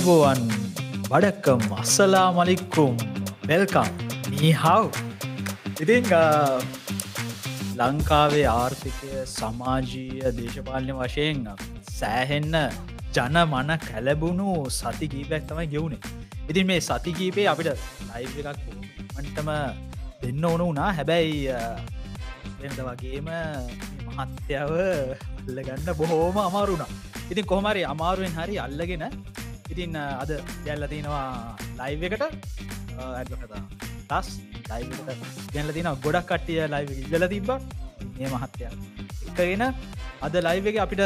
අයිබෝවන් වඩක්කම් අස්සලා මලික්කුම් වෙල්කම් නීහව්. ඉතින් ලංකාවේ ආර්ථිකය සමාජීය දේශපාලනය වශයෙන් සෑහෙන්න ජන මන කැලබුණු සති කීපයක් තමයි ගෙවුණේ ඉතින් මේ සති කීපේ අපිට ලයි් එකක් මටම දෙන්න ඕන වුණා. හැබැයි වෙනද වගේම මහත්‍යාව අල්ලගන්න බොහෝම අමාරුණා ඉතින් කොහමරි අමාරුවෙන් හරි අල්ලගෙන ඉතින් අද ගැල්ල තියෙනවා ලයිව් එකට. ඇකතා තස් ලයිවට ගැල්ල තින ගොඩක් කට්ටිය ලයිව ඉල්ල තිබ්බ. මේ මහත්ය එකගෙන අද ලයිව එක අපිට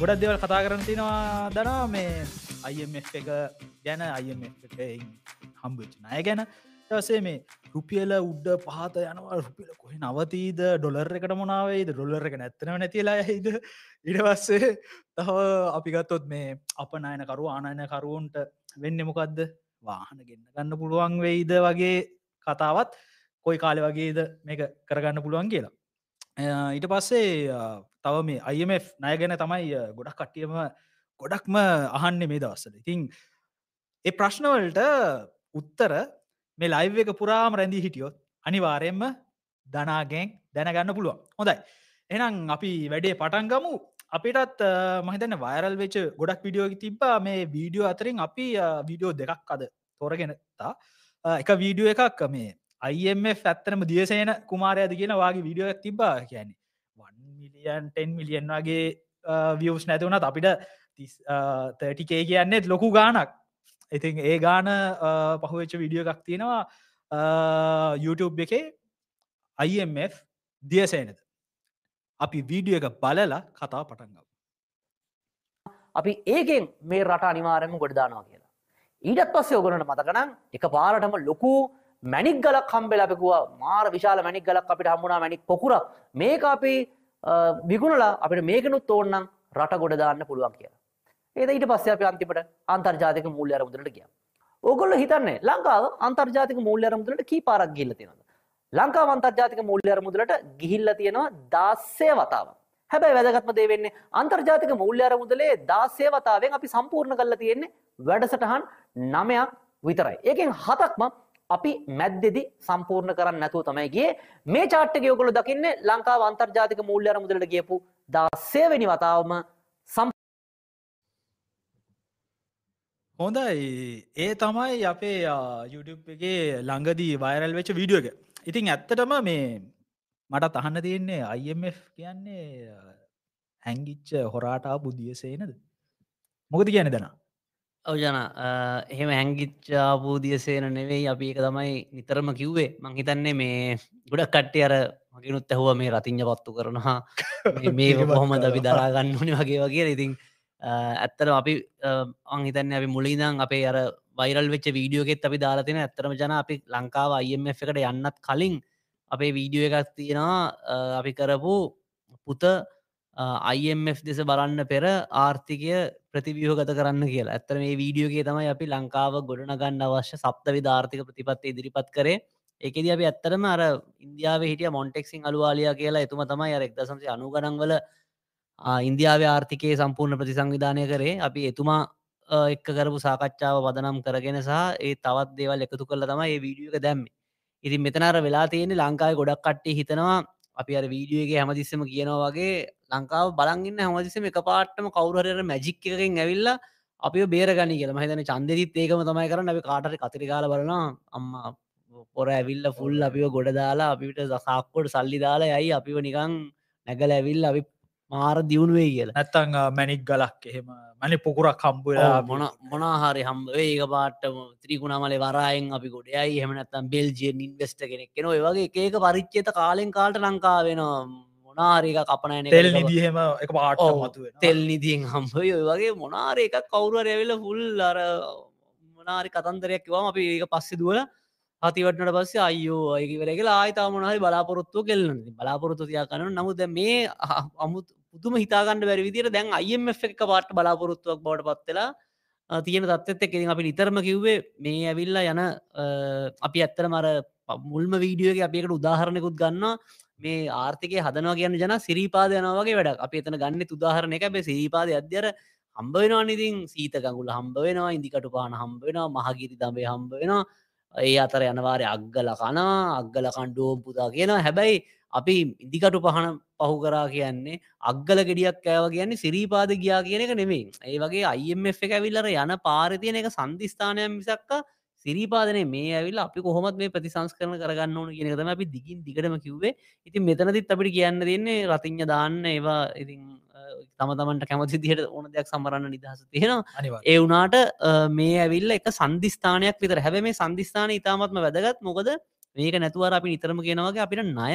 ගොඩක් දෙවල් කතා කරන තිනවා දනා මේ අයිF එක ගැන අයිF එක හම්බච් නය ගැන. සේ මේ රුපියල උඩ්ඩ පහත යනවා. රුපිල කොහ නවතීද? ඩොලර් එකට මොනාවේද ඩොලර් එක නැත්තනව නැතිලා හිද ඉඩවස්සේ තහ අපිගත්තොත් මේ අප නයනකරු ආනයනකරුවන්ට වෙන්න මොකක්ද වාහන ගන්න ගන්න පුළුවන් වෙයිද වගේ කතාවත් කොයි කාලෙ වගේද මේක කරගන්න පුළුවන් කියලා. ඊට පස්සේ තව මේ අයිMF නය ගැන තමයි ගොඩක් කට්ටියම ගොඩක්ම අහන්න මේ දවස්සල ඉතිං ඒ ප්‍රශ්නවලට උත්තර මේ ලයිව් එක පුරාම රැඳී හිටියොත් අනිවාරයෙන්ම දනාගෙන් දැනගන්න පුළුවන්. හොඳයි. එනම් අපි වැඩේ පටන්ගමු අපිටත් මහිතන්න වයරල් වෙච් ගොඩක් විඩියෝගි තිබ්බා. මේ වීඩියෝ අතරින් අපි වීඩියෝ දෙකක් අද තෝරගෙනතා එක වීඩියෝ එකක් මේ අයිF ඇත්තරම දියසේන කුමාරයද කියන වගේ වීඩියෝ තිබා කියන්නේ මිලියන් 10 මිලියන් වගේ වියස් නැතිවුණත් අපිට තටිකේ කියන්නෙත් ලොකු ගානක් ඉතින් ඒ ගාන පහුවෙච්ච විඩියෝ එකක් තියෙනවා YouTube එකේ IMF දියසේනද. අපි වීඩියෝ එක බලලා කතා පටන්ගව අපි ඒකෙන් මේ රට අනිවාරයම ගොඩදානවා කියලා. ඊටත් පස්සේ ඔගලට මතකනම් එක පාරටම ලොකු මැනික් ගලක් කම්බෙල අපිකුව මාර විශාල මැනික් ගලක් අපිට හම්බුණා මැනික් පොකුර මේක අපි විගුණලා අපිට මේකනුත් ඕන්නම් රට ගොඩදාන්න පුළුවන් කියලා. ඒද ඊට පස්සේ අපි අන්තිමට අන්තර්ජාතික මූල්‍ය අරමුදලට ගියා. ඕගොල්ලෝ හිතන්නේ ලංකාව අන්තර්ජාතික මූල්‍ය අරමුදලට කී පාරක් ගිහිල්ලා තියෙනවද? ලංකාව අන්තර්ජාතික මූල්‍ය අරමුදලට ගිහිල්ලා තියෙනවා 16 වතාවක්. හැබැයි වැදගත්ම දේ වෙන්නේ අන්තර්ජාතික මූල්‍ය අරමුදලේ 16 වතාවෙන් අපි සම්පූර්ණ කරලා තියෙන්නේ වැඩසටහන් 9ක් විතරයි. ඒකෙන් හතක්ම අපි මැද්දෙදි සම්පූර්ණ කරන්න නැතුව තමයි ගියේ. මේ chart එකේ ඔයගොල්ලෝ දකින්නේ ලංකාව අන්තර්ජාතික මූල්‍ය අරමුදලට ගියපු 16 වෙනි වතාවම හොඳයි. ඒ තමයි අපේ YouTube එකේ ළඟදී වයිරල් වෙච්ච වීඩියෝ එක. ඉතින් ඇත්තටම මේ මට අහන්න තියෙන්නේ IMF කියන්නේ හැංගිච්ච හොරාටා බුදිය සේනද මොකද කියන දන? ඔවජන එහෙම හැංගිච්චාපූදිය සේන නෙවෙයි අපි එක තමයි නිතරම කිව්වේ. මං හිතන්නේ මේ ගොඩක් කට්ටේ අර මකිනුත් ඇහුව මේ රතිං්ඥ පත්තු කරනවා. මේ කොහොමද අපි දරාගන්න ඕනි වගේ වගේ ඉතින් ඇත්තර අපි අංහිතන්න අපි මුලිදං අපේ අර වයිරල් වෙච්ච වීඩියෝගෙත් අපි දාලාතින ඇත්තරම ජන අපි ලංකාව අයිF එකට යන්නත් කලින් අපේ වීඩියෝ එකක් තියෙනවා. අපි කරපු පුත IMF දෙස බලන්න පෙර ආර්ථිකය ප්‍රතිවියෝගත කරන්න කියලා. ඇත්තර මේ වීඩියෝගේ තමයි අපි ලංකාව ගොඩනගන්න අවශ්‍ය සප්තවි ධාර්ථික ප්‍රතිපත්ති ඉදිරිපත් කරේ. එකද අපි ඇත්තරම අර ඉන්දියාව හිටිය මොන්ටෙක්සිං අලුවාලිය කියලා එතුම තමයි අර එක්දසම්සි අනුගනන්වල ඉන්දියාව ආර්ථිකයේ සම්පූර්ණ ප්‍රතිසංවිධානය කරේ අපි එතුමා එක්ක කරපු සාකච්ඡාව වදනම් කරගෙන සහ ඒ තවත් දේවල් එකතු කල තම ඒ වීඩියක දැම්ම. ඉතින් මෙතනර වෙලා තියෙන ලංකායි ගොඩක් කට්ටේ හිතනවා අපි අර වීඩියෝගේ හැමතිස්සම කියනවා වගේ ලංකාව බලගන්න හමතිස්සම එක පාට්ටම කවුරහර මැජික් එකකින් ඇවිල්ලා අපි බේරගනි කියල. මහිතන චන්දෙදිත් ඒකම තමයි කරන්න. අපි කාටර කතරිකාල බලන අම්මා පොර ඇවිල්ල ෆුල් අපිව ගොඩ දාලා අපිට සාක්කොට සල්ලි දාලා යයි. අපිව නිකං නැගල ඇවිල් අපි මාර දියුණුවේ කියලා. ඇත්තං මැනික් ගලක් එහෙම. මනි පොකුරක් කම්බුලා මොන මොනාහරි හම් ඒක පාටම. ත්‍රීකුණමල වරයෙන් අපි ගොඩයයි හෙමනත්තම් බෙල්ජියෙන් ඉන්වස්ට කෙනෙක් කෙන වගේ ඒක පරිච්චේත කාලෙන් කාල්ට ලංකා වෙනවා. මොනාරක කපනන තෙල් නිදිහෙම එක පාට මතුව තෙල් නිදියෙන් හම්බය වගේ මොනාර එකක් කවුර ඇවිල හුල් අර මොනාරි කතන්දරයක් වම අපි ඒක පස්සෙ දුවල අතිවටනට පස්සේ අයෝ අයකිවරගේ ආයිතා මොනහරි බලාපොරොත්තු කෙල්ලන බලාපොරොත්තු තියා කන නමුද මේ අමුත් පුදුම හිතාගන්න බැරි විදිර දැන් අයිF එක පාට බලාපොරොත්තුවක් බවට පත්වෙලා තියෙන තත්ත් එක් අපි නිතරම කිව්වේ මේ ඇවිල්ලා යන අපි ඇත්තර මර මුල්ම වීඩියෝගේ අපිකට උදාහරණයකුත් ගන්න මේ ආර්ථික හදනවා කියන්න ජන සිරිපාද යනවගේ වැඩ අප එතන ගන්න උදාහරණ එක බේ සිරිපාද අධ්‍යර හම්බ වෙනවා නිතින් සීතකඟුල හම්බ වෙනවා ඉදිකට පාන හම්බ වෙනවා මහගිරි දඹේ හම්බ වෙනවා. ඒ අතර යනවාරය අග්ගල කනා අග්ගල කණ්ඩුවම් පුතා කියන හැබැයි අපි ඉදිකටු පහන පහු කරා කියන්නේ අග්ගල ගෙඩියක් කෑව කියන්නේ සිරීපාද ගියා කියන එක නෙමෙයි. ඒ වගේ අයිF එක ඇවිල්ලර යන පාරතියන එක සන්ධස්ථානයක් මිසක්ක සිරිපාදනේ මේ ඇවිල් අපි කොහොමත් මේ ප්‍රතිසංස් කරන කරගන්න ඕන කියන තම අපි දිගින් දිගටම කිව්වේ. ඉතින් මෙතනතිත් අපිට කියන්න දෙන්නේ රතිං්ඥ දාන්න ඒවා ඉතින් තම තමන්ට කැමති දිහට ඕන දෙයක් සමරන්න නිදහස තියෙනවා. ඒ වනාට මේ ඇවිල්ල එක සන්ධස්ථානයක් විතර. හැබ මේ සන්ධස්ථාන ඉතාමත්ම වැදගත්. මොකද මේක නැතුවර අපි නිතරම කියෙනවගේ අපිට ණය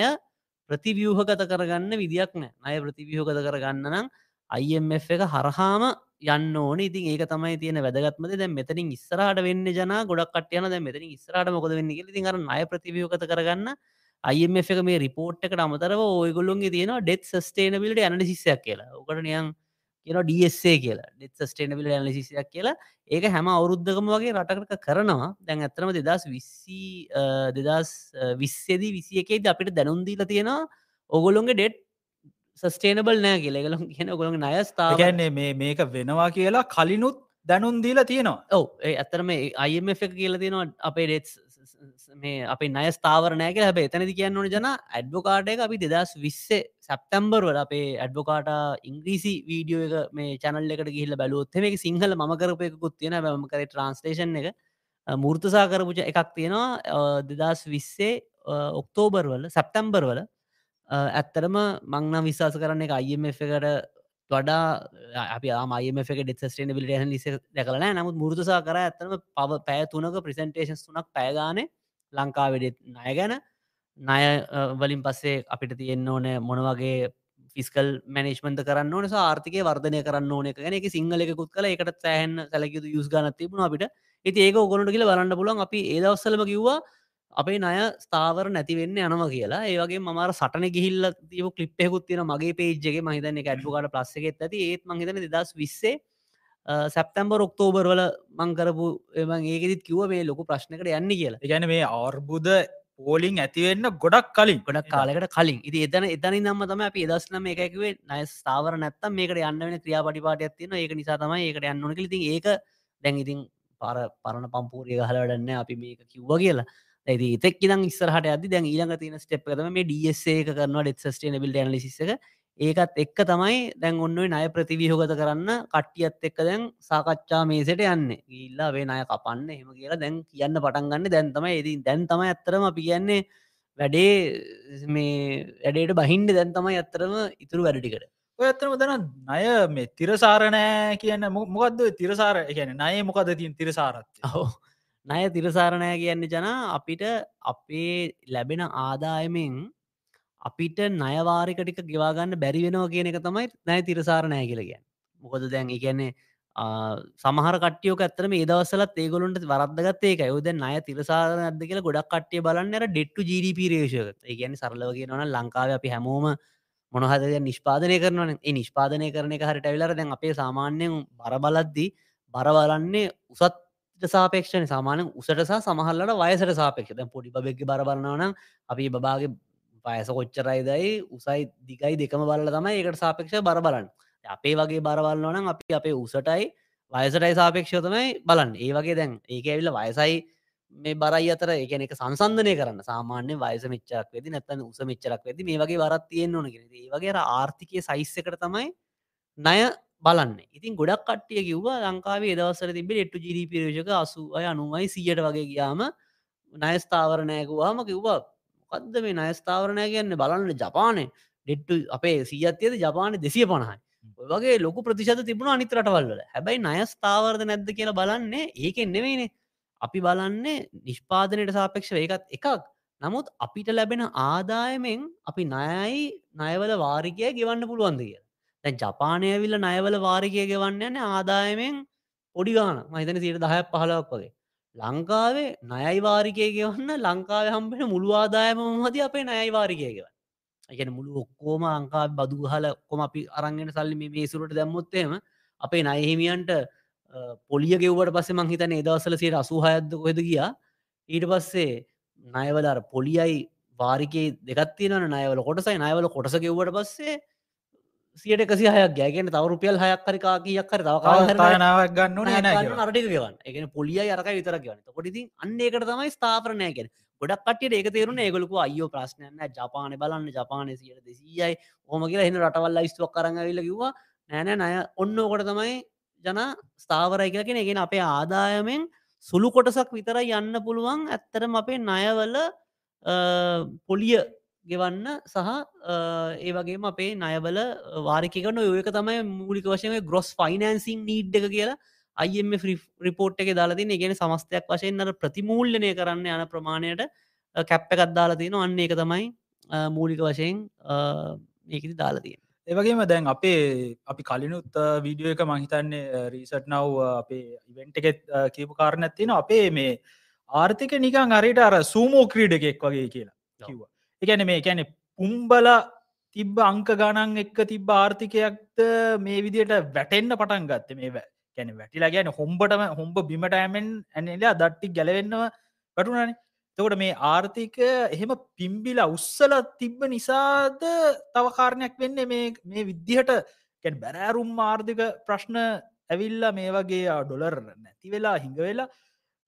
ප්‍රතිවියූහගත කරගන්න විදික් නෑ. අය ප්‍රතිවියෝගත කරගන්න නම් IMF එක හරහාම යන්න ඕන. ඉතින් ඒක තමයි තියෙන වැදගත්මද දැ. මෙතනින් ඉස්සරහට වෙන්න ජන ගොඩක් කටයන දැ මෙතනින් ඉස්රට මොකද වෙන්න ති අර අය ප්‍රතිවියෝගත කරගන්න IMF එක මේ රිපෝට් එකට අමතරව ඔයගොල්ලුන්ගේ තියෙන ඩෙත් ස්ටේනබිලට යන සිස්සයක් කියලා. ඔකට නියන් කියන ඩස්සේ කියලා. ඩෙත් ස්ටේනබිල ඇනලිසියක් කියලා. ඒක හැම අවුරුද්ධකම වගේ රටකට කරනවා. දැන් ඇතරම දෙදස් විස්සි දෙදස් විස්සේදී විසි එකේද අපිට දැනුන්දීල තියෙනවා ඔගොලොන්ගේ ඩෙට් සස්ටේනබල් නෑ කියලගලම් කියන ඔගොළොන් අයස්ථාව ගැන්නේ මේ මේක වෙනවා කියලා කලිනුත් දැනුන් දීලා තියෙනවා. ඔව. ඒ ඇතරම අයම එක කියල තියෙනවා අපේ ඩෙට් මේ අපි නය ස්ථාවර නෑක හැබ එතනති කියන්න ඕන ජන ඇඩ්බෝකාට එක අපි දෙදස් විස්සේ සැප්තැම්බර් වල අපේ ඇඩ්බෝකාට ඉංග්‍රීසි වීඩියෝ එක මේ චැනල් එකට ගිහිල්ල බැලුවොත් මේක සිංහල ම කරපයකුත් තියෙන බැම කර ට්‍රන්ස්ටේෂන් එක. මෘර්තසා කරපුච එකක් තියෙනවා. දෙදස් විස්සේ ඔක්තෝබර් වල සැප්තැම්බර් වල. ඇත්තරම මංනම් විශවාස කරන්න එක අයිම එකට වඩා අපි ආමම ඩෙස්ටේන බිල ලිස දැකලන නමුත් මුරදුසා කර ඇතම පව පෑ තුනක ප්‍රසන්ටේෂන් තුනක් පෑගාන ලංකාවෙඩෙත් නය ගැන. නය වලින් පස්සේ අපිට තියෙන්න්න ඕන මොනවගේ ෆිස්කල් මනේශ්මන්ත කරන්න ඕන ආර්ථික වර්ධනය කරන්න ඕන එක ගැන. එක සිංහලකුත් කල එකට සෑහන් සැලකතු යුස් ගන තිබුණ අපිට. ඇති ඒක ඔගොනට කියල බලන්න පුලන් අපි ඒදවස්සලම කිව්වා අපේ නය ස්ථාවර නැතිවෙන්න යනවා කියලා. ඒවගේ මර සටන ගිහිල්ල තිව කලිප්පෙකුත් තින මගේ පේජ්ගේ මහිතන ඇඩ්ුකාට ප්ලස්සෙත් ඇති. ඒත් මහිතන දස් විස්සේ සැප්තැම්බර් ඔක්තෝබර්වල මංකරපු එම ඒකෙත් කිව මේ ලොකු ප්‍රශ්නකට යන්න කියලා. ගැන මේ අර්බුද පෝලිං ඇතිවෙන්න ගොඩක් කලින්. ගොඩක් කාලකට කලින්. ඉති එතන එතනි නම්ම තම අපි දස්නම එකකිවේ නය ස්ථාවර නැත්තම් මේකට යන්න වෙන ක්‍රියාපටිපාට ඇතින ඒක නිසා තමයි ඒකට යන්න ඕනක ති ඒක දැන් ඉතින් පර පරණ පම්පූරිය හලඩන්න අපි මේක කිව්ව කියලා ඇති එතෙක් දම් ඉස්සරහට ඇති දැන් ඊළඟ තියෙන ස්ටප් තම මේ ඩස්සේ එක කරනවා ඩෙත් ස්ටේනබිල් ඇනලිසික ඒකත් එක්ක තමයි දැන් ඔන්න නය ප්‍රතිවිහෝගත කරන්න කට්ටියත් එක්ක දැන් සාකච්ඡා මේසට යන්න. ඉල්ලා වේ අය කපන්න එහම කියලා දැන් කියන්න පටන්ගන්න දැන් තමයි. එති දැන් තමයි ඇත්තරම අපි කියන්නේ වැඩේ මේ වැඩේට බහින්ඩ දැන් තමයි ඇත්තරම ඉතුරු වැඩටිකට ඇත්තම දන නය මේ තිරසාරණෑ කියන්න මොකක්ද තිරසාර? කියන නය මොකද තින් තිරසාරත් හෝ නය තිරසාරණය කියන්නේ ජනා අපිට අපේ ලැබෙන ආදායමෙන් අපිට නයවාරිකටික ගෙවාගන්න බැරිවෙනවා කියන එක තමයි නෑ තිරසාරණය කියලගන්න මොකොද දැන් කියන්නේ සමහර කටියෝක ඇතරම ඒදවසලත් ඒගොලුන්ට වරදගත් ඒක යුද නය තිරසාර ඇද කියලා ගොඩක් කට්ටිය බලන්නර ඩෙට්ටු ජීඩප රේෂක ඒගැන සරලව කියනවන ලංකාව අපි හැමෝම මොනහද නිෂ්පාදනය කරන නිෂ්පාදනය කරන එක හරිට විලර දැන් අපේ සාමාන්‍යයෙන් බර බලද්දී බර බලන්නේ උසත් සාපේක්ෂණ සාමාන උසට සහ සමහල්ලට වයසට සාපේක්ෂ දැන් පොඩි බෙක් බරබරනවන අපි බාගේ පයස කොච්චරයිදයි උසයි දිගයි දෙකම බල තමයි ඒකට සාපේක්ෂ බර බලන්න. අපේ වගේ බරවල්න්නවනම් අපි අපේ උසටයි වයසටයි සාපේක්ෂ තමයි බලන්න. ඒ වගේ දැන් ඒක ඇවිල්ල වයසයි මේ බරයි අතර එකන එක සංසන්ධනය කරන්න. සාමාන්‍ය වයස මෙච්චරක් වෙදි නැත්තන උස මෙච්චරක් වෙදි මේ වගේ වරත් තියෙන් ඕන කියෙන ඒ වගේ ආර්ථිකය සයිස්සකට තමයි ණය බලන්න. ඉතින් ගොඩක් කට්ටිය කිව්ව ලංකාවේ දවසර තිබේ එට්ටු ජිරි පිරේෂක අසු අය අනුමයි සියට වගේ ගියාම නයස්ථාවරණයකුවාම කිව්වා මොකක්ද මේ නයස්ථාවරණය කියන්න? බලන්න ජපානය ඩෙට්ටු අපේ සීඇතියද ජපාන දෙසිය පණහයි වගේ ලොකු ප්‍රතිශත තිබුණ අනිත රටවල්ල හැබැයි නයස්ථාවර්ද නැද්ද කියලා බලන්නේ ඒකෙන් නෙවෙයිනේ. අපි බලන්නේ නිෂ්පාදනයට සාපේක්ෂ ඒකත් එකක්. නමුත් අපිට ලැබෙන ආදායමෙන් අපි නයයි නයවල වාරිකය ගෙවන්න පුළුවන්ද කියලා. දැ ජපානය විල්ල නයවල වාරිකය ගෙවන්න යන්න ආදායමෙන් පොඩිගාන මහිතන සිට දහයක් පහලක් වගේ. ලංකාවේ නයයි වාරිකය ගෙවන්න ලංකාව හම්බෙන මුළු ආදායම හද අපේ නයයි වාරිකය ගෙව එකන මුළු ඔක්කෝම ලංකා බදු හල කොම අපි අරංගෙන සල්ලි මේ සුරට දැම්මොත්තේම අපේ නයහිමියන්ට පොලිය ගෙව්වට පස්සේ මංහිතන ඒදවසල සේට අසූහයද්ද කොහෙද ගියා. ඊට පස්සේ නයවදාර පොලියයි වාරිකේ දෙගත්තින නයවල කොටසයි. නයවල කොටස ගෙව්වට පස්සේ සියට එකසි හයක් ගැගෙන තව රුපියල් හයක් හරිකා කියක් හරි තව කාල හරි තානාවක් ගන්න. අරටික ගවන්න. එකන පොලිය අරක විතර ගවන්න. කොටිති අන්න ඒකට තමයි ස්ථාපරණය කියෙන ගොඩක් කටියට ඒක තේරුණ ඒගොලකු අයෝ ප්‍රශ්නයන්න ජපාන බලන්න. ජපානය සියට දෙසීයයි. හොම කියලා එන්න රටවල්ල ස්තුවක් කරඟවිල කිවා නෑනෑ නය ඔන්න ඕකොට තමයි ජන ස්ථාවරයි කියලකෙන එකෙන අපේ ආදායමෙන් සුළු කොටසක් විතර යන්න පුළුවන්. ඇත්තරම අපේ නයවල පොලිය ගෙවන්න සහ ඒ වගේම අපේ නයබල වාරිකකන ඔයක තමයි මූලික වශයෙන් ග්‍රොස් ෆයිනන්සිං නීඩ් එක කියලා අයම රිපෝට් එක දාලතින ගෙන සමස්තයක් වශයෙන් අර ප්‍රතිමූල්ලනය කරන්න යන ප්‍රමාණයට කැප්ප එකත් දාලතින අන්න එක තමයි මූලික වශයෙන් ඒකති දාලතිය ඒවගේම දැන් අපේ අපි කලිනුත් වීඩියෝ එක මහිතන්නේ රීසට් නව් අපේ ඉවෙන්ට එකෙත් කියපු කාරණ ඇත්තින අපේ මේ ආර්ථික නිකං අරයට අර සූමෝ ක්‍රීඩ එකෙක් වගේ කියලා කිව්වා එකැන මේ කැනෙ පුම්බල තිබ්බ අංක ගණන් එක්ක තිබ්බ ආර්ථිකයක්ද මේ විදියට වැටෙන්න්න පටන් ගත්ත? මේ කැන වැටිලා ගැන හොම්බටම හොම්බ බිමට ඇමෙන් ඇනලා දට්ටි ගැලවෙන්නව වැටුනන තකොට මේ ආර්ථික එහෙම පිම්බිල උස්සල තිබ්බ නිසාද තව කාරණයක් වෙන්න මේ විද්දිහට කැන් බැරෑරුම් ආර්ථික ප්‍රශ්න ඇවිල්ලා මේ වගේ ඩොලර් නැති වෙලා හිඟ වෙලා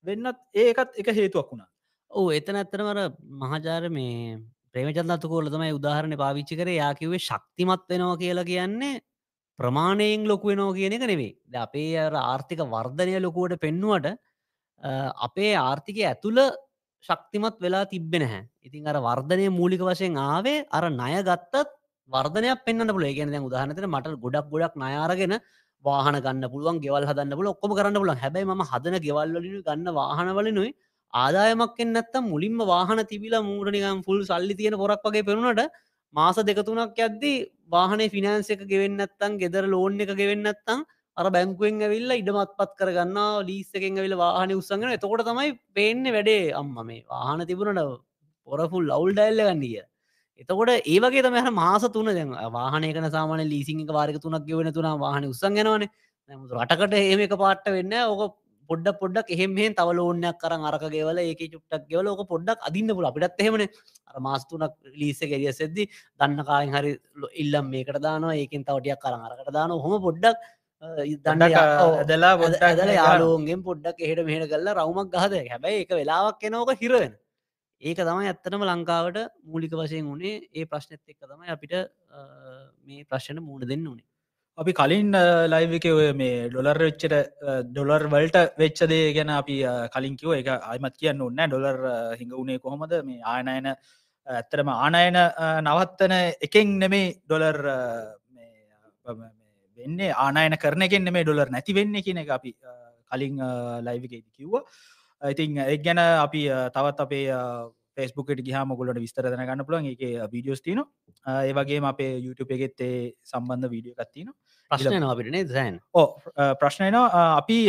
වෙන්නත් ඒකත් එක හේතුවක් වුණා. ඕ එතන ඇත්තරමර මහජාර මේ ප්‍රේමචන්දත්තුකෝල තමයි උදාහරණ පාවිච්චි කර. යාකිවේ ශක්තිමත් වෙනවා කියලා කියන්නේ ප්‍රමාණයෙන් ලොකු වෙනෝ කියන එක නෙවේ ද අපේ ආර්ථික වර්ධනය ලොකුවට පෙන්නුවට අපේ ආර්ථිකය ඇතුළ ශක්තිමත් වෙලා තිබෙන හැ ඉතින් අර වර්ධනය මූලික වශයෙන් ආවේ අර ණය ගත්තත් වර්ධනයක් පෙන්න්න පුල ගෙන උදාහනතන මට ගොඩක් ගොඩක් නයාරගෙන වාහන ගන්න පුළුවන් ගෙවල් හදන්න පුල ඔක්කොම කරන්න පුලන් හැබයි ම හදන ගෙවල්ලින් ගන්න වාහනවලනුයි ආදායමක්ෙන් නැත්තම් මුලින්ම වාහන තිබිලා මූටනිකම් ෆුල් සල්ලි තියෙන පොරක් වගේ පෙරුණට මාස දෙකතුනක් ඇද්දි වාහනේ ෆිනන්ස එක ගෙවෙන්නත්තන් ගෙදර ලෝන් එක ගෙවෙන්නත්තං අර බැංකුවෙන් ඇවිල්ල ඉඩමත් පත් කරගන්න ලීස් එකෙන් ඇවිල වාහන උත්සගෙන එතකොට තමයි පේන්නේ වැඩේ. අම්ම මේ වාහන තිබුණට පොරෆුල් ලවුල් ඩැල්ල ගන්නඩිය එතකොට ඒවගේ තම මාස තුන. දැන් වාහනයක සාමාන ලීසිං වාරක තුනක් ගෙවෙන තුනා වාහන උත්සගෙනවානේ රටකට ඒම එක පාට්ට වෙන්න ඕක පොඩ්ඩක් පොඩ්ඩක් එහෙම තව ලෝනයක් කරන් අරක ගෙවල ඒක චුට්ටක් ගෙවල ඕක පොඩ්ඩක් අදින්න පුල අපිටත් එහෙමන. අර මාස්තුනක් ලීස ගෙරිය සෙද්දි දන්න කායෙන් හරි ඉල්ලම් මේකට දානවා ඒකින් තවටියක් කරන් අරකට දාන හොම පොඩ්ඩක් දලා ොඩ යාලෝගෙන් පොඩ්ඩක් එහෙට මෙහට කල්ලා රවමක් ගහද. හැබැයි එක වෙලාවක් එනෝක හිරවෙන ඒක තමයි ඇත්තනම ලංකාවට මූලික වශයෙන් වුණේ ඒ ප්‍රශ්නත් එක්ක තමයි අපිට මේ ප්‍රශ්න මූුණ දෙන්න වනේ අපි කලින් ලයිවික ඔය මේ ඩොලර් වෙච්චට ඩොලර් වල්ට වෙච්චදේ ගැන අපි කලින්කිව එක අයිමත් කියන්න ඔන්න ඩොලර් හිඟ වුණේ කොහොමද? මේ ආනයන ඇත්තරම ආනයන නවත්තන එකෙන් නෙමේ ඩොලර් වෙන්නේ. ආනයන කරනගෙන් නෙමේ ඩොලර් නැති වෙන්න කියන එක අපි කලින් ලයිවිකේද කිව්ව. ඉතින් එක් ගැන අපි තවත් අපේ ෆෙස්බුකට ගහම ගොලට විස්තර දනගන්න පුළන් එක වීඩියෝස් තින ඒවගේ අපේ YouTube එකෙත්තේ සම්බන්ධ වීඩියෝ කත්තින ප්‍රශ්න අපිටනේ දැන් ඕ ප්‍රශ්නයන අපි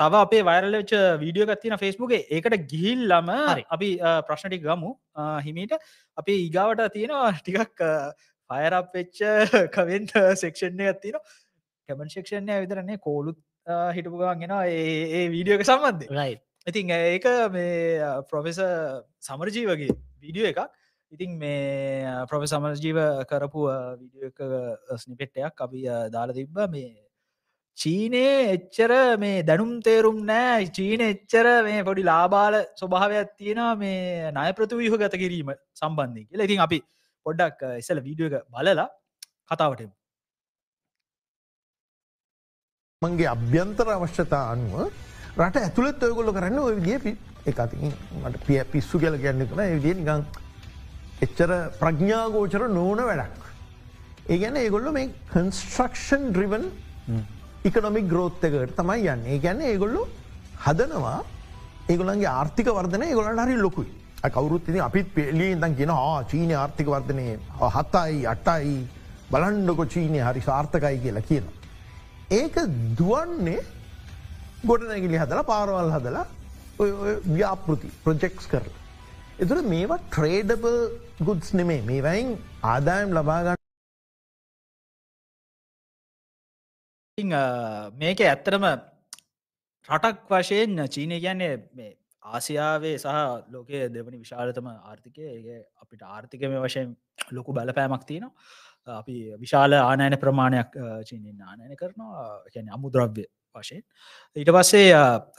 තව අපේ වයිරලච වීඩියෝ ගත්තින ෆෙස්බුගේ ඒකට ගිහිල්ලම අපි ප්‍රශ්නටි ගමු. හිමීට. අපේ ඊගාවට තියෙනවා ටිකක් ෆයරප් වෙච්ච කවෙන්ට සෙක්ෂණය ගත්තින කැමන් ශක්ෂණය විතරන්නේ කෝලුත් හිටපුගන්ගෙන ඒ වීඩියෝක සම්බන්ධ රයි ඉතින් ඒක මේ ප්‍රොෆෙස සමරජී වගේ වීඩියෝ එකක්. ඉතින් මේ ප්‍රොෆෙ සමරජීව කරපු විඩිය එක ස්නිපෙට්ටයක් අපි දාලා තිබ්බ. මේ චීනයේ එච්චර මේ දැනුම් තේරුම් නෑ. චීන එච්චර මේ පොඩි ලාබාල ස්වභාවයක් තියෙනවා මේ නය ප්‍රතිවීහ ගත කිරීම සම්බන්ධය කියලා. ඉතින් අපි පොඩ්ඩක් ඉස්සල වීඩියෝ එක බලලා කතාවටම මගේ අභ්‍යන්තර අවශ්‍යතා අනුව රට ඇතුළත් ඔයගොල්ල කරන්න ඔය විදිිය එකති මට පිය පිස්සු කියල ගැන්න කන විදිිය නිකං එච්චර ප්‍රඥාගෝචර නෝන වැඩක්. ඒ ගැන ඒගොල්ල මේ කන්ස්ට්‍රක්ෂන් ඩ්‍රිවන් ඉකනොමික් ග්‍රෝත්තකට තමයි යන්න ඒ ගැන්න ඒගොල්ලු හදනවා ඒගොලන්ගේ ආර්ථික වර්ධනය ගොලට හරි ලොකුයි කවරුත්ති අපිත් පෙලිය දන් කියෙන චීනය ආර්ථික වර්ධනය හත්තයි අට්ටයි බලන්ඩකො චීනය හරි සාර්ථකයි කියලා කියන. ඒක දුවන්නේ ගොඩනැගිලි හදලා පාරවල් හදලා ව්‍යාපෘති ප්‍රජෙක්ස් කරලා. එතුර මේවා ට්‍රේඩබල් ගුඩ්ස් නෙමේ මේවයින් ආදායම් ලබාගන්න මේක ඇත්තරම රටක් වශයෙන් චීනය කියන්නේ මේ ආසියාවේ සහ ලෝකයේ දෙවනි විශාලතම ආර්ථිකය. ඒ අපිට ආර්ථිකම වශයෙන් ලොකු බලපෑමක් තියෙනවා. අපි විශාල ආනයන ප්‍රමාණයක් චීනෙන් ආනයන කරනවා. කැන අමුද්‍රව්‍ය වශයෙන්. ඊට පස්සේ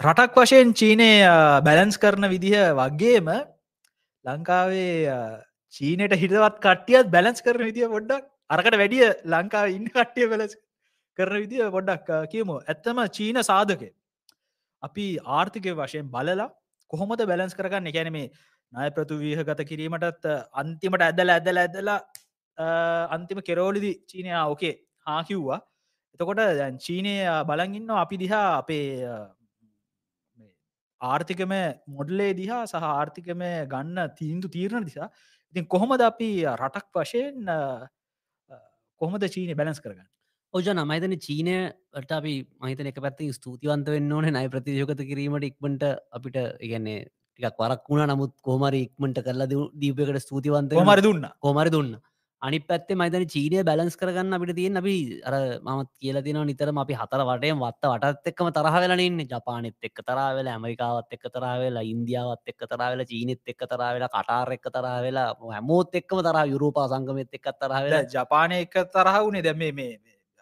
රටක් වශයෙන් චීනය බැලන්ස් කරන විදිහ වගේම ලංකාවේ චීනයට හිටවත් කට්ටියත් බැලන්ස් කරන විදිිය පොඩ්ඩක් අරකට වැඩිය ලංකාව ඉන්න කට්ටිය බැලස් කරන විදිිය පොඩ්ඩක් කියමු. ඇත්තම චීන සාධක අපි ආර්ථිකය වශයෙන් බලලා කොහොමද බැලන්ස් කරගන්න? එකැන මේ නය ප්‍රතුවීහ ගත කිරීමටත් අන්තිමට ඇදල ඇදල ඇදලා අන්තිම කෙරෝලිදි චීනය ඕකේ හා කිව්වා. එතකොට දැන් චීනය බලගන්න අපි දිහා අපේ ආර්ථිකම මොඩලේ දිහා සහ ආර්ථිකම ගන්න තීන්දු තීරණ දිසා ඉතින් කොහොමද අපි රටක් වශයෙන් කොහොමද චීනය බැලස් කරගන්න? ඕජන මයිතන චීනයට අපි මහිතන එක පැත්ති ස්තුතිවන්ත වෙන්න ඕන නයි ප්‍රතියෝකත කිරීමට ඉක්මට අපිට ඉගන්නේ ටිකක් වරක් වුණ නමුත් කෝමරි ඉක්මට කරලා දීපකට ස්තුතිවන්ත මර දුන්න. කෝමරි දුන්න අනි පැත්තේ මයිතන චීනය බැලන්ස් කරගන්න අපිට තියෙන් අපි අර මත් කියල තින නිතරම අපි හතර වටය වත්ත වටත් එක්කම තරහවෙලනන්න ජපානෙත් එක්ක තරාවෙල ඇමරිකාවත් එක්ක තරාවෙලා ඉන්දියාවත් එක්ක තරාවෙලා චීනෙත් එක්ක තරාවෙලා කටාර එක්ක තරාවෙලා හැමෝත් එක්කම තරා යුරෝපා සංගමත් එක්ක තරාවෙලා ජපානය එක තරහවුනේ දැම මේ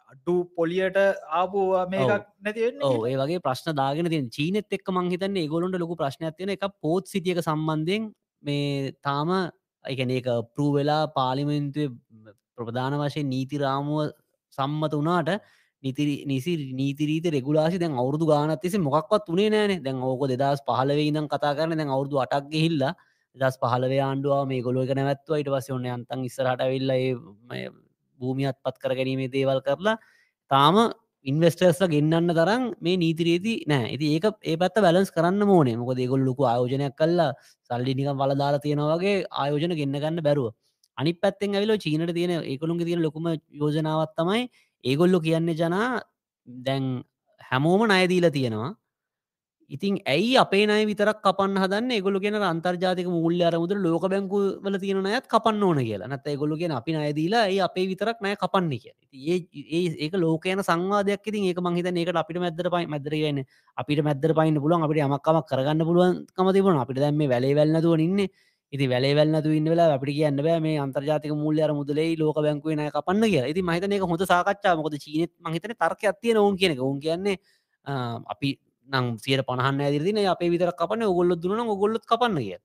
අඩු පොලියට ආපු මේකක් නැතිවෙන්න ඒ වගේ ප්‍රශ්න දාගෙන තින් චීනෙත් එක් මංහිතන්නේ ගොලොන්ට ලොකු ප්‍රශ්නයක් තියෙන එක පෝත් සිටියක සම්බන්ධයෙන් මේ තාම එකන එක පරූ වෙලා පාලිමෙන්තුව ප්‍රධාන වශයෙන් නීතිරාමුව සම්මත වනාට නිතිරි නිසි නීතිරීත රෙගුලාසි දැන් අවුරදු ගානත්තිෙස මොක්වත් වනේ නෑන දැන් ඕක දෙදස් පහලවේ ඉදම් කතා කරන දැන් අවුරදු අටක් ගෙහිල්ල දස් පහලව ආණ්ඩුව මේ ගොලුව එක නැවත්ව ඉට පස ඔන්න අන්තන් ඉස්සරට වෙල්ල භූමියත් පත් කර ගැනීමේ දේවල් කරලා තාම ඉන්වස්ටර්ස්ල ගෙන්න්න තරම් මේ නීතිරේති නෑ. ඇති ඒක ඒ පැත්ත බැලන්ස් කරන්න මෝනේ මොක දෙගොල් ලොකු ආයෝජනයක් කල්ලා සල්ලිනික වලදාලා තියෙනවගේ ආයෝජන ගෙන්න්න ගන්න බැරුව. අනි පැත්තෙන් ඇවිල චීනට තියෙන ඒකොළුන්ගේ තියෙන ලොකුම යෝජනාවත් තමයි ඒගොල්ලො කියන්නේ ජනා දැන් හැමෝම නයදීලා තියෙනවා. ඉතින් ඇයි අපේ නය විතරක් කපන්න හදන්න? ගොලු කියෙන අන්තර්ජාතික මුල්ල අරමුද ලෝක බැංකු වල තියෙන අයත් කපන්න ඕන කියලා. නැත ගොලු කියෙන අපි අයදීලා ඒ අපේ විතරක් නෑ කපන්න කිය ඒ ඒක ලෝකයන සංවාදයක්. ඉතින් ඒක මහිත ඒකට අපිට මැදර පයි මැදරගන්න අපිට මැදර පයින්න පුළුවන් අපිට අමක්කමක් කරගන්න පුළුවන්කම තිබුණ. අපිට දැම වැලේ වැල්න්නතුව ඉන්න. ඉති වැලේ වැල්න්නතු ඉන්න වෙලා අපිට කියන්න බෑ මේ අන්තර්ජාතික මුල්ල අර මුදලේ ලෝක බැංකුව නය කපන්න කිය ඉති මහිතන එක හොඳ සාකච්ඡා මොකද චීනත් මහිතන තර්ක ඇතිය නොවන් කියන ඔවුන් කියන්නේ අපි නම් සියට පණහන්න ඇදිරින අපේ විතර කපන ඔගොල්ල දුන ඔගොල්ලොත් කපන්න කිය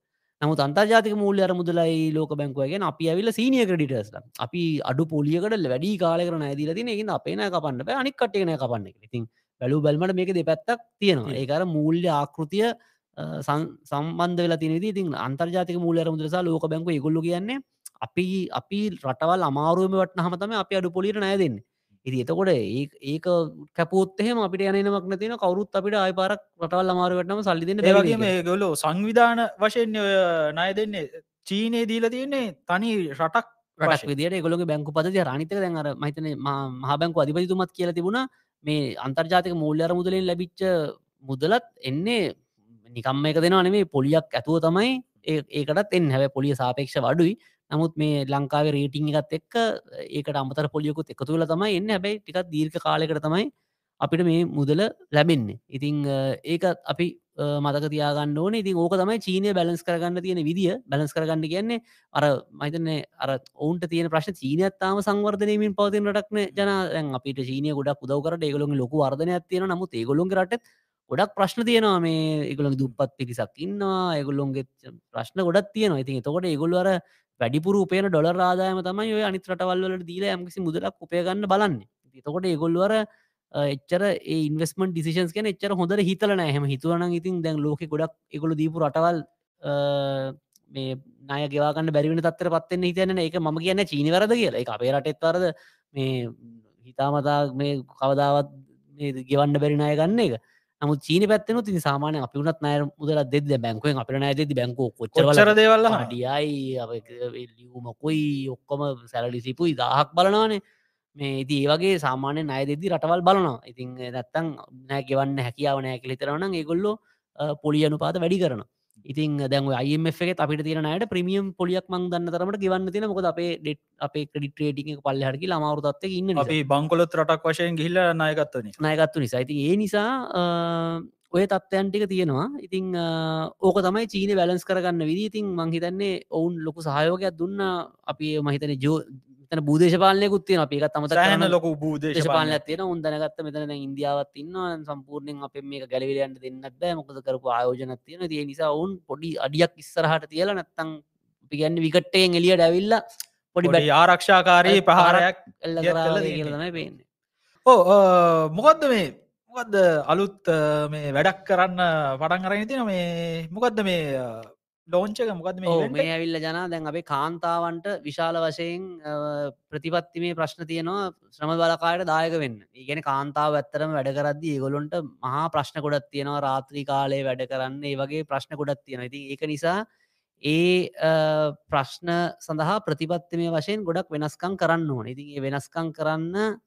නමුත් අන්තර්ජාතික මූල්‍ය අර මුදලයි ලෝක බැංකුවගෙන අපි ඇවිල සීනිය ක්‍රඩිටස්ල අපි අඩු පොලියකට වැඩි කාලකරන ඇදිල තින එක අපේන කපන්න බෑ. අනික් කටයන කපන්න ඉතින් බැලු බැල්මට මේක දෙපැත්තක් තියෙනවා. ඒකර මූල්‍ය ආකෘතිය සම්බන්ධ වෙලා තිනති ඉතින් අන්තර්ජාතික මූලර මුදරසා ලෝක බැංකු ඉගොල්ලු කියන්නේ අපි අපි රටවල් අමාරුවම වටන හමතම අපි අඩු පොලිට නෑ දෙන්නේ ඉති එතකොට ඒක කැපොත්හෙම අපිට යනමක් නතින කවරුත් අපිට ආයපාරක් රටවල් අමාරුවටම සල්ලි දෙන්න ඒවගේ මේ ගොලු සංවිධාන වශයෙන් නය දෙන්නේ. චීනය දීල තියන්නේ තනි රටක් රටක් විදිට ගොලගේ බැංකු පද රනිතක දැන්ර මහිතන මහ බැංකු අධිපතිතුමත් කියල තිබුණ. මේ අන්තර්ජාතික මූල්්‍යර මුදලින් ලැබිච්ච මුදලත් එන්නේ නිකම්ම එක දෙෙනවා නෙමේ පොලියක් ඇතුව තමයි ඒකටත් එන්න. හැව පොලිය සාපේක්ෂ වඩුයි නමුත් මේ ලංකාව රේටිං එකත් එක්ක ඒකට අමතර පොලියකුත් එක තුළ තමයි එන්න. හැබැයි ටිකක් දීර්ඝ කාලෙකට තමයි අපිට මේ මුදල ලැබෙන්නේ. ඉතිං ඒක අපි මතක තියාගන්න ඕන. ඉතින් ඕක තමයි චීනය බැලන්ස් කරගන්න තියෙන විදිිය. බැලස් කරගන්න කියන්නේ අර මහිතන්නේ අර ඔවුන්ට තියෙන ප්‍රශ් චීනයත්තාම සංවර්ධනයමින් පවතින රටක්න ජන අපිට චීනය ගොඩක් උදවකරට ඒගොලොන් ලොකු වර්ධනයක් තියෙන නමුත් ඒගොලොන් රට ගොඩක් ප්‍රශ්න තියෙනවා මේ ඒගොලොන් දුපත් පිරිසක් ඉන්නවා ඒගොල්ලොන්ගේ ප්‍රශ්න ගොඩත් තියෙනවා. ඉතින් තකොට ඒගොල්වර වැඩිපුර උපේන ඩොල රාදායම තමයි ඔය අනිත් රටවල්වලට දීල ඇමකිසි මුදලක් උපයගන්න බලන්න. තකොට ඒගොල්වර එච්චර ඉන්වස්මන් ඩිසිෂන්ස් කන එච්චර හොඳර හිතල නෑහම හිතුවන ඉතින් දැන් ලෝක ගොඩක් එකගොල දීපු රටවල් මේ නය ගෙවාගන්න බැරිවෙන තත්තර පත්වෙන්න හිතන එක ම කියන්න චීනිවරද කියලා. එක අපේ රටෙත්වරද මේ හිතාමතා මේ කවදාවත් ගෙවන්න බැරි නාය ගන්න එක. නමු චීන පැත්තන ති සාමානය අපි වනත් නය මුදල දෙද බැංකුවෙන් අපිට නෑ දෙදි බැංකු කොච්චර දේවල්ල ඩියයි ලියුමකොයි ඔක්කොම සැලලිසිපුයි දහක් බලනවානේ. මේ ඉති ඒවගේ සාමානය නය දෙදි රටවල් බලනවා. ඉතින් නැත්තං නෑ ගෙවන්න හැකියාව නෑ කෙලිතරනම් ඒගොල්ලො පොලිය අනුපාත වැඩි කරන ඉතින් දැන් අයිමක අපිට තියනයට ප්‍රමියම් පොලියක් මං දන්න තරමට ගවන්න තින මොකද අපේ ඩෙට් අපේ ක්‍රඩි ට්‍රේටිං පල්ල හටකි අමාරුතත්ව ඉන්න අපි බංකොලොත් රටක් වශයෙන් ගිල්ල නායකත්වන නායකත්තු නිසා. ඇති ඒ නිසා ඔය තත්ත්යන් ටික තියෙනවා. ඉතිං ඕක තමයි චීන බැලන්ස් කරගන්න විදි ඉතින් මංහිතන්නේ ඔවුන් ලොකු සහයෝකයක් දුන්න. අපි මහිතන ජෝ තන බූදේශපාලනයකුත් තියෙන අපි එකත් අමත සෑහන කරන ලොකු දේශපාලනයක්. තියෙන උන් දැනගත්ත මෙතන ඉන්දියාවත් ඉන්නවා. සම්පූර්ණයෙන් අප මේ ගැලවිලයන්ට දෙන්නත් බෑ. මොකද කරපු ආයෝජනත් තියෙන තිය නිසා ඔවුන් පොඩි අඩියක් ඉස්සරහට තියලා නැත්තං පිගන්න විකට්ටයෙන් එලියට ඇවිල්ලා පොඩි ආරක්ෂාකාරී ප්‍රහාරයක් එල්ල දියත් කරා කළා වගේ තියෙන්නේ. කියලා තමයි පේන්නේ. ඕ මොකක්ද මේ මොකක්ද අලුත් මේ වැඩක් කරන්න පටන් අරගෙන තින මේ මොකක්ද මේ ලෝංචක මොකද මේ මේ? ඇවිල්ල ජනා දැන් අපේ කාන්තාවන්ට විශාල වශයෙන් ප්‍රතිපත්ති මේ ප්‍රශ්න තියෙනවා ශ්‍රම බලකායට දායක වෙන්න. ඒගෙන කාන්තාව ඇත්තරම වැඩ කරද්දි ඒගොලොන්ට මහා ප්‍රශ්න කොඩත් තියෙනවා රාත්‍රී කාලය වැඩ කරන්න ඒ වගේ ප්‍රශ්න කොඩත් තියෙන ඉති ඒක නිසා ඒ ප්‍රශ්න සඳහා ප්‍රතිපත්තිමය වශයෙන් ගොඩක් වෙනස්කං කරන්න ඕන. ඉතින් ඒ වෙනස්කං කරන්න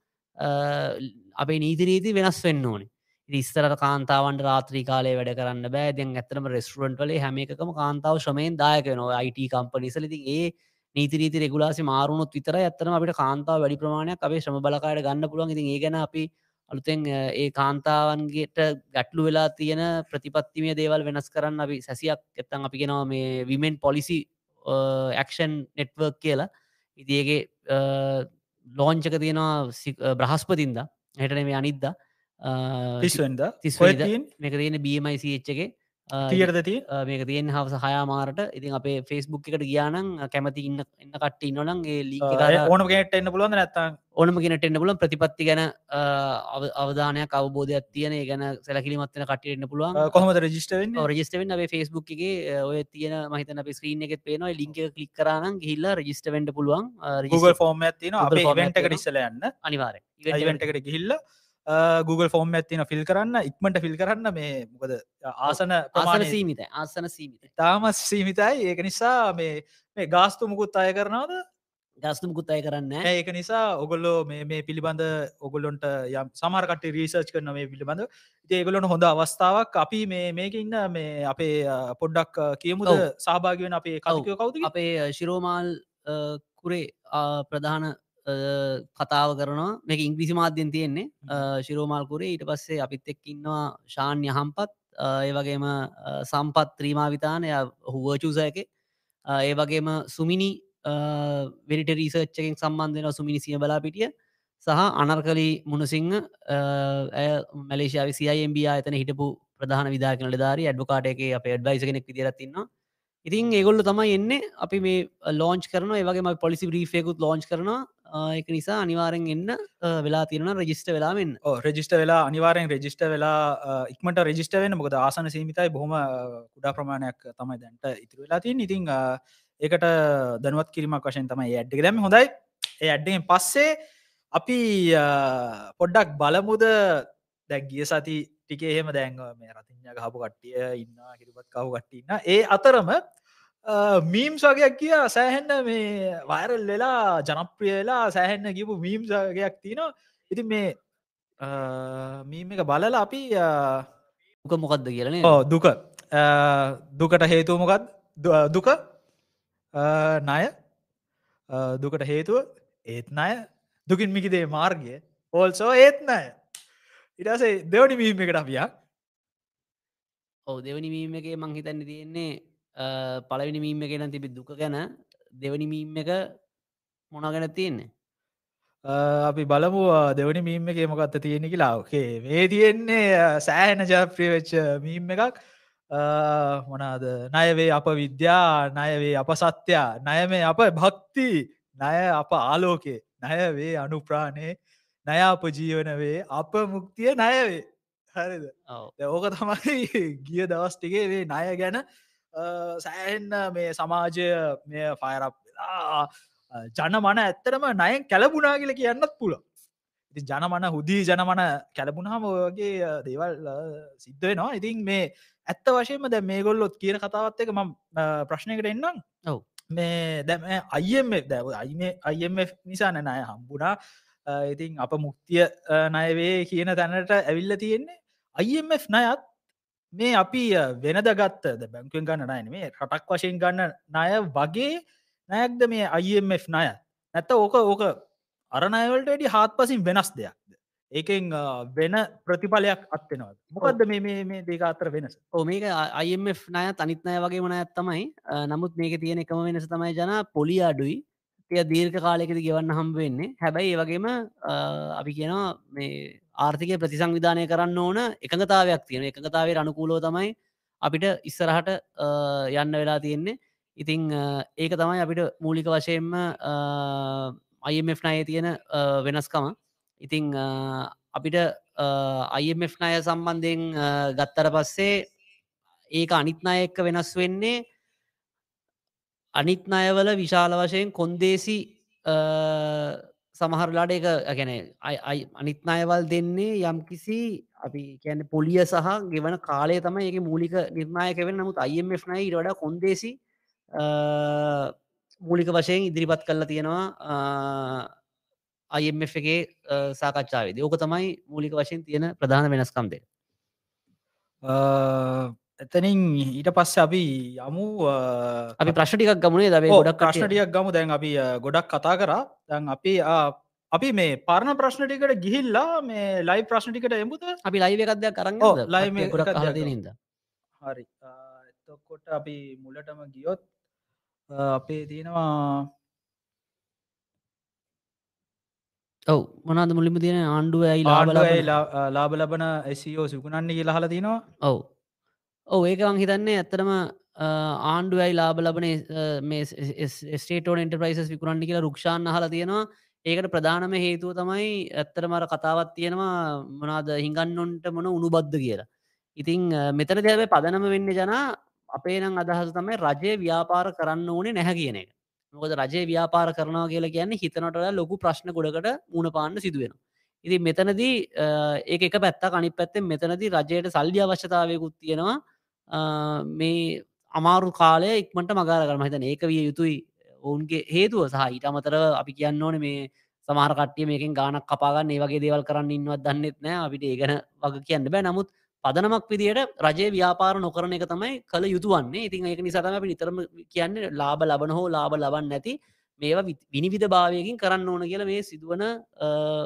අපේ නීතිරීති වෙනස් වෙන්න ඕනේ ඉස්සරට කාන්තාවන්ට රාත්‍රී කාලය වැඩ කරන්න බෑ. දැන් ඇතරම රෙස්ටරන්ට වලේ හැම එකම කාන්තාව ශ්‍රමයෙන් දායක නවා අයිට කම්පනිසලති ඒ නීතිරීති රෙගුලාසි මාරුණුත් විතර ඇත්තන අපිට කාන්තාව වැඩි ප්‍රමාණයක් අපේ ශ්‍රම බලකායට ගන්න පුළුවන්. ඉතින් ඒ ගැන අපි අලුතෙන් අ, ඒ කාන්තාවන්ගේට ගැටලු වෙලා තියෙන ප්‍රතිපත්තිමය දේවල් වෙනස් කරන්න අපි සැසියක් එත්තන් අපි ගෙනවා මේ විමෙන් පොලිසි ඇක්ෂන් නෙට්වර්ක් කියලා. ඉතිඒගේ ලෝංචක තියෙනවා සි- අ, බ්‍රහස්පතින්ද. හැටන මේ අනිද්දා. තිස්වෙන්ද. මේක තියෙන බමයිචගේ තියරද තිය මේක තියෙන් හවස හයාමාරට. ඉතින් අපේ ෆෙස්බුක් එකට ගියානං කැමති ඉන්න එන්න කට ඉන්නොනන් ඒ ලී ඕන ගෙට එන්න පුළුවන් නැත්තන් ඕනම කෙනට එන්න පුලන් ප්‍රතිපත්ති ගැන අ, අව- අවධානයක් අවබෝධයක් තියන ගැන සැලකිලිමත්වන කටයන්න පුළුවන්. කොහොමද රජිස්ට වෙන්න? රජිස්ටවෙන් අපේ ෆෙස්බුක් එකගේ ඔය තියන මහිතන අප ස්ක්‍රීන් එකත් පේනවා. ලින්ක කලික් කරන ගහිල්ලා රජිස්ටවෙන්ට පුළුවන්. ෆෝර්ම් ඇතින Google අපේ form ඉවෙන්ට එකක් එක ඉස්සල යන්න. අනිවාරය ඉවෙන්ට එකට ගිහිල්ල Google ෆෝර්ම් ඇතින ෆිල් කරන්න ඉක්මට ෆිල් කරන්න මේ මොකද ආසන ආසන සීමිත ආසන සීමිත තාම සීමිතයි. ඒක නිසා මේ මේ ගාස්තු මුකුත් අය කරනවද? ගස්තුම කුත්තයි කරන්න ඒක නිසා ඔගොල්ලෝ මේ පිළිබඳ ඔගොල්ලොන්ට යම් සමහරකට රීසර්ච් කරන මේ පිළිබඳ. ඒගොලොන හොඳ අවස්ථාවක්. අපි මේ මේක ඉන්න මේ අපේ පොඩ්ඩක් කියමුද. සහභාගවෙන අපේ කවුද අපේ ශිරෝමාල් කුරේ ප්‍රධාන කතාව කරනවා. මේක ඉංග්‍රිසි මාධ්‍යෙන් තියෙන්නේ. අ, ශිරෝමාල් කුරේ ඊට පස්සේ අපිත් එක් ඉන්නවා ශාන්‍ය හම්පත්. ඒ වගේම සම්පත් ත්‍රීමාවිතානය හුවචූසයක ඒ වගේම සුමිනි වෙනිට රීසර්ච්චකින් සම්බන්ධන සුමිනි සිය බලාපිටිය. සහ අනර්කලි මුණසිංහ ඇය මලේශාව සියම්බ අතන හිටපු ප්‍රධාන විදාකන ධාරි ඇඩ්වකාට එක අප ඩ්වයිස කෙනෙක් විදිරත්තින්නවා ඉතින් ඒගොල්ල තමයි එන්න. අපි මේ ලෝච් කරන ඒවගේ පොලිසි බ්‍රීෆයකුත් ලෝච් කරන එක නිසා අනිවාරෙන් එන්න අ, වෙලා තියෙන රජිස්ට වෙලාවෙන්න රෙජිස්ට වෙලා අනිවාරෙන් රෙජිස්ට වෙලා අ, ඉක්මට රෙජිස්ට වෙන මොකද ආසන සීමිතයි බොහොම අ, කුඩා ප්‍රමාණයක් තමයි දැන්ට ඉතුර වෙලා තින් ඉතිං අ, ඒකට දනුවත් කිරීමක් වශයෙන් තමයි ඇඩ්ඩි දැම හොඳයි. ඒ ඇඩ්ඩෙන් පස්සේ අපි අ, පොඩ්ඩක් බලමුද? දැක්ගිය සති ටිකේ එහෙම දැන්ව මේ රතිඥ ගහපු කට්ටිය ඉන්න කිරිපත් කවු කට්ටින්න ඒ අතරම මීම්ස් වගේයක් කිය සෑහෙන්න මේ වයරල් වෙලා ජනප්‍රිය වෙලා සෑහෙන්න කිපු මීම්ස් වගේයක් තියනවා. ඉතින් මේ මීම එක බලලා අපි උක මොකක්ද කියලන දුක. දුකට හේතුවමොකත් දුක. අ, ණය. දුකට හේතුව ඒත් ණය. දුකින් මිකිදේ මාර්ගය. ඕල්සෝ ඒත් නය ඉටසේ දෙවනි මීම එකට අපියක් ඔව දෙවනි මීම එක මං හිතන්න තියෙන්නේ අ, පළවෙනි මීම ගැන තිබි දුක ගැන. දෙවනි මීම එක මොනා ගැන තියෙන්නේ? අපි බලමු දෙවනි මීම එක මොකක්ත තියෙනෙ කියලාෝකේ මේ තියෙන්නේ සෑහෙන ජනප්‍රිය වෙච්ච මීම් එකක්. මොනාද නයවේ අප විද්‍යා නයවේ අප සත්‍යයා නයමේ අප භක්ති නය අප ආලෝකේ නයවේ අනුප්‍රාණය නය අප ජීවනවේ අප මුක්තිය නයවේ හරිද ඕක තමයි ගිය දවස් ටිකේ මේ ණය ගැන සෑහෙන්න මේ සමාජය මේ ෆයරප් වෙලා අ, ජන මන ඇත්තරම නයෙන් කැලබුණා කියල කියන්නත් පුළ ඉති ජනමන හුදී ජනමන කැලබුණහම වගේ අ, දේවල් සිද්ධ වෙනවා. ඉතින් මේ ඇත්ත වශයෙන්ම දැ මේ ගොල්ලොත් කියන කතාවත් එක ම ප්‍රශ්නයකට එන්නම්. ඔව්. මේ දැම අයම දැව අයිම නිසා නැනය හම්බුණා. ඉතින් අප මුක්තිය අ, ණයවේ කියන තැනට ඇවිල්ල තියෙන්නේ IMF නයත් මේ අපි වෙනද ගත්ත බැංකුවෙන් ගන්න නයන මේ රටක් වශයෙන් ගන්න ණය වගේ නයක්ද මේ IMF ණය? නැත්ත ඕක ඕක අරණයවලට වැඩි හාත් පසින් වෙනස් දෙයක්ද? ඒකෙන් වෙන ප්‍රතිඵලයක් අත්වෙනවා මොකක්ද මේ මේ මේ දෙක අතර වෙනස? ඕ මේක අයිF නය තනිත්නය වගේ මන ඇත්තමයි නමුත් මේක තියෙන එකම වෙනස තමයි ජන පොලි අඩුයි එය දීර්ඝ කාලෙකද ගෙවන්න හම්බ වෙන්නේ. හැබැයි ඒ වගේම අ, අපි කියනවා මේ ආර්ථිකය ප්‍රතිසංවිධානය කරන්න ඕන එකඟතාවයක් තියෙන එකඟතාවේ අනුකූලෝ තමයි අපිට ඉස්සරහට අ, යන්න වෙලා තියෙන්නේ. ඉතිං අ, ඒක තමයි අපිට මූලික වශයෙන්ම IMF නය තියෙන අ, වෙනස්කම. ඉතිං අ, අපිට අ, IMF නය සම්බන්ධයෙන් අ, ගත්තර පස්සේ ඒක අනිත්නය එක්ක වෙනස් වෙන්නේ අනිත් අයවල විශාල වශයෙන් කොන්දේසි සමහරලාට එක ගැන අනිත් අයවල් දෙන්නේ යම්කිසි අපි කියන්න පොලිය සහ ගෙවන කාලය තම ඒක මූලික නිර්ණයක වෙන නමුත් අයිMF නයි ඉට වඩා කොන්දේසි මූලික වශයෙන් ඉදිරිපත් කරලා තියෙනවා අයිMF එකේ සාකච්ඡාවේද. ඕක තමයි මූලික වශයෙන් තියෙන ප්‍රධාන වෙනස්කම්දේ එතනින් ඊට පස්ස අපි යමු අපි ප්‍රශ්ටිකක් ගමනේ දබේ ගොඩක් ප්‍රශ්නටියක් ගමු. දැන් අපි ගොඩක් කතා කරා. දැන් අපි අපි මේ පරණ ප්‍රශ්නටිකට ගිහිල්ලා මේ ලයි ප්‍රශ්නටිකට එමුද? අපි ලයිව එකක්දයක් කරන්න එකක් ගොඩක් නිද හරි. එතකොට අපි මුලටම ගියොත් අපේ තියෙනවා ඔව මොනාද මුලිම තියෙන ආණ්ඩුව ඇයි ලාබල ආණ්ඩුවයි ලා- අ, ලාබ ලබන SEO සිකුණන්නේ කියලා හල තිනවා ඔව් ඔව ඒකවන් හිතන්නේ ඇත්තටම ආණ්ඩුවයි ලාබ ලබන ස්ටේටෝන් එන්ටප්‍රයිසස් විකුරන්න කියලා රුක්ෂාන් හල තියෙනවා. ඒකට ප්‍රධානම හේතුව තමයි ඇත්තර මර කතාවත් තියෙනවා මොනාද හිඟන්නොන්ට මොන උනු බද්ධ කියලා. ඉතිං අ, මෙතන දැව පදනම වෙන්න ජනා අපේ නම් අදහස තමයි රජය ව්‍යාපාර කරන්න ඕනේ නැහැ කියන එක. මොකද රජය ව්‍යාපාර කරනවා කියලා කියන්නේ හිතනට ලොකු ප්‍රශ්න ගොඩකට මුණ පාන්න සිදුවෙන ඉති මෙතනදී අ, ඒක එක පැත්තා අනි පැත්තෙන් මෙතනදී රජයට සල්ලි අවශ්‍යතාවයකුත් තියෙනවා. අ, මේ අමාරු කාලය ඉක්මට මගාර කරම හිතන ඒක විය යුතුයි. ඔවුන්ගේ හේතුව සහ ඊට අමතරව අපි කියන්න ඕන මේ සමහර කට්ටිය මේකින් ගානක් කපාගන්න ඒ වගේ දේවල් කරන්න ඉන්නවත් දන්නෙත් නෑ. අපිට ඒගන වග කියන්න බෑ. නමුත් පදනමක් විදියට රජය ව්‍යාපාර නොකරන එක තමයි කළ යුතුවන්නේ ඉතින් ඒක නිසාතම අපි නිතරම කියන්න ලාබ ලබන හෝ ලාබ ලබන්න නැති මේවා වි- විනිවිධ භාවයකින් කරන්න ඕන කියලා මේ සිදුවන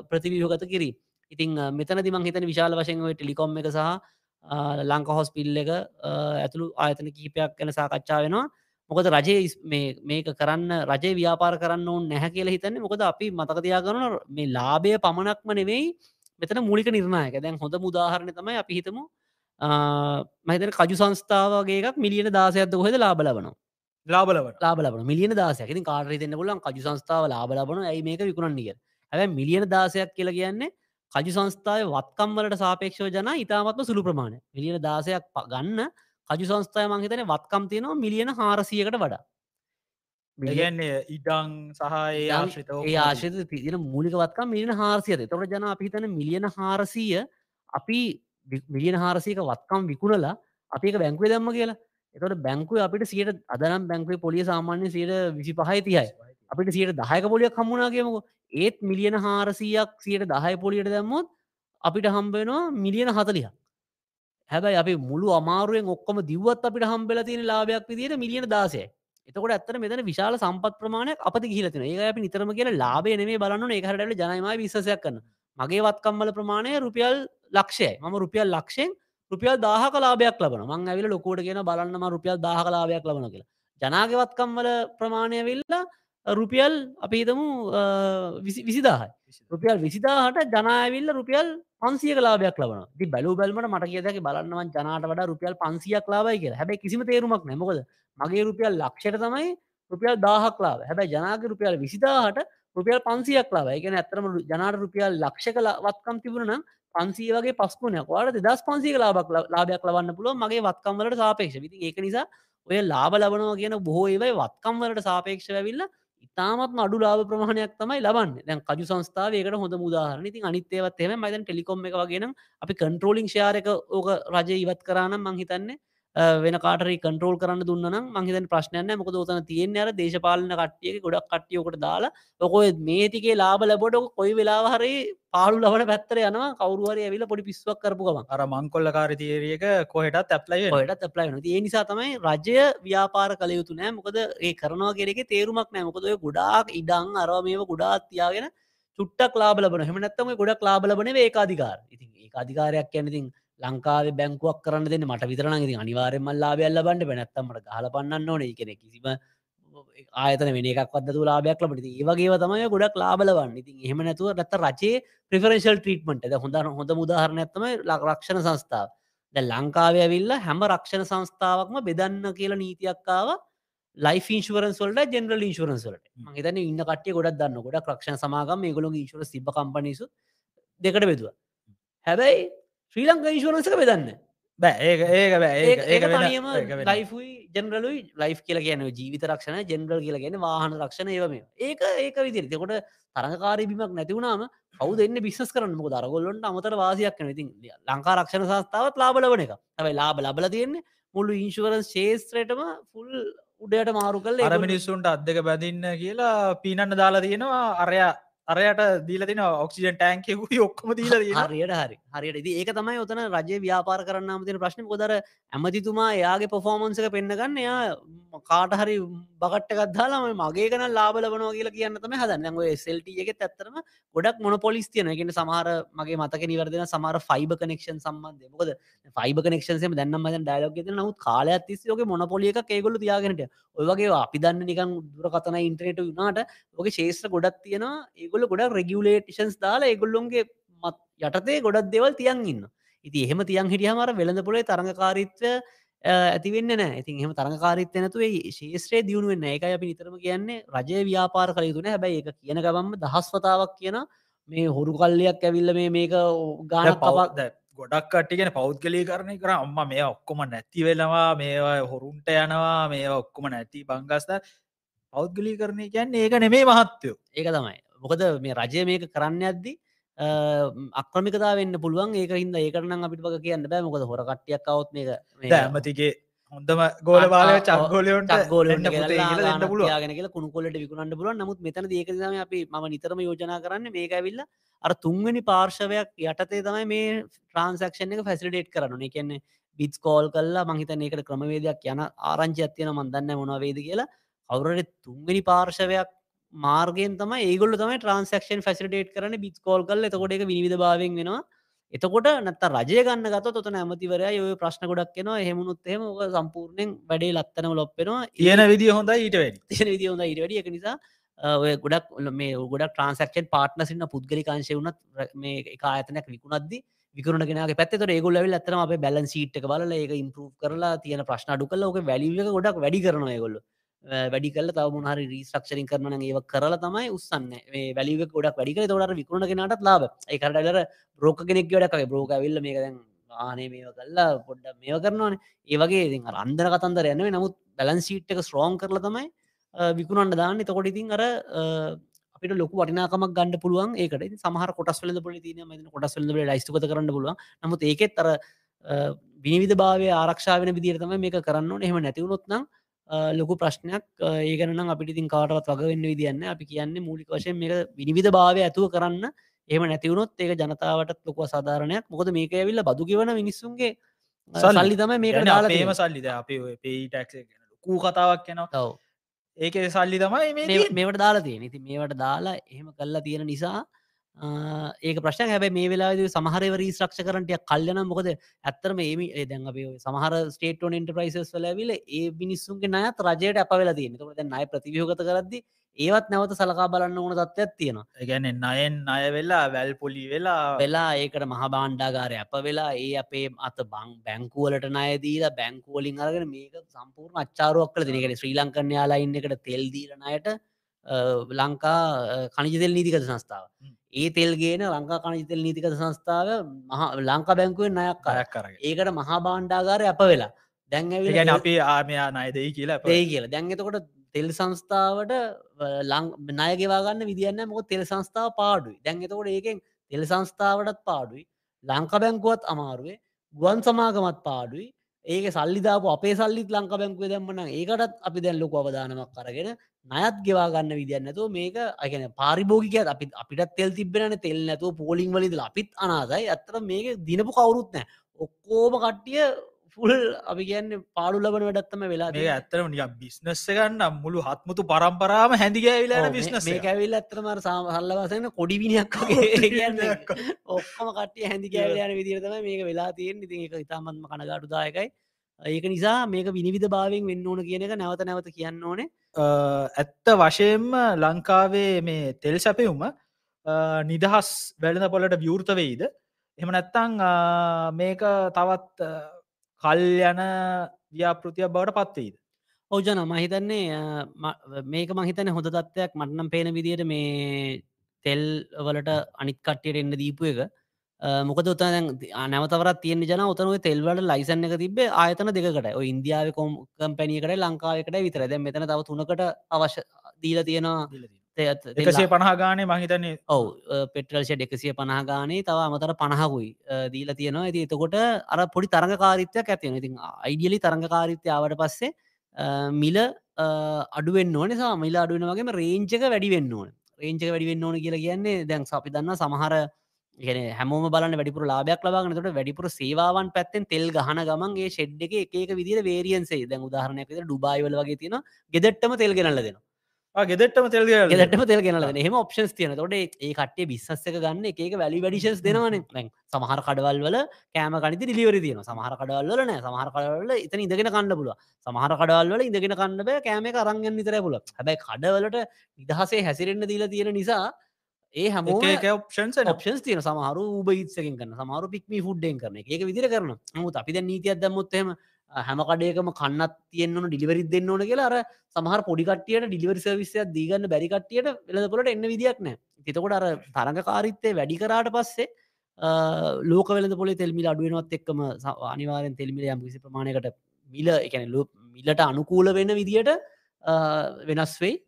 ප්‍රතිවියෝගත කිරී ඉතින් අ, මෙතන දිමං හිතන විශාල වශයෙන් ඔය ටෙලිකොම් එක සහ ලංක හොස්පිල් එක ඇතුළු ආයතන කීපයක් ගැන සාකච්ඡා වෙනවා. මොකද රජය මේක කරන්න රජය ව්‍යාපාර කරන්න ඕන් නැහැ කියලා හිතන්නේ. මොකද අපි මතකතියා කරන මේ ලාබය පමණක්ම නෙවෙයි මෙතන මූලික නිර්ණයක. දැන් හොඳ මුදාහරණ තමයි අපි හිතමු මහිතන කජු සංස්ථාවගේ එකක් මිලියන දාසයක්ද කොහෙද ලාබ ලබනවා? ලාබලවට ලාබලබන මිලියන දාසයක්. ඉතින් කාරය දෙන්න ගොලන් කජු සංස්ථාව ලාබලබන ඇයි මේක විකුණන්න කිය හැබැ මිලියන දාසයක් කියලා කියන්නේ කජු සංස්ථාව වත්කම්වලට සාපේක්ෂව ජන ඉතාමත්ම සුළු ප්‍රමාණය. මිලියන දාසයක් ගන්න කජු සංස්ථාය මංහිතන වත්කම් තියෙනවා මිලියන හාරසියකට වඩා. මිලියන- ඒගන්නේ ඉඩං සහ ඒ ආශත තින මූලිකවත්කම් මිලියන හාරසියද? තොට ජන අපිතන මිලියන හාරසීය අපි මිලියන හාරසීක වත්කම් විකුණලා අපික බැංකුව දම්ම කියලා. එතට බැංකුව අපිට සියට අදනම් බැංකුවේ පොලිය සාමාන්‍ය සයට විසි පහයි තියයි අපිට සියට දහයක පොලියක් හම්මුණනාගේමක ඒත් මිලියන හාරසීයක් සියට දහය පොලියට දැම්මොත් අපිට හම්බෙනවා මිලියන හතලිය හැබැයි අපි මුළු අමාරුවෙන් ඔක්කොම දිවත් අපිට හම්බෙල තියෙන ලාභයක් විදිට මිලියන දාසය එතකොට ඇත්තන මෙතන විශාල සම්පත් ප්‍රමාණයක් අපති ගිලතින ඒ අපි නිතරම කියලා ලාබේ නෙේ බලන්න ඒහරට ජනම විශසයක් කන්න මගේ වත්කම්මල ප්‍රමාණය රුපියල් ලක්ෂය ම රුපියල් ලක්ෂයෙන් රුපියල් දාහ කලාබයක් ලබන මං ඇවිල ලොකෝට කියන බලන්නම රුපියල් දාහ කලාබයක් ලබන කියලා. ජනාගවත්කම්වල ප්‍රමාණය වෙල්ලා රුපියල් අපිතමු විසිදාහයි. රුපියල් විසිදාහට ජනාවිල්ල රුපියල් පන්සිය කලාබයක් ලබන ති බැලු බැල්මට මට කියදක බලන්නවන් ජනාට වඩ රුපියල් පන්සියක් ලාබයි කිය හැබැ කිසිම තේරුමක් නැමකොද මගේ රුපියල් ලක්ෂයට තමයි රුපියල් දාහක් ලාව හැබැ ජනාග රුපියල් විසිදාහට රුපියල් පන්සියක් ලාව එකන ඇතරම ජනාට රුපියල් ලක්ෂ කලා වත්කම් තිබුණන පන්සිය වගේ පස්කුණයක් වාට දස් පන්සිය ලාබක් ලාබයක් ලබන්න පුළුව මගේ වත්කම්වලට සාපේක්ෂ විති ඒක නිසා ඔය ලාබ ලබනවා කියන බොහෝ ඒවයි වත්කම්වලට සාපේක්ෂ ඇවිල්ල ඉතාමත් අඩු ලාබ ප්‍රමාණයක් තමයි ලබන්න. දැන් කජු සංස්ථාවයකට හොඳ මුදාහරන ඉතින් අනිත්තේවත් එම මයිතන් ටෙලිකොම් එක වගෙන අපි කන්ට්‍රෝලිං ශාරක ඕක රජය ඉවත් කරනම් මංහිතන්නේ වෙන කාටරි කන්ට්‍රෝල් කරන්න දුන්න මහිත ප්‍රශ්නයන්න මොක දෝතන තියෙන් අර දේශපාලන කට්ටියක ගොඩක් කට්ටියෝකට දාලා ඔකො මේතිකේ ලාබ ලබොට කොයි වෙලා හරි පාලු ලබන පැත්තර යනවා. කවරුවරය ඇවිල පොඩි පිස්වක් කරපු ගම අර මංකොල්ල කාරතීරියක කොහෙටත් ඇප්ලයි ඔයට ප්ලයින ඒ නිසා තමයි රජය ව්‍යාපාර කළ යුතු නෑ මොකද ඒ කරනවා කෙරෙක තේරුමක් නෑ මොකද ඔය ගොඩාක් ඉඩං අරව මේව ගොඩාත් තියාගෙන චුට්ටක් ලාබලබන හම නැත්තම ගොඩක් ලාබලබන ඒ අධිකාර ඉතින් ඒ අධිකාරයක් ඇනතින් ලංකාවේ බැංකුවක් කරන්න දෙන්න මට විතරන ඉතින් අනිවාරෙන් මල්ලාබයල්ල බන්ඩ පැනැත්තමට හල පන්න ඕන. කෙනෙ කිසිම ආයතන වෙන එකක් වද ලාබයක් ලබට ඒවගේ තමයි ගොඩක් ලාබලවන්න ඉතින් එහෙම නැතුව නැත්ත රචේ ප්‍රිෆරේශල් ට්‍රීටමට ද හොඳ හොඳ මුදාහරණඇත්තම ලක්රක්ෂණ සංස්ථාව. ද ලංකාවය විල්ල හැම රක්ෂණ සංස්ථාවක්ම බෙදන්න කියලා නීතියක්කාව ලයි ින්ශවරන්සල්ට ජෙනරල් ඉන්ශවරන්සලට හිතන ඉන්න කටිය ගොඩක් දන්න ගොඩක් රක්ෂණ සමාගම ගොලු ඉශවර සිබ කම්පනිසු දෙකට බෙදුව. හැබැයි ශ්‍රී ලංක ඉශවරන්සක බෙදන්න. බෑ ඒක ඒක බෑ. ඒක වෙන. ලයිෆයි ජෙනරලුයි ලයි් කියල කියන ජීවිත රක්ෂණ ජෙනරල් කියල කියන වාහන රක්ෂණ ඒවම ඒක ඒක විදිරි තකොට තරඟකාරී බිමක් නැතිවුණාම කවු දෙන්න බිස්නස් කරන්න? මොක දරගොල්ලොන්ට අමතර වාසියක් නති ලංකා රක්ෂණ සස්ථාවත් ලාබලවන එක. ඇයි ලාබ ලබල තියෙන්නේ මුළු ඉන්ශුවරන් ශේස්ත්‍රයටම ෆුල් උඩයට මාරු කල් අර මිනිස්සුන්ට අදක බැඳන්න කියලා පීනන්න දාලා තියෙනවා. අරයා අරයට දීල තින ඔක්සිජන් ටෑන්කෙකුයි ඔක්කොම දීල හරියට හරි. හරියට. ඒක තමයි ඔතන රජය ව්‍යාපාර කරන්න තින ප්‍රශ්න. කොදර ඇමතිතුමා එයාගේ පොෆෝමන්සක පෙන්න්නගන්න එයා කාට හරි බකට්ටකත් දාලාම මගේ කන ලාබලවනවා කියලා කියන්න තම හදන්න. සෙල්ට එක ඇත්තරම ගොඩක් මොන පොලිස් තියන ගෙන සමහර මගේ මතක නිවර්දන සමර ෆයිබ කනෙක්ෂන් සම්බන්ධය මොකද ෆයිබ කනෙක්ෂන්සේ දැන්නම ඩයිලෝක නවත් කාල ඇතිස් යෝක මොන පොලියක ඒගොල තියාගෙනට ඔයගේ අපි දන්න නිකන් දුර කතන ඉන්ට්‍රේට වනාට ඕක ශේෂත්‍ර ගොඩක් තියෙනවා ඒගොල ගොඩක් රෙගියලේටෂන්ස් දාලා ඒගොල්ලොන්ගේ මත් යටතේ ගොඩක් දෙවල් තියන් ඉන්න ඉති එහෙම තියන් හිටියමර වෙළඳ පොලේ තරඟකාරීත්වය ඇතිවෙන්න නෑ ඉතින් එහම තරකාරිත්ත නැතුවේ ශේෂත්‍රය දියුණුවෙන්න එකයි අපි නිතරම කියන්නේ රජය ව්‍යාපාර කළ යුතුන හැබැයි එක කියන ගබම්ම දහස්වතාවක් කියන මේ හොරු කල්ලයක් ඇවිල්ල මේ මේක ගාන පවක් පවක්ද ගොඩක් කට්ටිගෙන පෞද්ගලී කරණය කර. අම්ම මේ ඔක්කොම නැති වෙනවා. මේවා හොරුන්ට යනවා. මේ ඔක්කොම නැති බංගස්ත පෞද්ගලී කරණය කියන්නේ ඒක නෙමේ මහත්තයෝ. ඒක තමයි මොකද මේ රජය මේක කරන්න ඇද්දි අක්‍රමිකතා වෙන්න පුළුවන්. ඒක හිද ඒකරන අපිට වගේ කියන්න බෑ. මොකද හොර කට්ටියක් කවුත් මේක ඇමතිගේ හොඳම ගෝල අ- චක්ගෝලයොන්ට ගෝලට ගෙන කුණුකොලට විකුණන්න පුළුවන්. නමුත් මෙතන ඒකදම අපි ම නිතරම යෝජනා කරන්න. මේක ඇවිල්ල අර තුන්වැනි පාර්ශවයක් යටතේ තමයි මේ ට්‍රන්සක්ෂන් එක ෆැසිලිටේට් කරන කියන්නේ බිස් කෝල් කල්ලා මහිතන ඒකට ක්‍රමවේදයක් යන ආරංචි ඇත්තියන මන්දන්න මොනවේද කියලා. අවුරට තුන්වැනි පාර්ශවයක් මාර්ගෙන් තම ඒගොල තම ට්‍රන්සක්ෂන් ෆැසිටේට් කරන බිස් කෝල් එතකොට එක විනිවිධ භාවෙන් වෙනවා. එතකොට නැත්ත රජය ගන්න ගත තොත ඇමතිවරය ඔය ප්‍රශ්න ගොඩක් ෙනවා හෙමුණුත් ඕක සම්පූර්ණයෙන් වැඩේ ලත්තනම ලොප්පෙනවා තියෙන විදිිය හොඳ ඊට තියෙන විදි හොඳ ඉඩ එක නිසා ඔය ගොඩක් මේ ගොඩක් ට්‍රන්සක්ෂන් පාට්නසින්න පුද්ගලිකාංශය වනත් මේ එක ආයතනයක් විකුණද්දි විකරුණගෙනගේ පැත්තට ඒගොල වෙල් ඇතන අප බැලන් සිට් බල ඒක ඉම්පරූ් කරලා තියෙන ප්‍රශ්න අඩු කල ඕක වැලික ගොඩක් වැඩි කරනවා ගොල්ල වැඩි කල තව මුහරි රීස්ටක්ෂරින් කරන ඒව කරලා තමයි උත්සන්න වැලික ගොඩක් වැඩික තොට විකුණගෙනටත් ලාබ ඒකටලර බ්‍රෝක කෙනෙක් ගඩක් බ්‍රෝක විල්ල මේක දැන් ආනේ මේ කල්ලා පොඩ්ඩ මේ කරනවාන. ඒවගේ ඉතින් අර අන්දර කතන්දර යන්නේ නමුත් බැලන් සිට් එක ස්ට්‍රෝන් කරල තමයි විකුණන්ට දාන්න. තකොට ඉතින් අර අපිට ලොක වටිනාකමක් ගන්න පුළුවන් ඒකට. සමහර කොටස් වල පොලි තින ම කොටස් වල ලයිස්තුක කරන්න පුළුවන්. නමුත් ඒකෙත් අර විනිවිධ භාවය ආරක්ෂාවෙන විදිරතම මේක කරන්න එහෙම නැතිවුණොත්නම් ලොකු ප්‍රශ්නයක්. ඒගනනම් අපිට ඉතින් කාටවත් වගවෙන්න විදින්න අපි කියන්නේ මූලික වශයෙන් මේ විනිවිධ භාවය ඇතුව කරන්න එහම නැතිවුණොත් ඒක ජනතාවට ලොක සාධාරණයක් මොකද මේක ඇවිල්ල බදු කිවන මිනිස්සුන්ගේ සල්ලි. තම මේක පේම සල්ලිද අපි පේටක් කූ කතාවක් තව ඒක සල්ලි තමයි මේ මේ- මේවට දාලා තියෙන ඉති මේවට දාලා එහෙම කල්ලා තියෙන නිසා ඒක ප්‍රශ්න හැබ මේ වෙලා සමහරවර ශ්‍රක්ෂ කරටය කල්යන මොකද ඇත්තරම ඒමි දැන් අප සමහර ස්ටේටෝන් එන්ටප්‍රයිසස් වලවිල ඒ මිනිස්සුන්ගේ නයත් රජයට අප වෙලා තියෙන ද නය ප්‍රතිවියෝගත කරදදි ඒවත් නැවත සලකා බලන්න ඕන තත්වයක් තියෙනවා. ගැන නයෙන් අය වෙලා වැල් පොලි වෙලා. වෙලා ඒකට මහ බාණ්ඩාගාරය අප වෙලා ඒ අපේ අත බං බැංකුවලට නයදීලා බැංකුවලින් අරගෙන මේක සම්පූර්ණ අච්චාරුවක් කල දිනකට ශ්‍රී ලංකන්න යාලා ඉන්න එකට තෙල්දීරනයට ලංකා කනිජතෙල් නීතිකත සංස්ථාව. ඒ තෙල්ගේන ලංකා කනිජතෙල් නීතිකත සංස්ථාව මහ ලංකා බැංකුවෙන් කර. කරක් කරග ඒකට මහා බාණ්ඩාගාරය අප වෙලා. දැන් ඇවිල්ලා ගැන අපි ආමයා නයදයි කියලා දෙයි කියලා. දැන් එතකොට තෙල් සංස්ථාවට ලං ණයගෙවාගන්න විදින්න මොක තෙල් සංස්ථාව පාඩුයි. දැන් එතකොට ඒකෙන් තෙල් සංස්ථාවටත් පාඩුයි. ලංක බැංකුවත් අමාරුවේ. ගුවන් සමාගමත් පාඩුයි ඒක සල්ලිදාපු අපේ සල්ලිත් ලංක බැංකුව දැම්මන ඒකටත් අපි දැන් ලොක අවධානමක් කරගෙන නයත් ගෙවාගන්න විදින්නතු මේක අගන පාරිභෝගික අපි අපිට තෙල් තිබෙන තෙල් නැතුව පෝලිං වලිද අපිත් අනාදයි ඇත්තර මේක දිනපු කවුරුත් නෑ ඔක්කෝම කට්ටිය ෆුල් අපි කියන්න පාඩු ලබන වැඩත්තම වෙලා මේ ඇත්තරම නික බිස්නස්ස ගන්න මුළු හත්මුතු පරම්පරාම හැදිගෑවිලාන බිස්නස් ඇවිල් ඇතරමර සාහල්ලවසන කොඩිවිනියක් ඔක්කම කටිය හැදි කෑවලයන විදිරතම මේක වෙලා තියෙන් ඉති එක ඉතාමත්ම කනගාටුදායකයි. ඒක නිසා මේක විනිවිධ භාවෙන් වෙන්න ඕන කියන එක නැවත නැවත කියන්න ඕනේ. ඇත්ත වශයෙන්ම ලංකාවේ මේ තෙල් සැපයුම නිදහස් වැළඳ පොලට විවෘත වෙයිද? එම නැත්තං මේක තවත් කල් යන ව්‍යාපෘතියක් බවට පත්වෙයිද ඕජන මහිතන්නේ මේක මහිතන හොඳ තත්වයක් මටනම් පේන විදියට මේ තෙල් වලට අනිත් කට්ටියට එන්න දීපු එක. මොකද උතන නැවතවරත් තියෙන ජන උතනුව තෙල්වලට ලයිසන්න එක තිබේ ආයතන දෙකට ඉන්දියාව කොම් කම්පැනියකට ලංකාවකට විතර දැ මෙතන තව තුනකට අවශ්‍ය දීල තියෙනවා එකසේ පණහා ගානේ මහිතන්නේ ඔව පෙටරල්ෂ එකසිය පණහා ගානේ තව අමතර පණහකුයි දීල තියෙනවා. ඇති එතකොට අර පොඩි තරඟකාරිත්‍යයක් ඇතියෙන ඉතින් අයිඩියලි තරඟකාරිත්‍යාවට පස්සේ මිල අඩුවෙන් ඕන සා මිල අඩුවෙන වගේම රේංචක වැඩි වෙන්න ඕන. රේංචක වැඩි වෙන්න ඕන කියලා කියන්නේ දැන් අපි දන්න සමහර ගෙන හැමෝම බලන්න වැඩිපුර ලාබයක් ලබාගනතට වැඩිපුර සේවාවන් පැත්තෙන් තෙල් ගහන ගමන්ගේ ෂෙඩ් එක එක විදිර වේරියන්සේ දැන් උදාහරණයක් ඩුබයිවල වගේ තියෙන ගෙදෙට්ටම තෙල් ගෙනල්ල දෙනවා ගෙදෙටම තෙල් ගෙදටම තෙල් ගෙනල හෙම ඔප්ෂන්ස් තියන තොට ඒ කටේ බිස්සක ගන්න එක වැලි වැඩිශස් දෙනවන. සමහර කඩවල් වල කෑම කනිති ඩිලිවරි තියන සමහර කඩවල්ල නෑ. සමහර කඩවල එතන ඉඳගෙන කන්න පුල සමහර කඩවල්ල ඉඳගෙන කන්න බෑ. කෑම කරංගන් නිතර පුල හැබැයි කඩවලට නිදහසේ හැසිරෙන්න්න දීලා තියෙන නිසා ඒ හැමෝ ඔප්ෂන්ස් ඔප්ෂන්ස් තියන සමහරු උබයිත්සකින් කන්න සමහරු පික්ම ෆුඩ්ඩෙන් කරන ඒක විදිර කරන මුත් අපි නීතියක් දම්මුත්හෙම හැම කඩයකම කන්නත් තියෙන්න්නන ඩිලිවරිත් දෙන්න ඕන කියලා අර සමහර පොඩිකටියට ඩිලිවරි සවිස්සයක් දීගන්න බැරිකටියට වෙලදපොලට එන්න විදික් නෑ තිතකොට අර තරඟකාරිත්තය වැඩි කරාට පස්සේ ලෝක වෙල පොල තෙල්මිල අඩුවනවත් එක්කම අනිවාරෙන් තෙල්මිල යම් කිසි ප්‍රමාණයකට මිල එකන ලො මිලට අනුකූල වෙන්න විදියට වෙනස් වෙයි.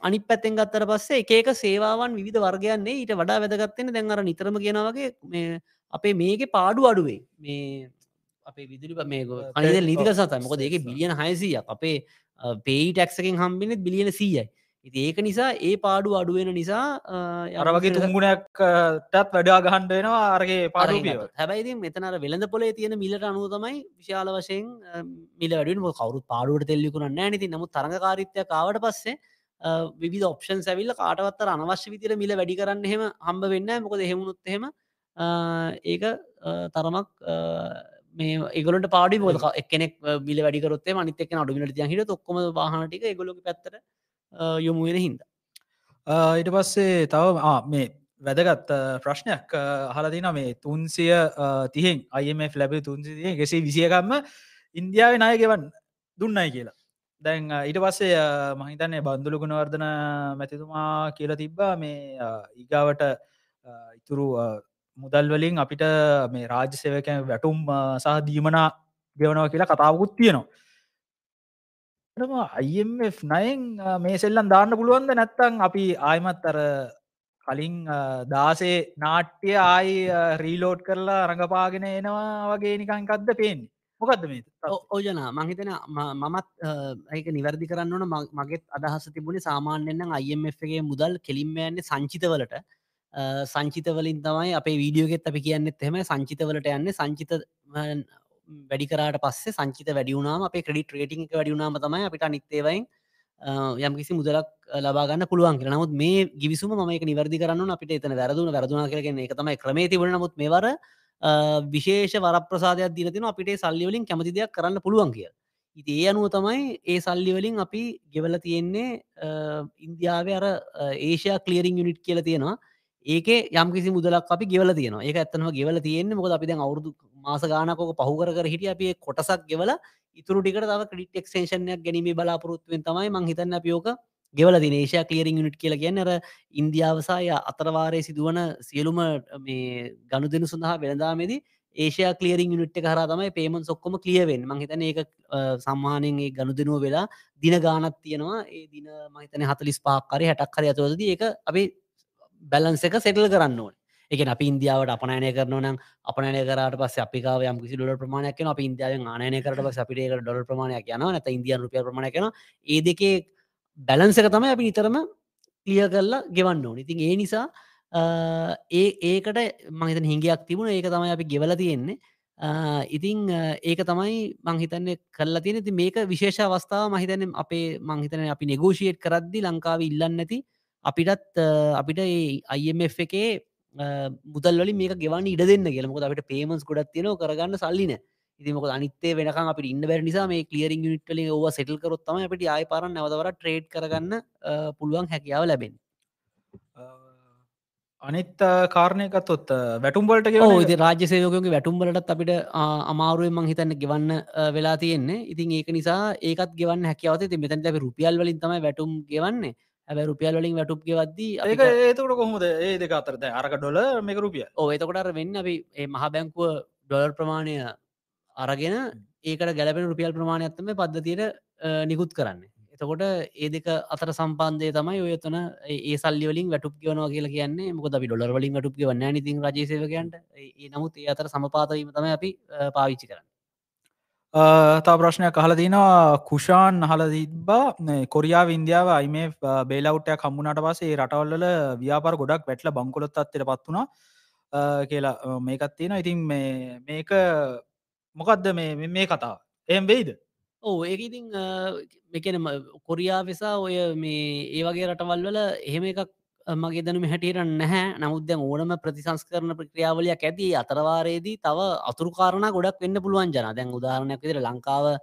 අනි පැත්තෙන් ගත්තර පස්සේ එකක සේවාවන් විධ වර්ගයන්නේ ඊට වඩා වැදගත්තෙන දැන්වර නිතරම කියෙනවගේ අපේ මේක පාඩු අඩුවේ. මේ අපේ විදුලි මේ අනිද නීතික සත මොක දෙක බිලියන හයසිය අපේ පේයි ටක්සකින් හම්බිනෙත් බිලියන සීයයි. ඉති ඒක නිසා ඒ පාඩු අඩුවෙන නිසා අරවගේ තුමුණයක්ටත් වැඩා ගහන්ඩ වෙනවා අරගේ පාඩු හැබයිති මෙතනර වෙළඳ පොලේ තියෙන මිලට අනුව තමයි විශාල වශයෙන් මිල වැඩුව කවරුත් පාඩුවට තෙල්ලිකුණ නෑනති නමු තරඟකාරිත්‍යය කාවට පස්සේ විධ ඔප්ෂන් සැවිල්ල කාටවත්තර අනවශ්‍ය විතර මිල වැඩි කරන්න හෙම හම්බ වෙන්න මොකද හෙමුණුත් හෙම ඒක තරමක් මේ ඒගලට පාඩි බෝද එක්නෙක් බිල වැඩිකරොත්තේ මනිත එක් අඩුමිට හිට ඔක්කොම වාහනටික ගොලො පැත්තර යොමු වෙන හින්ද. ඊට පස්සේ තව මේ වැදගත් ප්‍රශ්නයක් හලදින මේ තුන්සිය තිහෙන් අයම ලැබ තුන්සිතිය ගෙසේ විසියකම්ම ඉන්දියාව නාය ගෙවන් දුන්නයි කියලා. දැන් ඊට පස්සේ මහිතන්නේ බන්දුල ගුණවර්ධන මැතිතුමා කියලා තිබ්බා. මේ ඉගාවට ඉතුරු මුදල් වලින් අපිට මේ රාජ්‍ය සේවකැන් වැටුම් සහ දීමනා ගෙවනව කියලා කතාවකුත් තියෙනවා. අයිF නයෙන් මේ සෙල්ලන් දාන්න පුළුවන්ද? නැත්තං අපි ආයමත් අර කලින් දාසේ නාට්‍ය ආයි රීලෝඩ් කරලා රඟපාගෙන එනවා වගේ නිකංකක්ද පේන්නේ? මොකක්ද මේ ඕජන මහිතන මමත් ඒක නිවැරදි කරන්න ඕන. මගෙත් අදහස තිබුණේ සාමාන්‍යයෙන් අයිFගේ මුදල් කෙලින්මයන්නේ සංචිතවලට. සංචිතවලින් තමයි අපේ වීඩියෝගෙත් අපි කියන්නෙත් එෙම සංචිතවලට යන්න සංචිත වැඩිකරට පස්සේ සංචිත වැඩියුනාම අපේ ක්‍රඩි ්‍රේටිං වැඩියුනාම තමයි අපිට නිත්තේවයින් යම් කිසි මුදලක් ලබාගන්න පුළුවන් කිය නමුත් මේ ගිවිසුම මක නිවැරදි කරන්න අපිට එතන වැරදුන වැරදුනා කරගෙන එක තමයි ක්‍රමේති වන නමුත් මෙවර විශේෂ වරප්‍රසාදයක් දිලතින අපිට සල්ලිවලින් කැමති දෙයක් කරන්න පුළුවන් කිය ඉති ඒ අනුව තමයි ඒ සල්ලිවලින් අපි ගෙවල තියෙන්නේ ඉන්දියාව අර ඒෂයා කලියරිං යුනිට් කියල තියෙනවා. ඒක යම් කිසි මුදලක් අපි ගෙවල තියෙන ඒක ඇත්තනම ගෙවල තියෙන්නේ මොකද අපි දැන් අවුරදු මාස ගානකොක පහුකර හිටිය අපේ කොටසක් ගෙවල ඉතුරු ටිකට තව ක්‍රඩිට් එක්ෂේෂණයක් ගැනීම බලාපොරොත්තුවෙන් තමයි මංහිතන්න අපියෝක ගෙවල දිනේශයා කලියරිං යුනිට් කියල කියන්න ර ඉන්දියාවසාය අතරවාරය සිදුවන සියලුම මේ ගණු දෙනු සඳහා වෙනදාමේදී ඒෂයා කලියරිං යුනිට් කර තමයි පේමන් සොක්කොම කලියවෙන් මහිතන ඒ සම්මානයෙන් ඒ ගණු දෙනුව වෙලා දින ගානත් තියෙනවා. ඒ දින මහිතන හතලිස් පාක්කරය හැටක් කර ඇතුවද ඒක අපි බැලන්ස එක සෙටල් කරන්න ඕන. එක අප ඉන්දියාවට අපනයනය කරන නම් අපනය කරට පස් අපිකාව යම් කිසි ඩොල ප්‍රමාණයක් අප ඉන්දියාවෙන් ආනය කරට පස් අපිට ඩොල ප්‍රමාණයක් යන නැත ඉන්දියන් රුපිය ප්‍රමාණ කන ඒ දෙකේ බැලන්සක තමයි අපි නිතරම ක්ලිය කරලා ගෙවන්න ඕන. ඉතින් ඒ නිසා ඒ ඒකට මහිත හිංගයක් තිබුණ. ඒක තමයි අපි ගෙවල තියෙන්නේ. ඉතිං ඒක තමයි මංහිතන්නේ කල්ලා තියෙන ති මේක විශේෂ අවස්ථාව මහිතන අපේ මංහිතන අපි නෙගෝෂියට් කරද්දි ලංකාව ඉල්ලන්න නැති අපිටත් අපිට අයිF එකේ මුදල්වලින් මේක ගෙවන්න ඉඩ දෙන්න කියලමක අපට පේමන්ස් ගොඩත් තියෙන කරගන්න සල්ලින ඉතිමක අනිත්තේ වෙනකම් අපිට ඉන්න බැරි නිසා මේ ක්ලියරින් යුනිට්වලින් ඕව සෙටල් කරොත්තම අපිට ආය පාරන් නැවතවර ට්‍රේඩ් කරගන්න පුළුවන් හැකියාව ලැබෙන් අනිත් කාරණයකත්ොත් වැටුම්බලට ඕ ගෙව ඉති රාජ්‍ය සයෝකගේ වැටුම්බලටත් අපිට අමාරුවෙන් මං හිතන්න ගෙවන්න වෙලා තියෙන්නේ. ඉතින් ඒක නිසා ඒකත් ගෙවන්න හැකවත ති ලැබ රුපියල් වලින් තමයි වැටුම් ගෙවන්නේ හැබැ රුපියල් වලින් වැටුප් ගෙවද්දී ඒක ඒතකට කොහොමද? ඒ දෙක අතරද අරක ඩොල මේක රුපිය අර වෙන්න අපි මහ බැංකුව ඩොලර් ප්‍රමාණය අරගෙන ඒකට ගැලපෙන රුපියල් ප්‍රමාණයක්ත්තම පද්ධතියට නිකුත් කරන්න. එතකොට ඒ දෙක අතර සම්පන්දය තමයි ඔයතන ඒ සල්ලිවලින් වැටුප් කියවනවා කියලා කියන්නේ. මොක අපි ඩොලර් වලින් වැටුප් වන්න නිතින් රජසේවකයන්ට ඒ නමුත් ඒ අතර සමපාතවීම තම අපි පාවිච්චි කරන්න තා ප්‍රශ්නයක් අහල තිනවා. කුෂාන් හල තිබා කොරයා ඉන්දියාව අයිම බේලවට්ටය කම්මුණට පසේ රටවල්ල ව්‍යාපර ගොඩක් වැටල බංකොලොත් අත්තට පත් වුණා. අ, කියලා අ, මේකත් තියෙන ඉතින් මේ- මේක මොකක්ද මේ මේ කතා එම් වෙයිද? ඕ ඒක ඉතින් මෙකන කොරියා වෙසා ඔය මේ ඒ වගේ රටවල් වල එහෙම එකක් අ, මගේ දනම හැටියට නැහැ. නමුද්ද ඕනම ප්‍රතිසංස් කරන ප්‍රක්‍රියාවලයක් ඇති අතරවාරයේදී තව අතුරු කාරණ ගොඩක් වෙන්න පුළුවන් ජන. දැන් උදාහරණයක් විදිර ලංකාව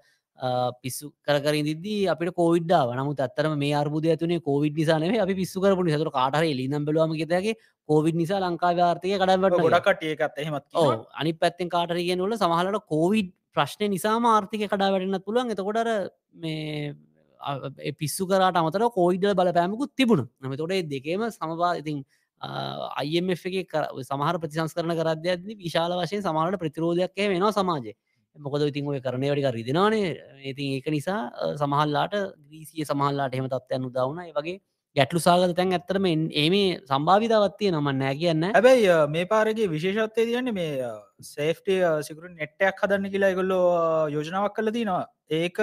පිස්සු කරකරදිදී අපිට කෝවිඩ්ඩාව නමුත් අත්තරම මේ අර්බුදය තුනේ කෝවිඩ් නිසානේ අපි පිස්සු කරපු නිසතුර කාටර එලිනම් බලවාම ගෙතගේ කෝවිඩ් නිසා ලංකාව ආර්ථය කඩම්වට ගොඩකට ඒකත් එහෙමත් අනි පැත්තෙන් කාටරගෙන වල සමහලට කෝවිඩ් ප්‍රශ්නය නිසාම ආර්ථික කඩා වැටෙන්න්න පුළුවන්. එතකොටර මේ පිස්සු කරට අමතර කෝයිඩල් බලපෑමකුත් තිබුණ. නම තොට දෙකේම සමවා ඉතින් අයිF එක සමහර ප්‍රතිසංස් කරන කරද්‍යයක්ද විශාල වශයෙන් සමහට ප්‍රතිරෝධයක් වෙනවා සමාජය. මොකද ඉතින් ඔය කරනය වැඩික රිදිනවානේ. ඉතින් ඒක නිසා අ, සමහල්ලාට ග්‍රීසිය සමහල්ලාට එහෙම තත්වයන් උදවුණ ඒ වගේ ගැටලු සාගත තැන් ඇත්තරම ඒමේ සම්භාවිතාවත්තිය නම නෑ කියන්න. හැබැයි අ, මේ පාරගේ විශේෂත්වය තියන්නේ මේ සේෆ්ටේ සිකරු නෙට්ටයක් හදන්න කියලා ගොල්ලෝ යෝජනාවක් කල තිනවා. ඒක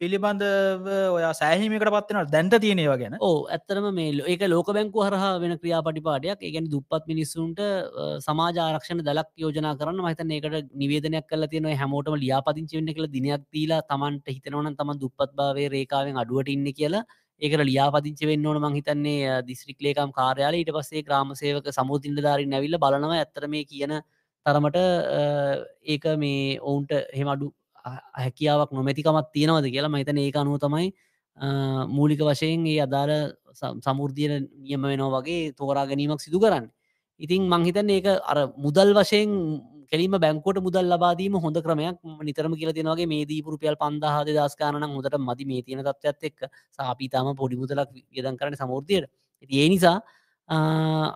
පිළිබඳව ඔයා සෑහිමකට පත්වන දැන්ට තියෙනවා ගැන? ඕ ඇත්තරම මේ ලෝ- ඒක ලෝක බැංකු හරහා වෙන ක්‍රියාපටිපාටයක් ඒගැන දුපත් මිනිස්සුන්ට අ, සමාජ ආරක්ෂණ දලක් යෝජනා කරන්න මහිතන ඒකට නිවේදනයක් කල තියෙන හැමෝටම ලියාපතිංචි වෙන්න කළ දිනයක් දීලා තමන්ට හිතනවන තම දුපත් භාවේ රේකාවෙන් අඩුවට ඉන්න කියලා ඒකට ලියාපතිංචි වෙන්න ඕන මං හිතන්නේ දිස්ත්‍රික් ලේකම් කාර්යාල ඊට පස්සේ ග්‍රාමසේවක සමුතින්ට ධාරින් නැවිල්ල බලනවා. ඇත්තර මේ කියන තරමට අ, ඒක මේ ඔවුන්ට හෙමඩු හැකියාවක් නොමැතිකමත් තියෙනවද කියලා මහිතන ඒක අනුව තමයි මූලික වශයෙන් ඒ අදාළ සම්- සමෘද්ධියන නියම වෙනවා වගේ තෝරා ගැනීමක් සිදු කරන්න. ඉතින් මංහිතන් ඒක අර මුදල් වශයෙන් කෙලීම බැංකොට මුදල් ලබාදීම හොඳ ක්‍රමයක් නිතරම කියල තියෙනවගේ මේ දීපුරුපියල් පන්දාහද දස්කාරන හොඳට මති මේ තියෙන තත්වත් එක් සාපිතාම පොඩි මුදලක් යදන් කරන සමෘතියට ඒ නිසා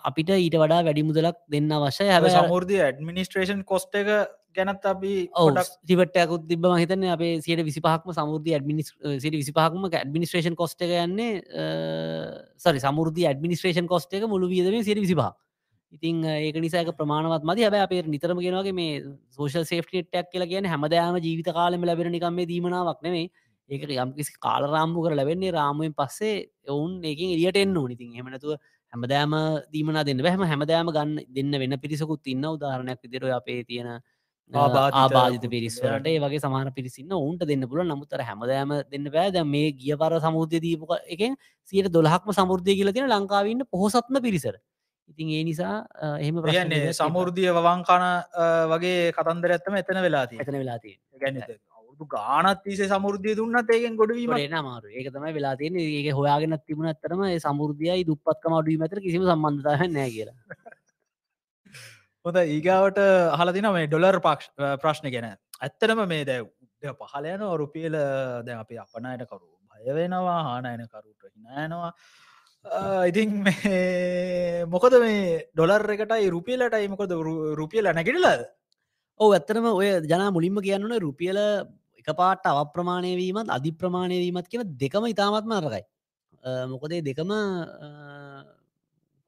අපිට ඊට වඩා වැඩි මුදලක් දෙන්න අවශ්‍ය හැබ හැබ සමුෘධිය ඇඩමිනිස්ට්‍රේෂන් කොස්ට එක ගැනත් අපි ටිවටයකුත් තිබ මහිතන අපේ සියට විසිපහක්ම සමුෘධ ඇඩමිනිස් සිට විසිපහක්ම ඇඩමිනිස්ට්‍රේෂන් කොස්ට යන්නේ සරි සමුෘධ ඇඩමිනිස්ට්‍රේෂන් කොස්ට එක මුළු වියදම සිට විසිපා ඉතින් ඒක නිසාක ප්‍රමාණවත් මති හැබ අපේ නිතරම ගෙනවගේ මේ සෝෂල් සේෆ්ටක් කියලා කියන හැමදෑම ජීවිත කාලම ලැබෙන නිකම් මේ දීමනාවක් නෙමේ ඒක යම්කිසි කාලරාම්පු කර ලැබෙන්නේ රාමුවෙන් පස්සේ ඔවුන් ඒකින් එලියට එන්න ඕනිතින් හෙමනතුව හැමදෑම දීමනා දෙන්න බැහම හැමදෑම ගන්න දෙන්න වෙන පිරිසකුත් ඉන්න උදාහරණයක් විදිර අපේ තියෙන ආබාධිත පිරිස්වලට ඒ වගේ සමාන පිරිසින්න ඔවුන්ට දෙන්න පුල නමුත්තර හැමදෑම දෙන්න බෑ. දැ මේ ගිය පර සමුෘද්ධය දීපක එකෙන් සියට දොළහක්ම සමුෘද්ධය කියල තියෙන ලංකාවන්න පොහොසත්ම පිරිසර ඉතින් ඒ නිසා එහෙම තියෙනවා. සමුෘද්ධිය වවංකාන වගේ කතන්දර ඇත්තම එතන වෙලාති එතන අවුදු ගානත් තිසේ සමුෘද්ධිය දුන්නත් ඒකෙන් ගොඩවීම එන මාරු ඒක තමයි වෙලා තියෙන ඒක හොයාගෙන තිබුණ ඇතරම සමුෘද්ධියයි දුපත්කම අඩුවීම ඇතර කිසිම සම්බන්ධතාව නෑ කියලා හොඳ ඒගාවට හලදින මේ ඩොලර් පක්ෂ ප්‍රශ්න ගැන. ඇත්තනම මේ දැව් පහලයන රුපියල දැ අපි අපනයට කරු. භයවෙනවා හානයන කරුට හිනයනවා ඉතින් මේ මොකද මේ ඩොලර් එකටයි රුපියලටයි මොකද රු- රුපියල නැගිටලද ඔව ඇත්තරම ඔය ජනා මුලින්ම කියන්නන රුපියල එක පාට අවප්‍රමාණය වීමත් අධි ප්‍රමාණය වීමත් කියන දෙකම ඉතාමත්ම අරකයි මොකදේ දෙකම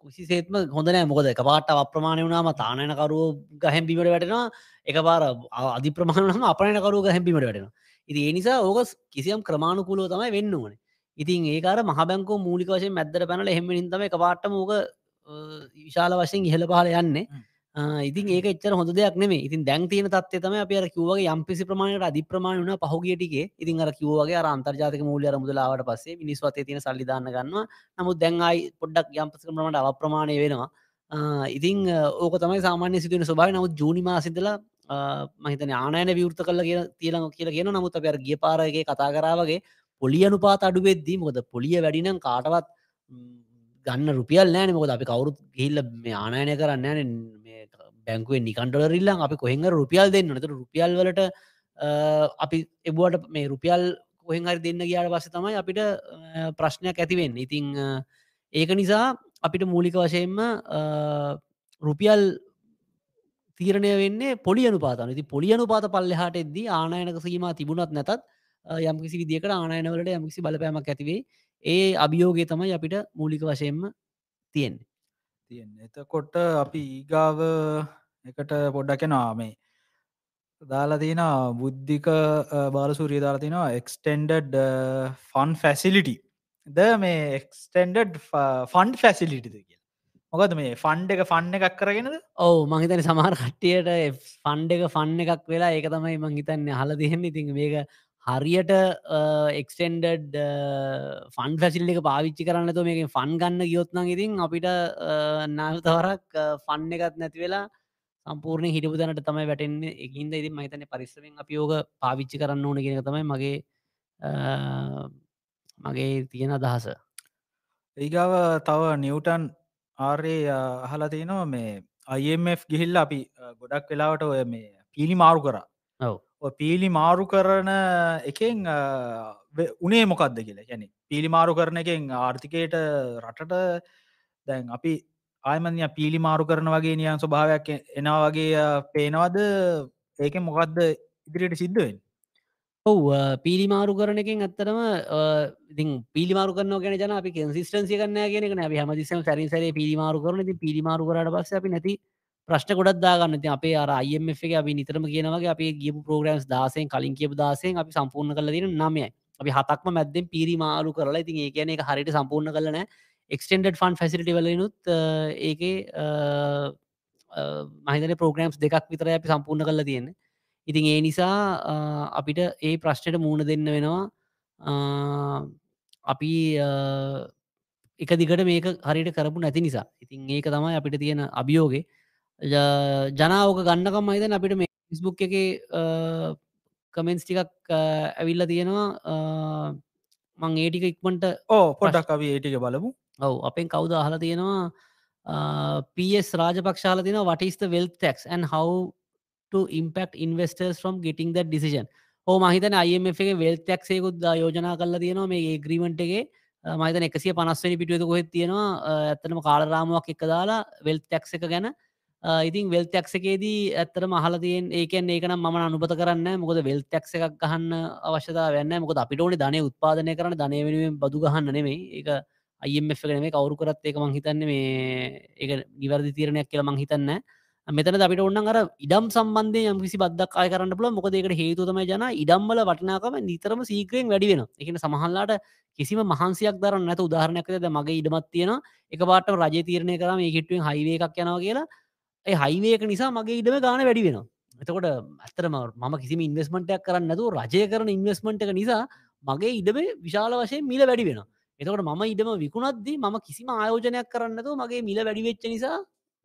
කුසි සේත්ම හොඳනෑ මොකද එක පාට අප්‍රමාණය වුණාම තානයනකරුව ගහැම්බීමට වැටෙනවා. එක පාර අධි ප්‍රමාණම අපනයනකරුව ගැහැම්බීමට වැටෙනවා. ඉති ඒ නිසා ඕක කිසියම් ක්‍රමාණුකුලෝ තමයි වෙන්න ඕන. ඉතින් ඒකාර මහබැංකෝ මූලික වශයෙන් මැද්දර පැනල එහෙමනින් තම එක පාට මෝක විශාල වශයෙන් ඉහළ පහල යන්නේ. ආ, ඉතින් ඒක එච්චර හොඳ දෙයක් නෙමේ ඉතින් දැන් තියෙන තත්ය තම අප අර කිව්වගේ යම්පිසි ප්‍රමාණයට අධි ප්‍රමාණ වුණ පහුගියටිගේ ඉතින් අර කිව්වගේ අර අන්තර්ජාතික මූල්‍ය අර මුදලාවට පස්සේ මිනිස් වතේ තියෙන සල්ලි දාන්න ගන්නවා. නමුත් දැන් ආයි පොඩ්ඩක් යම්පිසි ප්‍රමාණයට අවප්‍රමාණය වෙනවා. ආ, ඉතින් අ, ඕක තමයි සාමාන්‍ය සිදුවෙන ස්වභාවය. නමුත් ජූනි මාසිදලා මහිතන ආනයන විවෘත කල්ල කිය තියල කියලා කියන නමුත් අප ගිය පාරගේ කතා කරාවගේ පොලිය අනුපාත අඩුවෙද්දී මොකද පොලිය වැඩිනම් කාටවත් ගන්න රුපියල් නෑන. මොකද අපි කවුරුත් ගිල්ල මේ ආනයනය කරන්න ෑන බැංකුවෙන් නිකන්ටලරිල්ලන් අපි කොහෙඟ රුපියල් දෙන්න නතර රුපියල් වලට අපි එබුවට මේ රුපියල් කොහෙන් හරි දෙන්න ගයාට පස්ස තමයි අපිට ප්‍රශ්නයක් ඇතිවෙන්න ඉතිං ඒක නිසා අපිට මූලික වශයෙන්ම රුපියල් තීරණය වෙන්නේ පොලි අනුපාතන ති පොලි අනුපාත පල්ලෙහාට එද්දී ආනයනක සීම තිබුණත් නැතත් යම්කිසි විදිකට ආනයනවලට යම්කිසි බලපෑමක් ඇතිවේ ඒ අභියෝගේ තමයි අපිට මූලික වශයෙන්ම තියෙන්නේ. තියෙන් එතකොට අපි ඊගාව එකට පොඩ්ඩක් නාමේ දාලා තින බුද්ධික බාලසූරිය දාලා තිනවා එක්ස්ටෙන්ඩඩ් ෆන් ෆැසිලිටි ද මේ එක්ස්ටෙන්ඩඩ් ෆන්ඩ් ෆැසිලිටිද කිය මොකද මේ ෆන්ඩ් එක ෆන්න එකක් කරගෙනද? ඔවු මහිතන සමහර කට්ටියට ෆන්ඩ එක ෆන්න එකක් වෙලා ඒක තමයි මං හිතන්න හල දෙහෙන්න ඉතින් මේක හරියට එක්ස්ටෙන්ඩඩ් ෆන් ෆැසිල් එක පාවිච්චි කරන්න තු මේක ෆන් ගන්න ගියොත්නම් ඉතින් අපිට නාවතවරක් ෆන්න එකත් නැති වෙලා සම්පූර්ණ හිටපු දැනට තමයි වැටෙන්නේ. එකින්ද ඉතින් මහිතන පරිස්සමෙන් අපි යෝග පාවිච්චි කරන්න ඕන කියෙන තමයි මගේ මගේ තියෙන අදහස. ඒගාව තව නිවටන් ආර්ය අහලා තියනවා මේ අයිF ගිහිල්ල අපි ගොඩක් වෙලාවට ඔය මේ පිලි මාරු කර. ඔව පීලි මාරු කරන එකෙන් උනේ මොකක්ද කියලා ගැන පිලි මාරු කරන එකෙන් ආර්ථිකයට රටට දැන් අපි ආයමන්ය පීලි මාරු කරන වගේ නියන් ස්වභාවයක් එනා වගේ පේනවද? ඒක මොකක්ද ඉදිරියට සිද්ධුවෙන් ඔව් පිළිමාරු කරන එකින් ඇත්තරම ඉතින් පිළිමාරු කරන ගැන ජන අපි සිස්ටන්සිය කන්න ගෙන අපි හමදිසම සැරිසර පිළිමාරු කරන ති පිළිමාරු කරට පස්ස අපි නැති ප්‍රශ්න ගොඩක් දාගන්න. ති අපේ අර අයම එක අපි නිතරම කියනවගේ අපි ගියපු ප්‍රෝග්‍රම්ස් දාසයෙන් කලින් කියපු දාසයෙන් අපි සම්පූර්ණ කල දින නමය අපි හතක්ම මැද්දෙන් පිරිමාරු කරලා ඉතින් ඒ කියන එක හරිට සම්පූර්ණ කලන එක්ස්ටෙන්ඩ ෆන් ෆැසිටි වලනුත් ඒක මහිතන ප්‍රෝග්‍රම්ස් දෙකක් විතර අපි සම්පූර්ණ කල තියෙන්නේ. ඉතින් ඒ නිසා අපිට ඒ ප්‍රශ්නයට මූුණ දෙන්න වෙනවා. අපි එක දිගට මේක හරිට කරපු නැති නිසා. ඉතින් ඒක තමයි අපිට තියෙන අභියෝගේ ජනාවක ගන්නකම් අයිතන අපිට මේ ෆිස්බුක් එක කමෙන්ස් ටිකක් ඇවිල්ල තියෙනවා. මං ඒටික ඉක්මට ඕ පොඩක් අවි ඒටික බලමු. ඔවු අපෙන් කවුද අහල තියෙනවා? පස් රාජපක්ෂාල තින වටිස්ත wealth tax and how impact investors from getting that decision? හෝ මහිතන IMF එක වෙල්තැක්සේකුත් යෝජනා කල්ල තියෙනවා. මේ ග්‍රීමන්ටගේ මහිතන එකසිය පනස්වනි පිටුවතු කොහෙත් තියෙනවා? ඇත්තනම කාලරාමුවක් එක දාලා වෙල් තැක්ස එක ගැන ඉතින් වෙල් තැක්සකේදී ඇත්තර මහලතියෙන් ඒකන් ඒකන ම අනුපත කරන්න මොකද වෙල් තැක්ස එකක් ගහන්න අවශ්‍යතා වෙන්න මොකද අපිට ඕන ධනය උත්පාදනය කරන ධනය වෙනුවෙන් බදු ගහන්න නෙමේ ඒක අයිF කනේ කවරු කරත් ඒක මං හිතන්න මේ ඒ නිවර්දි තීරණයක් කියලා මං හිතන්න මෙතන අපිට ඔන්න අර ඉඩම් සම්බන්ධය යම්කිසි බද්දක් අය කරන්න පුල මොකදකට හේතුතම ජන ඉඩම්බල වටනාකම නිතරම සීක්‍රයෙන් වැඩි වෙන එකන සමහල්ලාට කිසිම මහන්සියක් දරන්න නැත උදාහරණයක්ද මගේ ඉඩමත් තියෙන එක පාට රජ තීරණය කරම ඒ හිටුවෙන් හයිවේ එකක් යනවා කියලා. ඒ හයිවේක නිසා මගේ ඉඩම ගාන වැඩි වෙනවා. එතකොට ඇත්තරම ම කිසි ඉන්වස්මටයක් කරන්න නැතු රජය කරන ඉන්වස්මට එක නිසා මගේ ඉඩම විශාල වශයෙන් මිල වැඩි වෙන එතකොට මම ඉඩම විකුණත්දී මම කිසිම ආයෝජනයක් කරන්නතු මගේ මිල වැඩිවෙච්ච නිසා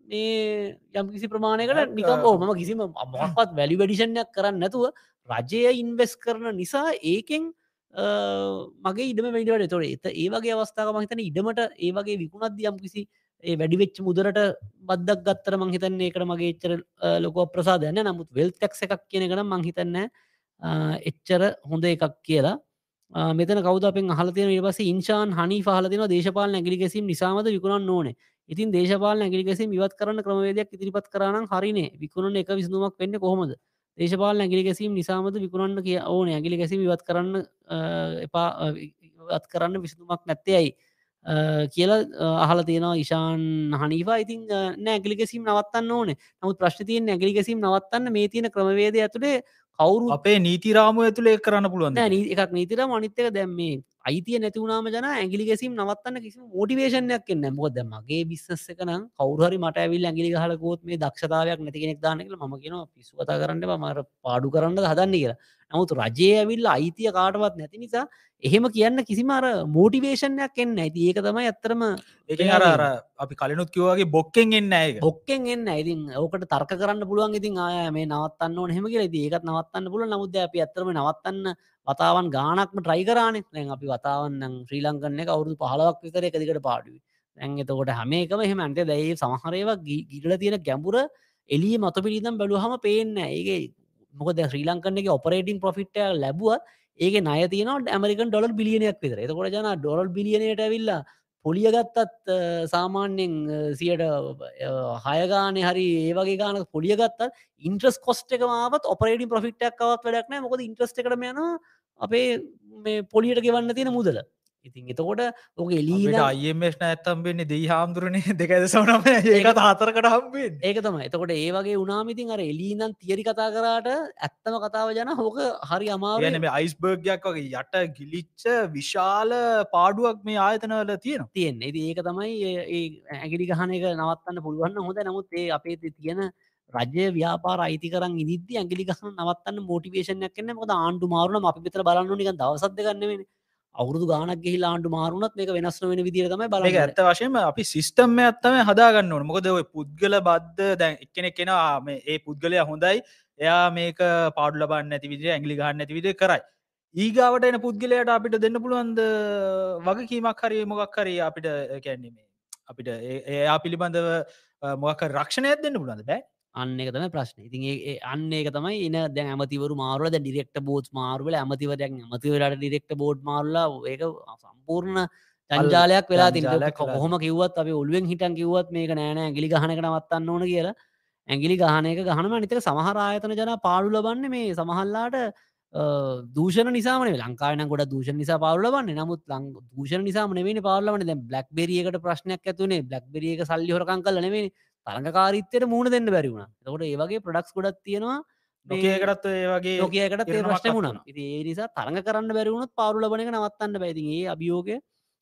මේ යම්කිසි ප්‍රමාණයකට නිකම් මම කිසිම මොහක්වත් වැලි වැඩිෂණයක් කරන්න නැතුව රජය ඉන්වෙස් කරන නිසා ඒකෙන් මගේ ඉඩම වැඩිවට තොට එත ඒ වගේ අවස්ථාව මහිතන ඉඩමට ඒ වගේ විකුණත් යම් කිසි ඒ වැඩිවෙච්ච මුදරට බද්දක් ගත්තර මංහිතන්නේ එකට මගේ එච්චර ලොක ප්‍රසාදයන්න නමුත් වෙල් තැක්ස එකක් කියනකන මංහිතන්න එච්චර හොඳ එකක් කියලා. මෙතන කවදෙන් හලතින නිවස ඉංශාන් හනි පහලතින දේශපාල ඇගලි ගැසීම් නිසාමද විකුණන් ඕනේ. ඉතින් දේශපාල ඇගිලිගෙසි ඉවත් කරන ක්‍රමවේදයක් ඉදිරිපත් කරන හරිනේ විකුණන එක විසඳුමක් වෙන්න කොහොමද? දේශපාල ඇගිලි ගැසීම් නිසාමද විකුණන්න කිය ඕන? ඇගිලි ගැසීම ඉවත් කරන්න එපා ඉවත් කරන්න විසඳුමක් නැත්තේයි කියලා අහල තියෙනවා ඉශාන් හනිවා ඉතින් නෑගලිගෙසීම් නවත්තන්න ඕන. නමුත් ප්‍රශ්තියෙන් ඇගලිගෙසීම් නවත්තන්න මේ තියෙන ක්‍රමවේද ඇතුළේ කවුරු අපේ නීතිරාම ඇතුළේ කරන්න පුළුවන් එකක් නීතිර මනිත්තක දැම්මේ අයිතිය නැතිවුණාම ජන ඇගිලි ගැසීම් නවත්තන්න කිසි මෝටිවේශනයක් එන්න මොද මගේ බිස්සස එකනම් කවුරහරි මට ඇවිල් ඇගිලි හලකෝත් මේ දක්ෂතාවයක් නැති කෙනෙක් දානක ම කියෙන පිස්සු කතා කරන්න මර පාඩු කරන්න හදන්න කියලා. නමුත් රජය ඇවිල්ල අයිතිය කාටවත් නැති නිසා එහෙම කියන්න කිසිම අර මෝටිවේෂණයක් එන්න ඇති ඒක තමයි ඇත්තරම අර අපි කලනුත් කිවගේ බොක්කෙන් එන්න බොක්කෙන් එන්න ඉතින් ඕකට තර්ක කරන්න පුළුවන්. ඉතින් ආය මේ නවත්තන්න ඕන හෙම කියලා. ඒකත් නවත්තන්න පුල නමුද අපි ඇත්තරම නවත්තන්න වතාවන් ගානක්ම ට්‍රයිකරානෙ දැන් අපි වතාවන්න ශ්‍රී ලංකන්න එක අවුදු පහලවක් විතර එකදිකට පාඩුව. දැන් එතකොට හැම එකම එහෙම ඇන්ට දැයි සමහරේවා ගිඩල තියෙන ගැඹුර එලිය මත පිළිදම් බැලුහම පේන්න ඒගේ මොකද ශ්‍රී ලංකන්න එක ඔපරේටින් පොෆිට්ය ලැබුවත් ඒක නය තියන ඇමරිකන් ඩොල් බිලියනයක් විතර. එතකොට ජන ඩොල් බිලියනයට ඇවිල්ලා පොලිය ගත්තත් සාමාන්‍යෙන් සියට හයගාන හරි ඒවගේ ගාන පොලිය ගත්තත් ඉන්ට්‍රස් කොස්ට එක මාවත් ඔපරේටින් ප්‍රෆිට්ක් කවත් වැඩක්න මොකද ඉන්ට්‍රස්ට කරම යන අපේ මේ පොලියට ගෙවන්න තියෙන මුදල. ඉතින් එතකොට ඕක එලීට අයමේෂ්න ඇත්තම් වෙන්නේ දී හාමුදුරනේ. දෙකද සවනම ඒකත් හතරකට හම්බෙන් ඒක තම එතකොට ඒවගේ උනාමිතින් අර එලීනන් තියරි කතා කරාට ඇත්තම කතාව ජන හෝක හරි අමාවන මේ අයිස්බර්ගයක් වගේ යට ගිලිච්ච විශාල පාඩුවක් මේ ආයතනවල තියෙන තියෙන් ඇති ඒක තමයි ඇගිලි ගහන එක නවත්තන්න පුළුවන්න හොඳ නමුත් ඒ අපේ තියෙන රජය ව්‍යාපාර අයිති කරන් ඉදිද්දි ඇගිලි ගහන නවත්තන්න මෝටිවේෂනයක් කන්න මොද ආණ්ඩු මාරුණ අපි පිතර බලන්න නික දවසද ගන්නවෙන අවුරදු ගානක් ගහිලා ආණ්ඩු මාරුණත් මේක වෙනස් වෙන විදිර තමයි බල ඇත්ත වශයම අපි සිිස්ටම්ම ඇත්තම හදාගන්න ඕන. මොකද ඔය පුද්ගල බද්ධ දැන් එක්කෙනෙක් කෙනවා මේ ඒ පුද්ගලය හොඳයි. එයා මේක පාඩු ලබන්න ඇති විදිර ඇගලි ගන්න ඇති විදිර කරයි. ඊගාවට එන පුද්ගලයට අපිට දෙන්න පුළුවන්ද වගේ කීමක් හරි මොකක් හරි අපිට කැන්නීමේ අපිට එයා පිළිබඳව මොක රක්ෂණයක් දෙන්න පුළන්ද බෑ. අන්න එක තම ප්‍රශ්න. ඉතින් අන්න එක තමයි එන දැ ඇමතිවරු මාරුල ද ඩිරෙක්ට බෝඩ් මාරුවල ඇමතිවරයක් ඇමතිවරට ඩිරෙක්ට බෝඩ් මාරුලා ඒක සම්පූර්ණ ජංජාලයක් වෙලා තිල කොහොම කිවත් අප ඔල්ුවෙන් හිටන් කිවත් මේක නෑන ඇගිලි ගහනක නවත්තන්න ඕන කියලා. ඇගිලි ගහනක ගහනම නිතක සමහර ආයතන ජන පාඩු ලබන්න මේ සමහල්ලාට දූෂණ නිසාම ලංකාන ගොඩ දූෂණ නිසා පාලබන්න නමුත් ලං දූෂණ නිසා නෙවෙන පාලවන දැ බ්ලක් බෙරියකට ප්‍රශ්නයක් ඇතුනේ බ්ලක් බෙරියක සල්ලි හොරකං කල නෙවේ තරඟකාරිත්තයට මූුණ දෙන්න බැරිවුණ තකොට ඒවගේ ප්‍රඩක්ස් ගොඩක් තියෙනවා. නොකයකටත් ඒ වගේ නොකයකට ඒ ප්‍රශ්න වුණ. ඒ නිසා තරඟ කරන්න බැරිවුණත් පාරු ලබන එක නවත්තන්න බැතිගේ අභියෝග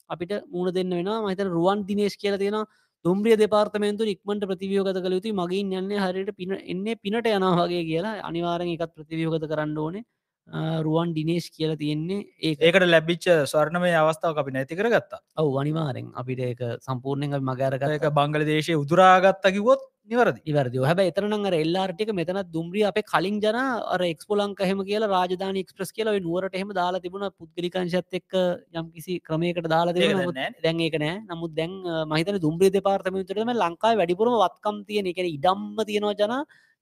අපිට මුණ දෙන්න වෙන මහිතන රුවන් දිනේශ් කියල තියෙන දුම්රිය දෙපාර්තමේන්තු ඉක්මට ප්‍රතිවියෝගත කළ යුතු මගින් යන්නේ හරියට පින එන්නේ පිනට යනවාගේ කියලා අනිවාරෙන් එකත් ප්‍රතිවියෝගත කරන්න ඕනේ රුවන් ඩිනේශ් කියල තියෙන්නේ ඒකට ලැබිච්ච ස්වර්ණමය අවස්ථාව අපි නැති කර ගත්තා ඔව අනිවාරෙන් අපිට ඒක සම්පූර්ණය මගරක එක බංගල දේශය උදුරාගත්ත කිවොත් නිවරදි. ඉවරදි හැබ එතරනඟ එල්ලාර්ටික මෙතන දුම්රිය අප කලින් ජන අර එක්ස්පොලංක හෙම කියලා රාජධාන එක්ස්ප්‍රස් කියලා නුවරට එහෙම දාලා තිබුණ. පුද්ගලිකංශත් එක් යම් කිසි ක්‍රමයකට දාලා දැන් ඒක නෑ. නමුත් දැන් මහිතන දුම්්‍රිය දෙපාර්තමතරම ලංකායි වැඩිපුරම වත්කම් තියෙන. එක ඉඩම්ම තියෙනවා ජන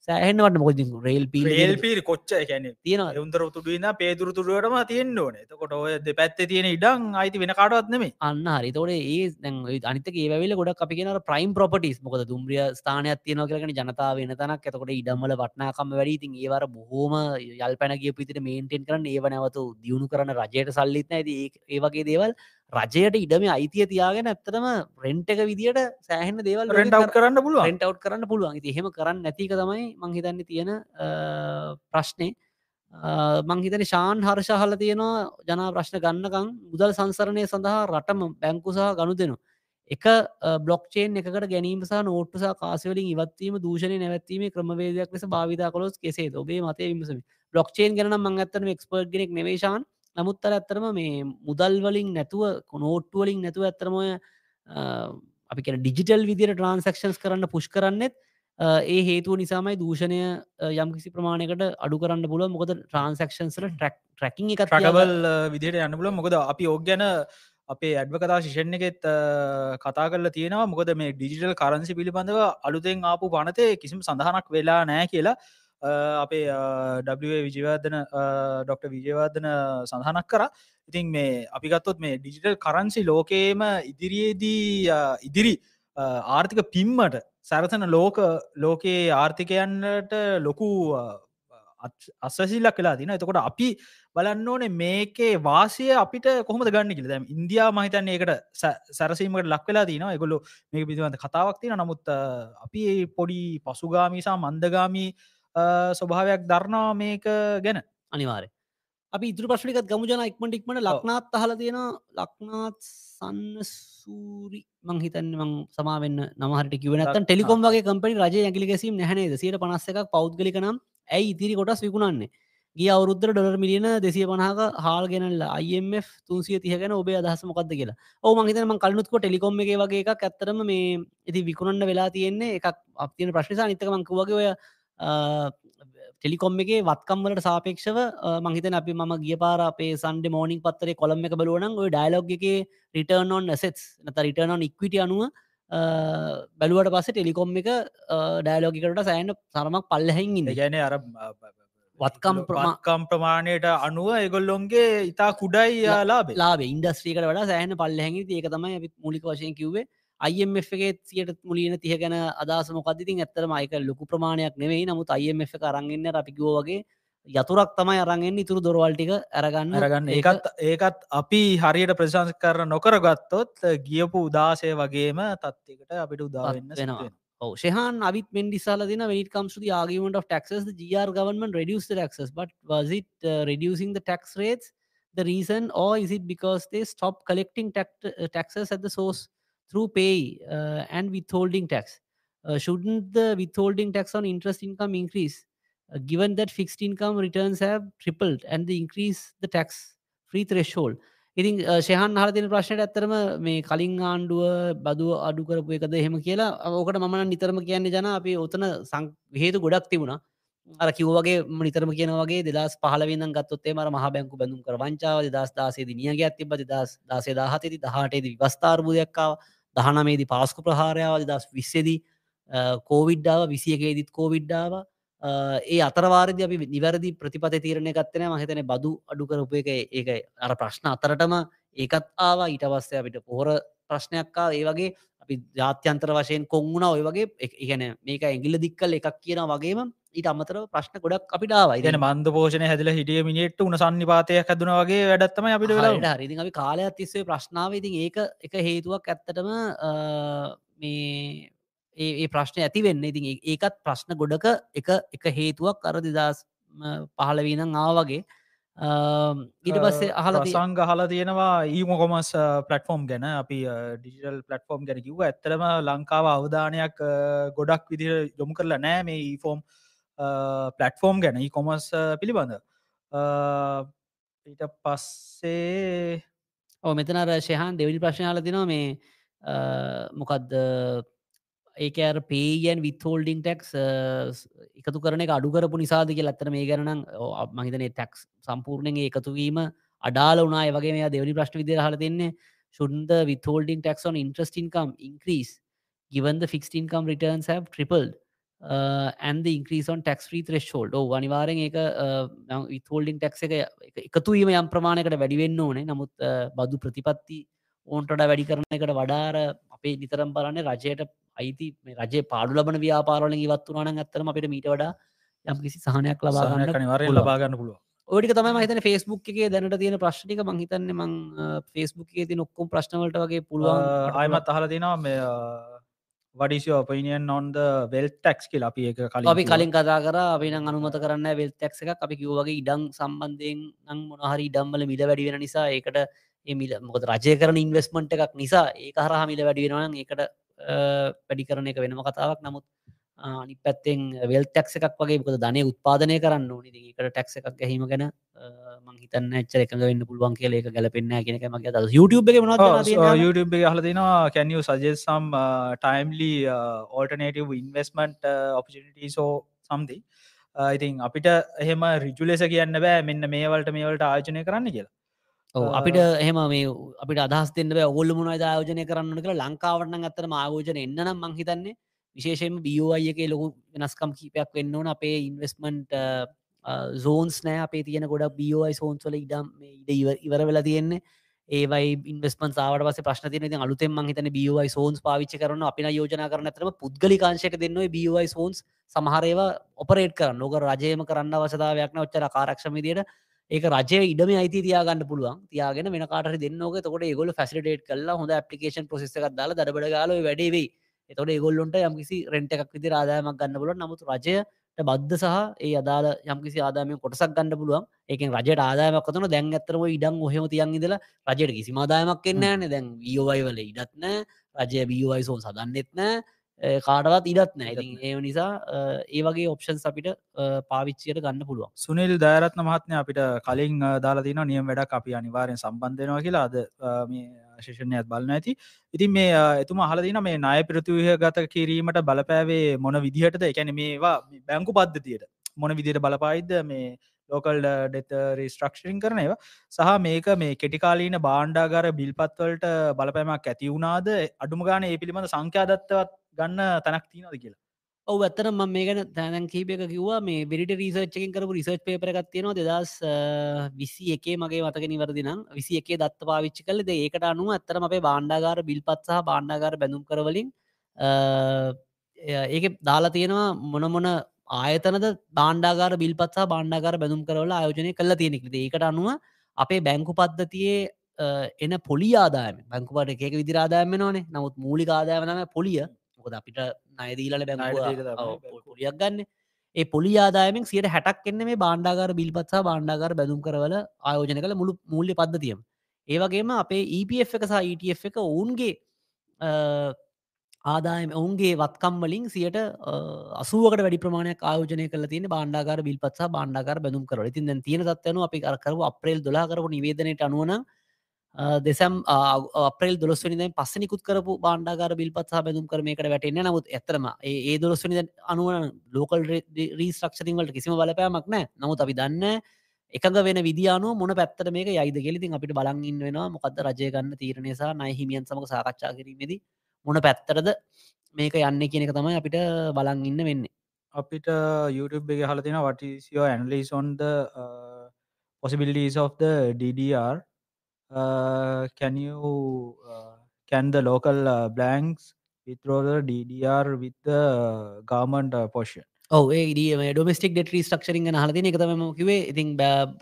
සෑහෙන්වට මොකද රේල් පි රේල් පිරි කොච්ච ගැන තියෙන උන්දර තුඩුවන්න පේදුරු තුරුවටම තියෙන් ඕන. තකොට ඔය පැත්තේ තියෙන ඉඩං අයිති වෙන කාටවත් නෙමේ අන්න හරි. තෝට ඒ අනිතක ඒවෙල ගොඩක් අපි කියෙන ප්‍රයිම් ප්‍රපටිස් මොකද දුම්රිය ස්ථානයක් තියන කරන ජනතාව වෙන තනක්. එතකොට ඉඩම්මල වටනාකම වැඩීතින් ඒවර බොහෝම යල් පැනගිය පිතිට මේන්ටෙන් කරන ඒව නැවතු දියුණු කරන රජයට සල්ලිත්න ඇති ඒ වගේ දේවල් රජයට ඉඩම අයිතිය තියාගෙන ඇත්තටම රෙන්ට් එක විදිට සෑහන දේවල් රෙන්ට් අව් කරන්න පුළුව රෙන්ට් අව් කරන්න පුළුවන්. එහෙම කරන්න නැතික තමයි මංහිතන්න තියෙන ප්‍රශ්නය මංහිතන ශාන් හර්ෂහල තියෙනවා ජනා ප්‍රශ්න ගන්නකං මුදල් සංසරණය සඳහා රටම බැංකුසහ ගනු දෙනු එක බ්ලොක්්චේන් එකට ගැනීම සහ නෝට්ටසා කාසවලින් ඉවත්වීම දූෂණය නැවත්වීම ක්‍රමවේදයක් ලෙස භාවිතා කොලොස් කෙසේ ඔබේ මතය විමසම. බ්ලොක්්චේන් ගන මං ඇත්තන එක්ස්පර්ට් ගෙනෙක් නෙවේශාන් නමුත්තර ඇත්තරම මේ මුදල් වලින් නැතුව කොනෝට්ටුවලින් නැතුව ඇත්තරමය අපි කියන ඩිජිටල් විදිර ට්‍රන්සක්ෂන්ස් කරන්න පුෂ් කරන්නෙත් ඒ හේතුව නිසාමයි දූෂණය යම් කිසි ප්‍රමාණයකට අඩු කරන්න පුල මොකද ට්‍රන්සක්ෂන්සල ට්‍රක් ට්‍රකින් එක ට්‍රකබල් විදියට යන්න පුල මොකද අපි ඕග්‍යන අපේ ඇඩ්ව කතා ශිෂණ එකෙත් කතා කරල තියෙනවා. මොකද මේ ඩිජිටල් කරන්සි පිළිබඳව අලුතෙන් ආපු පනතේ කිසිම සඳහනක් වෙලා නෑ කියලා. අපේ විජවර්ධන ඩොක්ට විජයවර්ධන සඳහනක් කර. ඉතින් මේ අපිගත්තොත් මේ ඩිජිටල් කරන්සි ලෝකේම ඉදිරියේදී ඉදිරි ආර්ථික පිම්මට සැරසන ලෝක ලෝකයේ ආර්ථිකයන්නට ලොකු අස්සසිල්ලක් කලා තින එතකොට අපි බලන්න ඕනේ මේකේ වාසය අපිට කොහොම ගන්න කිල දැම් ඉන්දයා මහිතන් ඒකට සැරසීමට ලක් වෙලා තින එකගොලු මේ පිතිවන්ත කතාවක් තින නමුත් අපි පොඩි පසුගාමිසා මන්දගාමී ස්වභාවයක් දරනවා මේක ගැන. අනිවාරය අපි ඉතුර ප්‍රශ්ිකත් ගමුජන ඉක්මට ඉක්මට ලක්නාත් අහල තියෙන ලක්නාත් සන්න සූරි මංහිතන් මං සමාවෙන්න නමහට කිවනත් ටෙලිකොම් වගේ කම්පනි රජ ඇගලි ගැසීම නැහනේ සියට පනස්ස එකක් පෞද්ගලික නම්. ඇයි ඉතිරි කොටස් විකුණන්නේ? ගිය අවුරුද්දර ඩොලර් මිලියන දෙසිය පනහක හාල් ගෙනල්ල IMF තුන්සිය තියගෙන ඔබේ අදහස මොකක්ද කියලා. ඕ මහිතම කලනුත්ක ටෙලිකොම් එක වගේ එකක් ඇත්තරම මේ ඉති විකුණන්න වෙලා තියෙන්නේ එකක් අපතින ප්‍රශ්නිසා නිතකමංක වගේ ඔය ටෙලිකොම් එකේ වත්කම්වලට සාපේක්ෂව මහිතන අපි ම ගිය පාර අපේ සන්ඩ මෝනිින් පත්තරේ කොළම් එක බලුවනන් ඔය ඩයිලොග් එක රිටර්නොන් ඇසෙස් නත රිටර්නොන් ඉක්විට අනුව බැලුවට පස්ස ටෙලිකොම් එක ඩයිලෝගිකට සෑන සරමක් පල්ලහැන් ඉන්න. ගැන අර වත්කම් වත්කම් ප්‍රමාණයට අනුව එගොල්ලොන්ගේ ඉතා කුඩයි ලාබේ ලාබ ඉන්ඩස්ත්‍රීකට වඩා සෑහන පල්ලහැඟි ඒක තමයි මුලික වශයෙන් කිව්වේ එකේ සියට මුලියන තිය ගැන අදස මොකදතින් ඇත්තර මයික ලොකු ප්‍රමාණයක් නෙවෙයි. නමුත් IMF එක අරන්ගන්න අපිකිවෝ වගේ යතුරක් තමයි අරගෙන් ඉතුරු දොරවල්ටික ඇරගන්න අරගන්න. ඒකත් ඒකත් අපි හරියට ප්‍රශංස කර නොකර ගත්තොත් ගියපු උදාසය වගේම තත්වකට අපිට උදාවෙන්න වෙනවා. Oh, Shehan Abid Mendisaladina, when it comes to the argument of taxes, the GR government reduced the taxes, but was it uh, reducing the tax rates the reason, or is it because they stopped collecting tax, uh, taxes at the source through pay uh, and withholding tax? Uh, shouldn't the withholding tax on interest income increase, uh, given that fixed income returns have tripled and they increase the tax free threshold? ඉතින් uh, ශයහන් හරතින ප්‍රශ්නයට ඇත්තරම මේ කලින් ආණ්ඩුව බදුව අඩු කරපු එකද එහෙම කියලා ඕකට මන නිතරම කියන්නේ ජන අපි ඔතන සංහේතු ගොඩක් තිබුණා අර කිව්වගේ නිතරම කියන වගේ දෙදස් පහලවෙන්න ගත්තොත්තේ මර මහ බැංකු බැඳුම් කර වංචාව දස් දාසේද නියගේ ඇතිබ දස් දාසේ දාහතේති දහටේද විවස්ථාර්බුදයක්කාව දහනමේදී පාස්කු ප්‍රහාරයාව දස් විස්සෙදී කෝවිඩ්ඩාව විසියකේදිත් කෝවිඩ්ඩාව ඒ අතරවාරද අපි නිවැරදි ප්‍රතිපත තීරණය ගත්තන මහිතන බදු අඩු කරපු එක ඒක අර ප්‍රශ්න අතරටම ඒකත් ආවා. ඊට පස්සේ අපිට පොහොර ප්‍රශ්නයක්කා ඒ වගේ අපි ජාත්‍යන්තර වශයෙන් කොංගුණ ඔය වගේ ඉගැන මේක ඇගිල්ල දික්කල් එකක් කියන වගේම ඊට අමතර ප්‍රශ්න ගොඩක් අපිටාවයි ඉන මන්ද පෝෂණ හැදල හිටිය මිනිට උන සන්නිපාතයක් හැදන වගේ වැඩත්තම අපිට වෙලා හරි. අපි කාලයක් තිස්සේ ප්‍රශ්නාව ඉතින් ඒක එක හේතුවක් ඇත්තටම මේ ඒ ප්‍රශ්න ඇති වෙන්න. ඉතින් ඒකත් ප්‍රශ්න ගොඩක එක එක හේතුවක් අර දෙදස් පහලවීනම් ආවගේ ඊට පස්සේ අහල සංග හලා තියෙනවා ඊම කොමස් පලටෆෝම් ගැන. අපි ඩිජිටල් පලටෆෝම් ගැන කිව ඇත්තරම ලංකාව අවධානයක් ගොඩක් විදිර යොමු කරලා නෑ මේ ඊෆෝම් පලටෆෝම් ගැන කොමස් පිළිබඳ. ඊට පස්සේ ඕ මෙතනර ශයහන් දෙවිනි ප්‍රශ්නයාල තිනවා මේ මොකක්ද ඒක අර පේයන් විත්හෝල්ඩිං ටෙක්ස් එකතු කරන අඩු කරපු නිසාද කිය ඇත්තර මේ ගැන මහිතන ටැක්ස් සම්පූර්ණයෙන් එකතුවීම අඩාල වනා වගේ මේ දෙවනි ප්‍රශ්ට විදිර හල දෙන්නේ shouldn't the withholding tax on interest income increase given the fixed income returns have tripled? Uh, tax free threshold. ඕ අනිවාරෙන් ඒක විත්හෝල්ඩිං ටක්ස එක එකතුවීම යම් ප්‍රමාණයකට වැඩිවෙන්න ඕනේ. නමුත් බදු ප්‍රතිපත්ති ඕන්ටඩ වැඩි කරන එකට වඩාර අපේ නිතරම් බලන්නේ රජයට අයිති රජ පාඩු ලබන ව්‍යාපාරල ඉවත් වනාන ඇත්තම අපට මීට වඩා යම් කිසි සහනයක් ලබාගන්න නිවර ලබාගන්න පුළුව ඕටික තමයි මහිතන ෆෙස්බුක් එකේ දැනට තියෙන ප්‍රශ්ටික මහිතන්න මං ෆෙස්බුක් එකේ ති නොක්කොම් ප්‍රශ්නවලට වගේ පුළුවන් අයමත් අහල තිනවා මේ වඩිසිෝ ඔපිනියන් නොන්ද වෙල් ටක්ස් කියල අපි එක කල අපි කලින් කතා කර අපින අනුමත කරන්න වෙල් ටක්ස එක අපි කිව්වගේ ඉඩං සම්බන්ධයෙන් නම් මොනහරි ඉඩම්මල මිල වැඩි වෙන නිසා ඒකට මිල මොකද රජය කරන ඉන්වස්මන්ට් එකක් නිසා ඒ හරහා මිල වැඩි වෙනවන ඒකට වැඩි කරන එක වෙනම කතාවක්. නමුත් අනි පැත්තෙන් වෙල් ටැක්ස එකක් වගේ මොකද ධනය උත්පාදනය කරන්න ඕනි. එකට ටැක්ස එකක් ගැහීම ගැන මංහිතන්න එච්චර එක වෙන්න පුළුවන් කියල එක ගැලපෙන්න්න කියෙනක මගේ YouTube එක YouTube එක හලදිනවා කැනිය සජෙසම් timely alternative investment opportunity so සම්දි ඉතින් අපිට එහෙම රිජුලෙස කියන්න බෑ මෙන්න මේවලට මේවලට ආයෝජනය කරන්න කියලා. අපිට එහෙම මේ අපිට අදහස් දෙන්න ඔල්ල මුණ ආයෝජනය කරන්න කළ ලංකාවටන අත්තර ආයෝජන එන්න නම් මංහිතන්නේ විශේෂයෙන් බියෝඅය එක ලොකු වෙනස්කම් කීපයක් වෙන්න ඕන. අපේ ඉන්වස්මන්ට් සෝන්ස් නෑ. අපේ තියෙන ගොඩ බියෝයි සෝන්ස්වල ඉඩම් ඉඩ ඉවර වෙලා තියෙන්නේ. ඒවයි ඉන්වස්මන් සාවට පස ප්‍රශ්න තියන අලුතෙන් මහිතන බියෝයි සෝන්ස් පාවිච්ච කරන අපින යෝජනා කරන ඇතරම පුද්ගලිකාංශක දෙන්නවා බියෝයි සෝන්ස් සමහරේවා ඔපරේට් කරන්න. නොක රජයම කරන්න අවසදාවයක්න ඔච්චර කාරක්ෂමදියට ඒක රජය ඉඩම අයිති තියාගන්න පුළුවන්. තියාගෙන වෙන කාට දෙන්නක තකොට ගොල ෆැසිටේට කල්ලා හොඳ පපිකේන් පොසෙක් දාලා දරබඩ ගල වැඩේ එතොට ඒගොල්ලොන්ට යම්කිසි රෙන්ට එකක් විදි ආදායමක් ගන්න පුල නමුතු රජයට බද්ධ සහ ඒ අදාල යම්කිසි ආදාමය කොටසක් ගන්න පුළුවන්. ඒකෙන් රජයට ආදායමක්කතන දැන් ඇතරම ඉඩම් ඔහෙම තියන් ඉදල රජයට කිසි ආදායමක් එන්න න. දැන් වියෝවයි වල ඉඩත්න රජය බියෝවයි සෝන් සදන්නෙත්න කාඩවත් ඉඩත් නෑ ඒ නිසා ඒ වගේ ඔප්ෂන්ස් අපිට පාවිච්චියට ගන්න පුළුවන්. සුනිල් දෑරත්න මහත්නය අපිට කලින් දාලා තින නියම් වැඩක් අපි අනිවාරයෙන් සම්බන්ධයනවා කියලා. අද මේ ශේෂණයත් බලන්න ඇති. ඉතින් මේ එතුම හලදින මේ නාය පිරතුවහ ගත කිරීමට බලපෑවේ මොන විදිහටද? එකැන මේවා බැංකු පද්ධතියට මොන විදියට බලපායිද? මේ ලෝකල් ඩෙත රිස්ට්‍රක්ෂරින් කරන ඒවා. සහ මේක මේ කෙටිකාලීන බාණ්ඩාගර බිල්පත්වලට බලපෑමක් ඇති වුණාද? අඩුම ගාන ඒ පිළිබඳ සංඛ්‍යාදත්තවත් ගන්න තැනක් තිීනද කියලා ඔව ඇත්තර ම මේකන තැනන් කීපක කිවවා. මේ බිරිට රීසර්ච්චකින් කරපු රිසර්ච් පේපරගත් තියෙනවා දෙදස් විසි එකේ මගේ මතක නිවරදිනම් විසි එකේ දත්ත පාවිච්චි කලද ඒකට අනුව ඇත්තරම අපේ බාණ්ඩාගාර බිල්පත්සහ බාණ්ඩාගාර බැඳුම් කරවලින් ඒක දාලා තියෙනවා මොනමොන ආයතනද බාණ්ඩාගාර බිල්පත්සා බාණ්ඩාගාර බැඳුම් කරවල ආයෝජනය කළ තියෙනෙක්ද ඒකට අනුව අපේ බැංකු පද්ධතියේ එන පොලි ආදායම. බැංකුවට එකක විදිරාදායම නොනේ නමුත් මූලි ආදායමනම පොලිය. මොකද අපිට නයදීලට බැංකුව පොලියක් ගන්න. ඒ පොලි ආදායමෙන් සියට හැටක් එන්න මේ බාණ්ඩාගර බිල්පත්සා බාණ්ඩාගර බැඳුම් කරවල ආයෝජන කළ මුළු මුල්ලි පද්ධතියම. ඒවගේම අපේ EPF එක සහ ETF එක ඔවුන්ගේ ආදායම ඔවුන්ගේ වත්කම් වලින් සියට අසුවකට වැඩි ප්‍රමාණයක් ආයෝජනය කල තියෙන බාණ්ඩාකාර බිල්පත්සා බාණ්ඩාකාර බැඳුම් කර ඉතින් දැන් තියෙන තත්වයන අපි කරකරු අප්‍රේල් දොලා කරපු නිවේදනයට අනුවන දෙසම් අප්‍රේල් දොස්වනි පස්සනිකුත් කරපු බාණ්ඩාකාර බිල්පත්සා බැඳුම් කරමයකට වැටෙන්න නමුත් ඇතරම ඒ දොස්වනි අනුවන ලෝකල් රීස්ට්‍රක්ෂරින් වලට කිසිම බලපෑමක් නෑ නමුත් අපි දන්න එකඟ වෙන විදියානු මොන පැත්තට මේක යයිද ගෙලිතින් අපිට බලංඉන්න වෙනවා මොකද රජයගන්න තීරණයසා නයිහිමියන් සමක සාකච්ඡා කිරීමේදී මොන පැත්තරද මේක යන්න කියන එක තමයි අපිට බලන් ඉන්න වෙන්නේ. අපිට YouTube එක හල තින වටසිෝ ඇන්ලිස් ඔන්ද possibilities of the DDR uh, Uh, can you uh, can the local uh, blanks withdraw the DDR with the government uh, portion? ඔේ ඩොමස්ටික් ඩෙට රිස්ටක්ෂරින් හලතින එකතම කිවේ ඉතින්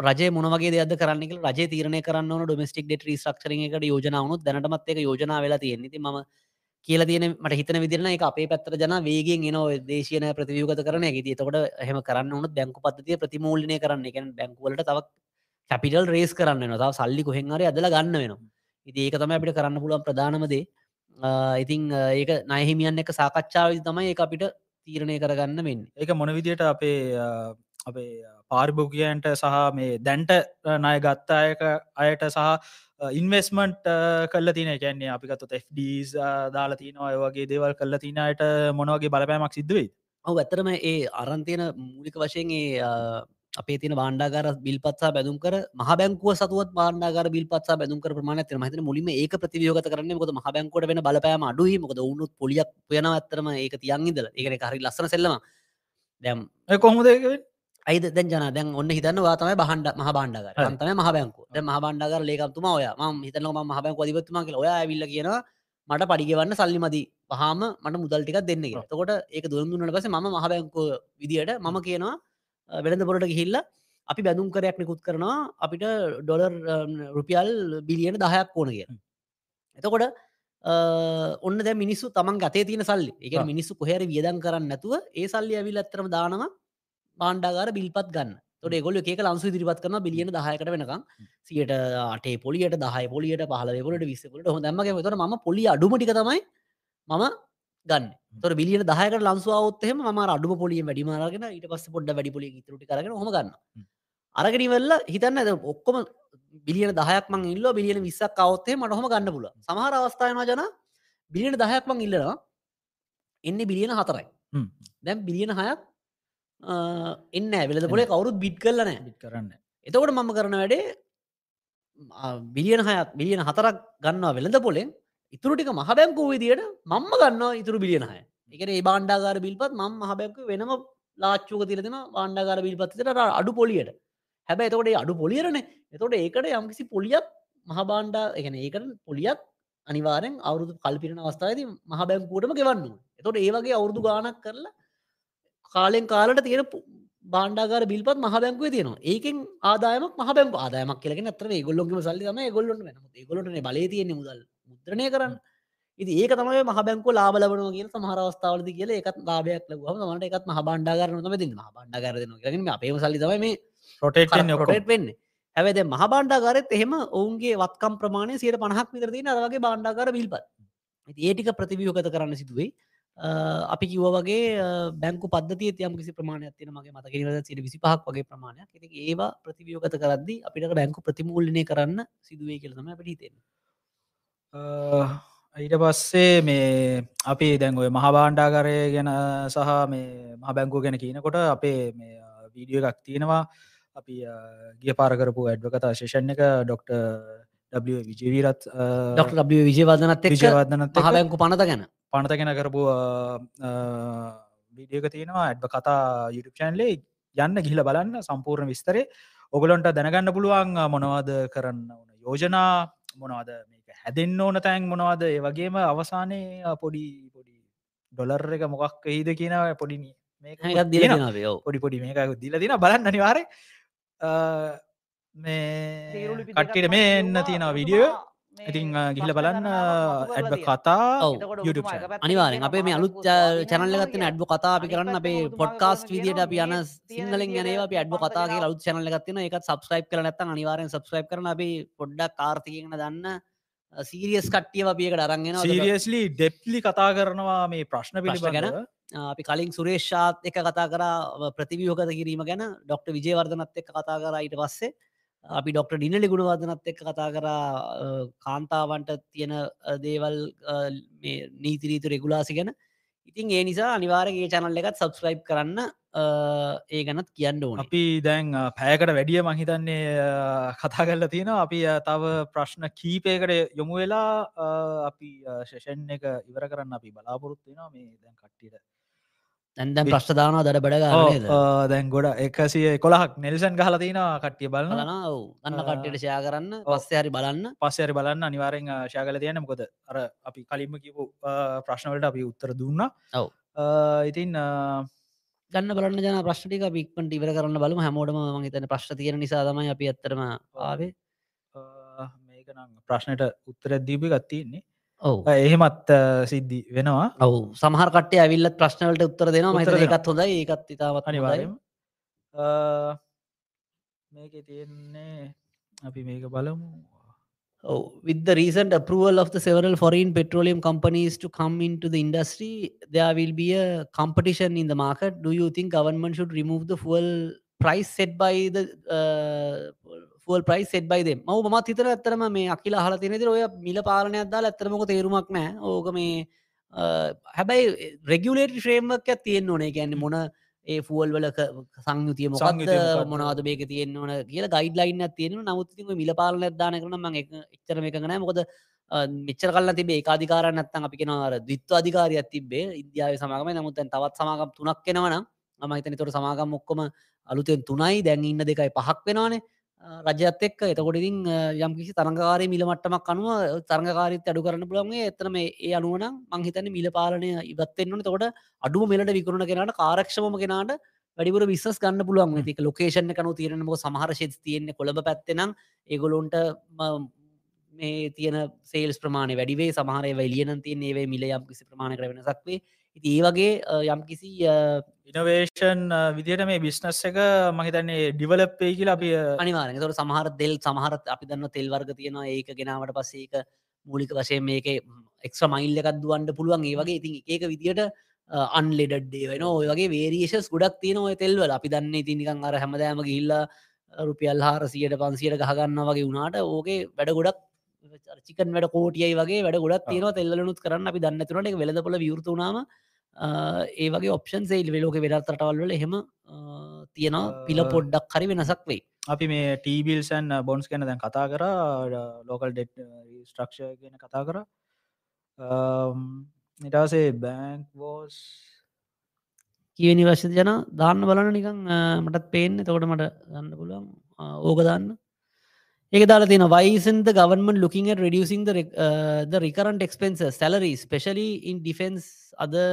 රජ මොනවගේ දෙද කරන්න රජ තීරණ කරන්න ඩොමස්ටික් ඩෙට රිස්ටක්ෂරින් එකට යෝජනාවනුත් දැනටමත් එක යෝජනා වෙලා තියෙන්නේ. ම කියල තියන මට හිතන විදිරන එක අපේ පැත්තර ජන වේගෙන් එන දේශයන ප්‍රතිවියගත කරන ති තකොට හම කරන්න වනත් බැංකු පත්තිය ප්‍රතිමූලනය කරන්න. එක බැංකුවලට තවක් කැපිටල් රේස් කරන්න නොතාව සල්ලි කොහෙන්හර ඇදල ගන්න වෙනවා. ඉති ඒක තම අපිට කරන්න පුළුවන් ප්‍රධානමදේ ඉතිං ඒක නයහිමියන්න එක සාකච්ඡාව තමයි ඒ අපිට තීරණය කරගන්න මෙන්න ඒක මොන විදියට අපේ අපේ පාරිභෝගියන්ට සහ මේ දැන්ට ණය ගත්තායක අයට සහ ඉන්වස්මන්ට් කල්ල තින කැන්නේ අපිකත් FDස් දාලා තින ඔයවගේ දේවල් කල්ල තිනයට මොනවගේ බලපෑමක් සිද්ධවේ ඔව ඇතරම ඒ අරන්තියන මූලික වශයෙන් අපේ තින බාණ්ඩාගර බිල්පත්සා බැදුම් කර මහ බැංකුව සතුවත් බාණ්ඩාගර බිල්පත්සා බැදුම් කර ප්‍රමාණ ත මහිත මුලිම ඒක ප්‍රතිවියෝගත කරන්න මොද මහ බැංකොට වෙන බලපෑම අඩුයි. මොකද උනුත් පොලියක් යන ඇතරම ඒක තියන්ගිදල ඒකන හරි ලස්සන සෙල්ලම දැම් කොහොමද අයිද දැන් ජන දැන් ඔන්න හිතන්නවා තමයි බහන්ඩ මහ බාණ්ඩගර තම මහ බැංකු ද මහ බාණ්ඩගර ලේකතුම ඔය. ම හිතනම මහ බැංකු අධිපත්තුම කියල ඔය ඇවිල්ල කියනවා මට පඩිගවන්න සල්ලි මදී පහම මට මුදල්ටික දෙන්න තකොට ඒක දුරදුන්නට පස ම මහ බැංකු විදියට මම කියනවා වෙළඳ පොරට ගිහිල්ල අපි බැඳුම් කරයක් නිකුත් කරනවා. අපිට ඩොලර් රුපියල් බිලියන දහයක් ඕන කිය එතකොට ඔන්න දැ මිනිස්සු තමන් ගතේ තියන සල්ලි. එක මිනිස්සු කොහැර වියදන් කරන්න නැතුව ඒ සල්ලි ඇවිල් ඇතරම දානවා බාණ්ඩාගර බිල්පත් ගන්න. තොට ගොල එක ලන්සු දිරිපත් කරන බිලියන දහයකට වෙනකම්. සියට අටේ පොලියට දහය පොලියට පහලකොට විස්සකොට හො දැමගේ තොර ම පොලි අඩුමටික තමයි මම ගන්න. තොර බිලියන දහයකට ලන්සුවත්හෙම ම අඩු පොලිය වැඩිමාරගෙන ඊට පස්ස පොඩ්ඩ වැඩි පොලි තුරටි කරන හොම. ගන්න අරගෙනවෙල්ල හිතන්න ඇද ඔක්කොම බිලියන දහයක් මං ඉල්ල බිලියන විස්සක් කවත්තේ මට හොම ගන්න පුල සමහර අවස්ථායන ජන බිලියන දහයක් මං ඉල්ලනවා. එන්න බිලියන හතරයි. දැම් බිලියන හයක් එන්න ඇවිලද පොලේ කවරුත් බිට් කරලන කරන්න එතකොට මම කරන වැඩේ බිලියන හයක් බිලියන හතරක් ගන්නවා වෙළඳ පොලෙන් ඉතුරටික මහබැංකූ විදියට මම්ම ගන්නවා ඉතුරු බිලියනහය එක ඒ බාණ්ඩාගාර බිල්පත් ම මහබැංක වෙනම ලාච්චුක තිරෙන බාණ්ඩාගාර බිල්පත්තට අඩු පොලියට. හැබැ එතකොට අඩු පොලියරන. එතොට ඒකට යම්කිසි පොලියක් මහබාණ්ඩා එකන ඒකට පොලියක් අනිවාරෙන් අවුදු කල්පිරන අවස්ථාවද මහබැංකූටම ගෙවන්න එතොට ඒවගේ අවුරදු ගානක් කරලා කාලෙන් කාලට තියෙන බාණ්ඩාගර බිල්පත් මහ බැංකුව තියෙනවා. ඒකෙන් ආදායමක් මහ බැංක ආදායමක් කියලගෙන අතර ගොල්ලොන්ගම සල්ලි තම ගොල්ලොන්න වෙන ගොලට බල තියෙන මුදල්. මුද්‍රණය කරන්න. ඉති ඒක තමයි මහ බැංකු ලාබලබන කිය සමහරවස්ථාවලද කියල එකත් ලාබයක් ලගම මට එකත් මහ බණ්ඩාගරන ම ති බණ්ඩාගරන කරන අපේම සල්ලි තම මේ රොටේට වෙන්න හැවද මහ බණ්ඩාගරත් එහෙම ඔවුන්ගේ වත්කම් ප්‍රමාණය සියට පණහක් විතරතින අරගේ බණ්ඩාගර බිල්පත් ඒටික ප්‍රතිවියෝගත කරන්න සිදුවේ. අපි කිව වගේ බැංකු පද්ධතිය යම් කිසි ප්‍රමාණයක් තියෙන මගේ මතකිරද සිට විසි පහක් වගේ ප්‍රමාණයක්. ඒවා ප්‍රතිවියෝගත කරද්දි අපිට බැංකු ප්‍රතිමූල්ලනය කරන්න සිදුවේ කියලතම අපිට හිතෙන ඊට පස්සේ මේ අපි දැන් ඔය මහබාණ්ඩාකරය ගැන සහ මේ මහ බැංකු ගැන කියනකොට අපේ මේ වීඩියෝ එකක් තියෙනවා. අපි ගිය පාරකරපු ඇඩ්වකතා ශේෂණ එක ඩොක්ට විජවීරත් ඩොක් විජයවදනත් විජයවදනත් මහබැංකු පනත ගැන. පනත ගැන කරපු වීඩියක තියෙනවා. ඇඩ්බ කතා YouTube චැන්ලේ යන්න ගිහිල බලන්න සම්පූර්ණ විස්තරේ. ඔගලොන්ට දැනගන්න පුළුවන් මොනවද කරන්න ඕන යෝජනා මොනවද මේක හැදෙන්න්න ඕන තැන් මොනවද? ඒ වගේම අවසානය පොඩි පොඩි ඩොලර් එක මොකක් එහිද කියනව පොඩිනි මේ පොඩි පොඩි මේක දිල දින බලන්න අනිවාරය මේ කට්ටිට මේ එන්න තියෙන විඩියෝ ඉතින් ගිහිල බලන්න ඇඩ්බ කතා අනිවාරෙන් අපේ මේ අලුත් චැනල්ලගත්න ඇඩ්බ කතා අපි කරන්න අපේ පොඩ්කාස්ට විදිට අපි යන සිංහලෙන් ගැන අපි ඇඩ්බ කතාගේ ලුත් චැනල්ලගත්තින එක සබස්ක්‍රයිප් කරන ඇත්ත අනිවාරෙන් සබස්ක්‍රයිප් කරන අපි පොඩ්ඩක් කාර්තිකන දන්න සීරියස් කට්ටිය අපියකට අරගෙන සීරියස්ලි ඩෙප්ලි කතා කරනවා මේ ප්‍රශ්න පිළිබ ගැන. අපි කලින් සුරේෂාත් එක කතා කර ප්‍රතිවියෝගත කිරීම ගැන. ඩොක්ට විජයවර්ධනත් එක් කතා කර ඊට පස්සේ. අපි ඩොක්ට ඩිනලි ගුණවාදනත් එක්ක කතා කරා කාන්තාවන්ට තියෙන දේවල් නීතිරීතු රෙගුලාසි ගැන. ඉතින් ඒ නිසා අනිවාරගේ චැනල් එකත් සබස්ක්‍රයිබ් කරන්න ඒ ගැනත් කියන්න ඕන. අපි දැන් පෑකට වැඩිය මහිතන්නේ කතා කල්ල තියෙන අපි තව ප්‍රශ්න කීපයකට යොමු වෙලා අපි ශෂන් එක ඉවර කරන්න අපි බලාපොරොත්තිනවා මේ දැන් කට්ටියට ඇන්දැ ප්‍රශ්දාන දඩ බඩ දැන් ගොඩ එකසිය කොළහක් නෙල්සන් ගහලතින කට්ටිය බලන්න අන්න කට්ටට ෂයා කරන්න පස්සේ හරි බලන්න. පස්සරි බලන්න අනිවාරෙන් ශාගල තියන මොකද අර අපි කලින්ම කිවූ ප්‍රශ්නවලට අපි උත්තර දුන්න. ඔව. ඉතින් ගන්න බලන්න ජන ප්‍රශ්ටික පික්පට ඉවර කරන්න බලම. හැමෝටම මහිතන ප්‍රශ්ට තියෙන නිසා තමයි අපි ඇත්තරම ආවේ. මේකනම් ප්‍රශ්නයට උත්තර දීපි ගත්තියන්නේ ඔව. එහෙමත් සිද්ධි වෙනවා. ඔව. සමහරකට ඇවිල්ලත් ප්‍රශ්නවලට උත්තර දෙනවා. මත එකත් හොඳයි. ඒකත් ඉතාවත් අනිවාරයම මේක තියෙන්නේ අපි මේක බලමු Oh, with the recent approval of the several foreign petroleum companies to come into the industry, there will be a competition in the market. Do you think government should remove the fuel price set by the uh, full price set by the මව මත් හිතර ඇත්තරම මේ අකිල හල තිනෙද ඔය මිල පාලනයක් දාල ඇත්තරමක තේරුමක් නෑ ඕක මේ uh, හැබැයි රෙගුලේට ශ්‍රේම්මක් තියෙන් ඕනේ. ගැන්න මොන ඒ ෆුවල් වල සංයුතිය මොකක්ද මොනවද මේක තියෙන් ඕන කියලා ගයිඩ්ලයින්න තියෙන නමුත්තිම මිල පාලන දාන කරන ම එච්චර මේක නෑ. මොකද මෙච්චර කල්ල තිබේ ඒකාධිකාරන්න ඇත්තන් අපි කෙනවර දිත්ව අධිකාරයක් තිබේ ඉන්දියාව සමාගම. නමුත්තැන් තවත් සමාගම් තුනක් කෙනවන මහිතන තොට සමාගම් ඔක්කොම අලුතෙන් තුනයි. දැන් ඉන්න දෙකයි පහක් වෙනවානේ රජත් එක්ක. එතකොට ඉතින් යම් කිසි තරංගකාරය මිලමට්ටමක් අනුව තරංගකාරිත් අඩු කරන්න පුළන්ගේ එතනම ඒ අනුවන මංහිතන මිල පාලනය ඉවත්වෙන්න්න තකොට අඩු මෙලට විකරුණ කෙනට කාරක්ෂම කෙනට වැඩිපුර විස්සස් ගන්න පුළුවන්. තික ලොකේෂන කනු තියරනම සමහර ශෙත් තියෙන්නේ කොළඹ පැත්තෙනම් ඒගොලොන්ට මේ තියන සේල්ස් ප්‍රමාණය වැඩිවේ සමහරය වැලියන තියන ඒවේ මිල යම් කිසි ප්‍රමාණ කර වෙනසක්වේ ඉති ඒ වගේ යම් කිසි ඉනවේෂන් විදිට මේ බිස්නස් එක මහිතන්නේ ඩිවලප්පේ කියලා අපි අනිවාරෙන් තොට සමහර දෙල් සමහරත් අපි දන්න තෙල් වර්ග තියෙනවා. ඒක ගෙනාවට පස්සේක මූලික වශයෙන් මේක එක්්‍ර මයිල්ල එකක් දුවන්ට පුළුවන්. ඒ වගේ ඉතින් ඒක විදිට අන්ලෙඩඩ්ඩේ වෙන ඔය වගේ වේරිේෂස් ගොඩක් තියෙන ඔය තෙල්වල අපි දන්න ඉතිනිකන් අර හැමදෑම ගිල්ලා රුපියල් හාර සියට පන්සියට ගහගන්න වගේ වුණාට ඕකේ වැඩ ගොඩක් චිකන් වැඩ කෝටියයි වගේ වැඩ ගොඩක් තියෙන තෙල්ලනුත් කරන්න. අපි දන්න එක වෙලදපොල විවෘතුනාම ඒ වගේ ඔප්ෂන් සේල් වෙලෝක වෙදත් රටවල්වල එහෙම තියෙන පිල පොඩ්ඩක් හරි වෙනසක් වෙයි. අපි මේ ටීබිල්සන් බොන්ස් ගැන දැන් කතා කර ලෝකල් ඩෙට් ස්ට්‍රක්ෂ ගැන කතා කර. නිටාසේ බෑන්ක් වෝස් කියනි වශ්‍ය ජන? දාන්න බලන නිකං මටත් පේන්න. තකොට මට ගන්න පුළුවන්. ඕක දාන්න ඒක දාලා තියෙන වයිසන් the government looking at reducing the uh, the recurrent expenses salaries especially in defense other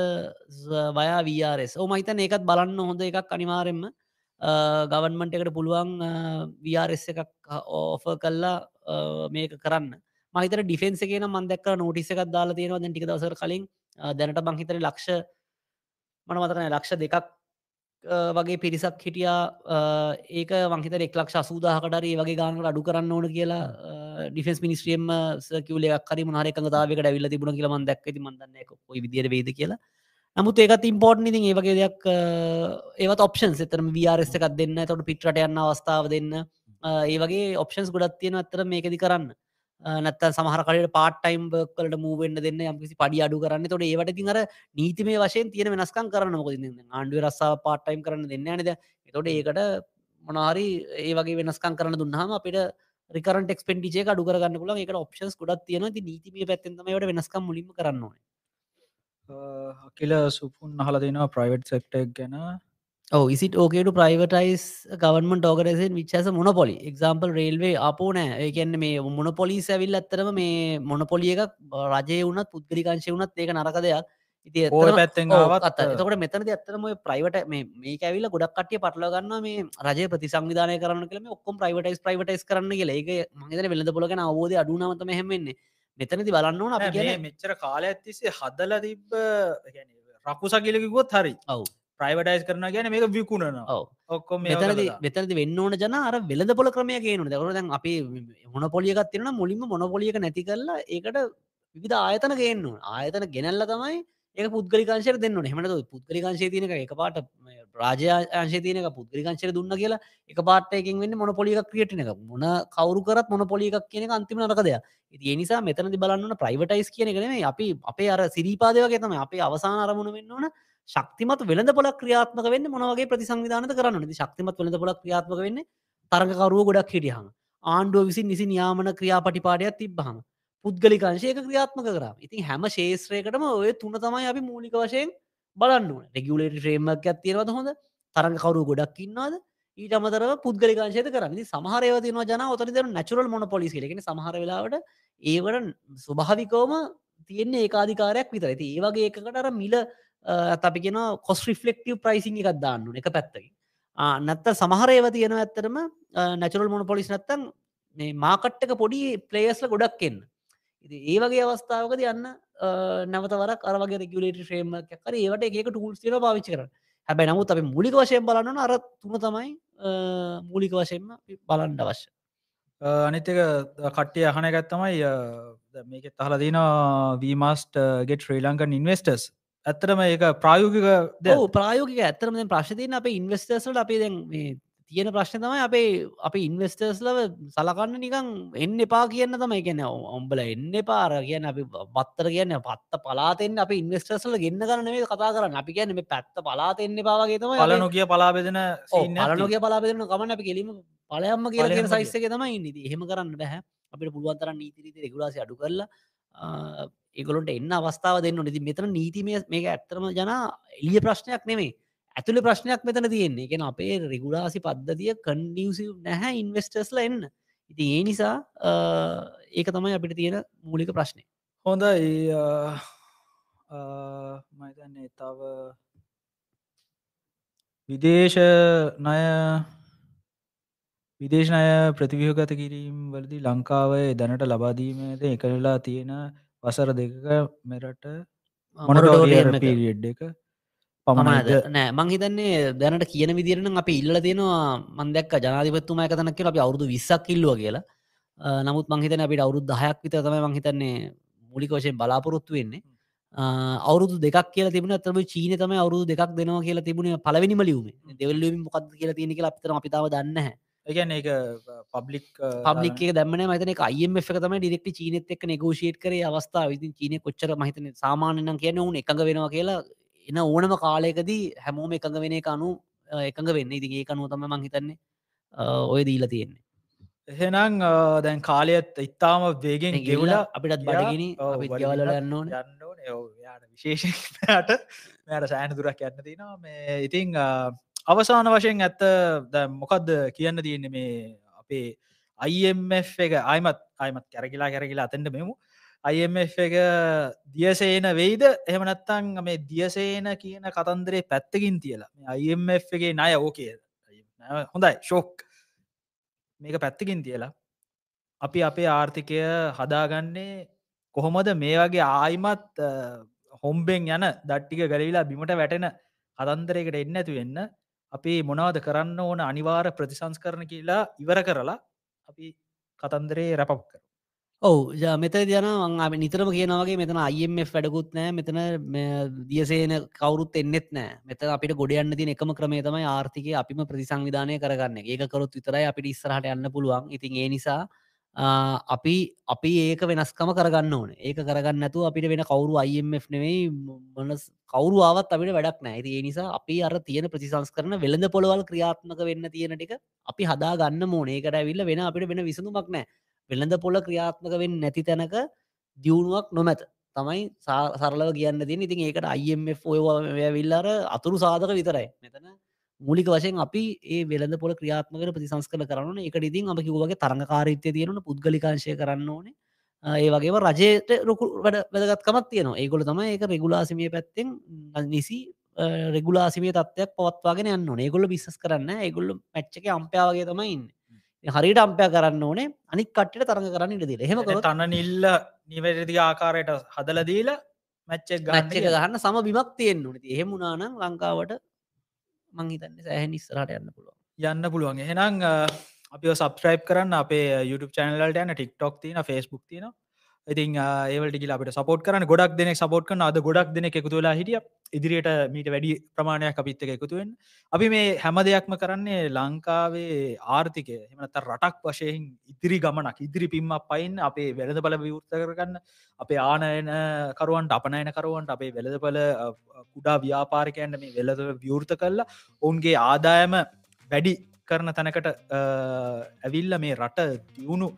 uh, via VRS ඕ මහිතන ඒකත් බලන්න හොඳ එකක් අනිවාරෙන්ම ගවන්මන්ට uh, එකට පුළුවන් uh, VRS එකක් uh, ඕෆ කල්ලා මේක කරන්න. මහිතර ඩිෆෙන්න්ස කියන මන්දක් නෝටිස එකක් දාලා තියෙනවා. දැ ටික දසර කලින් දැනට බංහිතර ලක්ෂ මන මතරන ලක්ෂ දෙකක් වගේ පිරිසක් හිටියා. ඒක වංහිත එක්ලක් සූදාහකටරේ වගේ ගානට අඩු කරන්න ඕන කියලා ඩිෆෙන්ස් මිනිස්ට්‍රියම් සකිවලයක් හරි මහර එකඟතාවක ඇවිල්ල තිබුණ කියලමන් දැක් ති මන්දන්න කොයි විදිර වේද කියලා. නමුත් ඒකත් ඉම්පෝර්ට් ඉතින් ඒවගේ දෙයක් අ, ඒවත් ඔප්ෂන් එතරම වරස් එකක් දෙන්න. තොට පිටට යන්න අවස්ථාව දෙන්න. අ, ඒ වගේ ඔප්ෂන්ස් ගොඩත් තියෙන ඇතර මේකදි කරන්න. නැත්ත සමහරකට පාටයිම් කලට මූවෙන්න්න දෙන්න යම්කිසි පඩි අඩු කරන්න. තොට ඒවට තින් අර නීතිමේ වශයෙන් තියෙන වෙනස්කම් කරන්න මොකද ආණ්ඩුව රස්සා පාටයිම් කරන්න දෙන්න නද එතොට ඒකට මොනාරි ඒ වගේ වෙනස්කම් කරන්න දුන්නහම අපිට රිකරට ක්ස්පෙන්ටිචේ අඩු කරන්න පුල එක ඔප්ෂන්ස් ගොඩත් තියෙන නීතිමේ පැත්තෙන්තමට වෙනස්කම් මුලිම කරන්න ඕන. අකිල සුපුන් අහල දෙනවා ප්‍රයිවට් සෙක්ටක් ගැන. Oh, is it okay to privatize a government organization which has a monopoly? Example, railway අපෝ නෑ. ඒකන්න මේ මොනොපොලි ඇවිල් ඇත්තරම මේ මොනොපොලිය එකක් රජය වුණත් පුද්ගලිකාංශය වුණත් ඒක නරක දෙයක්. ඉති ඕය පැත්තෙන් ආවත් එතකට මෙතනද ඇත්තරම ප්‍රයිවට මේ ඇවිල ගොඩක් කටිය පටලගන්න මේ රජ ප්‍රතිසංවිධානය කරන කලම ඔක්කොම් ප්‍රයිවටයිස් ප්‍රයිවටයිස් කරන්න කියල. ඒක මහිතන වෙලද පොලගෙන අවෝද අඩුනාවතම හැමෙන්නේ මෙතනති බලන්න ඕන අප මෙච්චර කාලය ඇත්තිසේ හදල තිබ්බ රකුසකිලකිකොත් හරි. ඔව් ප්‍රයිවටයිස් කරන ගැන මේක විකුණන ඔව්. ඔක්කොම මෙතනද මෙතනද වෙන්න ඕන ජන අර වෙලද පොල ක්‍රමය කියනු දකර දැන් අපි මොන පොලියකත් තිරන මුලින්ම මොන පොලියක නැති කරලා ඒකට විධ ආයතන ගේන්න ආයතන ගෙනල්ල තමයි ඒ පුද්ගලිකාංශයට දෙන්න හෙමට පුද්ගලිකාංශය තියනක එක පාට රාජාංශය තියනක පුද්ගලිකාංශය දුන්න කියලා එක පාටයකින් වෙන්න මොන පොලික ක්‍රියටන එක. මොන කවරු කරත් මොන පොලිකක් කියන අන්තිම නරකදය ඒ නිසා මෙතනති බලන්න ප්‍රයිවටයිස් කියන එකනේ අපි අපේ අර සිරිපාදයගේ තම අපේ අවසාන අරමුණ වෙන්න ඕන ශක්තිමත් වෙළඳ පොලක් ක්‍රියාත්මක වෙන්න මොනවගේ ප්‍රතිසංවිධානත කරන්න ති ශක්තිමත් වෙළඳ පොලක් ක්‍රියාත්මක වෙන්න තරගකරුව ගොඩක් හිටියහම. ආණ්ඩුව විසින් නිසි නියාමන ක්‍රියාපටිපාඩයක් තිබ්බහම. පුද්ගලිකංශයක ක්‍රියාත්මක කර ඉතින් හැම ශේත්‍රයකටම ඔය තුන තමයි අපි මූලික වශයෙන් බලන්න රෙගුලට ්‍රේමක් ඇත්තියරවද හොඳ? තරගකරු ගොඩක් ඉන්නවාද? ඊට අමතරව පුද්ගලිකාංශයත කරන්න. සමහරයව තියන ජන ඔතනිද නැචුරල් මොන පොලිස් ලෙන සමහර වෙලාවට ඒවට ස්වභාවිකෝම තියෙන්නේ ඒකාධිකාරයක් විතර ඇති ඒවගේ එකකට අර මිල අපි කියෙන කොස් රිෆලෙක්ටව ප්‍රයිසිං එකක් දාන්නු එක පැත්තකින්. නැත්ත සමහරේව තියෙන ඇත්තරම නැචුරල් මොන පොලිස් නැත්තන් මේ මාකට්ටක පොඩි පලේස්ල ගොඩක් එන්න. ඉති ඒ වගේ අවස්ථාවකද යන්න නැවතවර අරවගේ රෙගුලේට ්‍රේම කර ඒවට ඒක ටූල්ස් තින පාවිච්චි කර හැබැ නමුත් අපි මුලික වශයෙන් බලන්න අර තුන තමයි මූලික වශයෙන්ම බලන්ඩ අවශ්‍ය. අනිතක කට්ටිය අහන ගත්තමයි මේක තහල දින වීමස්ට ගෙට ශ්‍රී ලංකන් ඉන්වස්ටර්ස් ඇත්තරම ඒක ප්‍රායෝගික ප්‍රායෝගික ඇත්තරම ප්‍රශ්තියන අප ඉන්වස්ටර්සට අපේ දැන් තියෙන ප්‍රශ්න තමයි අපේ අපි ඉන්වස්ටර්ස්ලව සලකන්න නිකං එන්න එපා කියන්න තමයි. ගැන ඔම්බල එන්න පාර කියන්න අපි පත්තර කියන්න පත්ත පලාතෙන් අප ඉන්වස්ටර්සල ගන්න කරනේ කතා කරන්න. අපි කියන්න මේ පැත්ත පලාතෙන්න පාගේ තම පල නොකිය පලාබෙදෙන පලනොගේ පලාබෙදන කමන අපි කෙලීම පලයම්ම කියන සයිස්සක තමයි ඉන්නති හෙම කරන්න බැහැ අපිට පුළුවන්තර නීතිරීති රෙගුලාසි අඩු කරලා ඒගොලොට එන්න අවස්ථාව දෙන්න නති මෙතන නීතිමය මේක ඇත්තරම ජන එලිය ප්‍රශ්නයක් නෙමේ ඇතුළ ප්‍රශ්නයක් මෙතන තියෙන්නේ. එකෙන අපේ රෙගුලාසි පද්ධතිය කන්ඩියසිව් නැහැ ඉන්වස්ටර්ස්ල එන්න. ඉති ඒ නිසා ඒක තමයි අපිට තියෙන මූලික ප්‍රශ්නය හොඳ මතන්නේ තව විදේශ ණය විදේශනය ප්‍රතිවියෝගත කිරීම් වලදි ලංකාවේ දැනට ලබාදීමද එකලලා තියෙන වසර දෙක මෙරට මොනටෝරිය පිරිියඩ් එක පමණද නෑ මංහිතන්නේ දැනට කියන විදිරන අප ඉල්ල තියෙනවා මන්දක් ජනාධිපත්තුම එකතනක් කියලා අපි අවුදු විස්සක් කිල්ලුව කියලා. නමුත් මංහිතන අපිට අවුරුදු දහයක් විත තම මංහිතන්නේ මුලික වශයෙන් බලාපොරොත්තු වෙන්නේ. අවුරුදු දෙක් කියල තිබන තරම චීන තම අවුරුදු දෙක් දෙනවා කියලා තිබුණ පලවෙනිම ලියුම. දෙවල්ලම මොකද කියලා තියෙන කියලා අපිතර අපිතාව දන්න ඒගැන එක පබ්ලික් පබ්ලික් දමන මතන අයම එක තම ඩිෙක්ට චීනත් එක් නගෝෂේට කර අවස්ථාව. විතින් චීනය කොච්චර මහිතන සාමානයන් කියන උන් එකඟ වෙනවා කියලා එන ඕනම කාලයකදී හැමෝම එකඟ වෙන අනු එකඟ වෙන්න. ඉදිගේ කනුව තම මං හිතන්නේ ඔය දීලා තියෙන්නේ. එහෙනම් දැන් කාලයත් ඉතාම වේගෙන් ගෙවල අපිටත් බඩගෙන ගෙවල යන්න ඕන. යාට විශේෂයට මෙයට සෑන දුරක් යන්න තිනවා මේ ඉතිං අවසාන වශයෙන් ඇත්ත මොකක්ද කියන්න තියෙන්නේ මේ අපේ අයිF එක? අයිමත් අයිමත් කැරකිලා කැරකිලා අතෙන්ට මෙමු. IMF එක දියසේන වෙයිද? එහමනත්තං මේ දියසේන කියන කතන්දරේ පැත්තකින් තියලා IMF එකගේ නය ඕකේ හොඳයි ශෝක් මේක පැත්තකින් තියලා අපි අපේ ආර්ථිකය හදාගන්නේ කොහොමද? මේ වගේ ආයිමත් හොම්බෙන් යන දට්ටික ගලවිලා බිමට වැටෙන කතන්දරයකට එන්න ඇතු වෙන්න. අපි මොනවද කරන්න ඕන අනිවාර ප්‍රතිසංස් කරන කියලා ඉවර කරලා අපි කතන්දරේ රැපක් කර ඔවු. මෙත දන අ නිතරම කියනවගේ මෙතන අයිF වැඩකුත් නෑ මෙතන දියසේන කවරුත් එන්නෙත් නෑ මෙත අපිට ගොඩයන්න තින එකම ක්‍රමේ තමයි ආර්ථිකය අපිම ප්‍රතිසංවිධානය කරගන්න ඒක කරොත් විතරයි අපිට ඉස්සරහට යන්න පුළුවන්. ඉතින් ඒ නිසා අපි අපි ඒක වෙනස්කම කරගන්න ඕන. ඒක කරගන්න ඇතු අපිට වෙන කවරු අයිF නෙවෙයි මනස් කවරු ආවත් අපිට වැඩක් නෑ ඒ නිසා අපි අර තියෙන ප්‍රතිසංස් කරන වෙළඳ පොළවල් ක්‍රියාත්මක වෙන්න තියෙන ටික අපි හදා ගන්න මෝනේකට ඇවිල්ල වෙන අපිට වෙන විසඳුමක් නෑ වෙළඳ පොල ක්‍රියාත්මක වෙන් නැති තැනක දියුණුවක් නොමැත. තමයි සරලව කියන්න තින් ඉතින් ඒකට අයිF ඔයවිල්ලාර අතුරු සාධක විතරයි. මෙතන මූලික වශයෙන් අපි ඒ වෙළඳ පොල ක්‍රියාත්මකට ප්‍රතිසංස්කල කරන්න එක ඉතින් අප කිවගේ තරඟකාරිත්‍යය තියෙන පුද්ගලිකාංශය කරන්න ඕනේ. ඒ වගේම රජයට රොකු වැඩ වැදගත්කමත් තියෙන ඒගොල තම ඒක රෙගුලාසිමිය පැත්තෙන් නිසි රෙගුලාසිමේ තත්වයක් පවත්වාගෙන යන්න ඒගොල්ල බිස්සස් කරන්න ඒගොල්ල මච්චක අම්පයාවගේ තමයින්න හරිට අම්පය කරන්න ඕනේ. අනික් කට්ට තරඟ කරන්න ඉට හෙම තන්න නිල්ල නිවැරදි ආකාරයට හදලදීල මැච්චක් ගච්චක ගහන්න සම බිමක් තියෙන් නති එහෙමුණනම් ලංකාවට මංහිතන්න සෑහන් ඉස්සරට යන්න පුළුවන්. යන්න පුළුවන්. එහෙනම් අපි සබස්ක්‍රයිප් කරන්න. අපේ YouTube චැනලට යන ටික්ටොක් තින ෆස්බුක් තිනවා ඉතින් ඒවලට අපට සපෝට් කරන ගොඩක් දෙනෙ සපෝට් කන අද ගොඩක් දෙනෙ එකතු වෙලා හිටිය. ඉදිරියට මීට වැඩි ප්‍රමාණයක් අපිත්තක එකතුවෙන් අපි මේ හැම දෙයක්ම කරන්නේ ලංකාවේ ආර්ථිකය. එමනත රටක් වශයෙන් ඉදිරි ගමනක් ඉදිරි පිම්ම පයින් අපේ වෙළඳ බල විවෘත කරගන්න අපේ ආනයන කරුවන්ට අපනයන කරුවන්ට අපේ වෙළඳපල කුඩා ව්‍යාපාරිකයන්ට මේ වෙළද විවෘත කරලා ඔවුන්ගේ ආදායම වැඩි කරන තැනකට ඇවිල්ල මේ රට දියුණු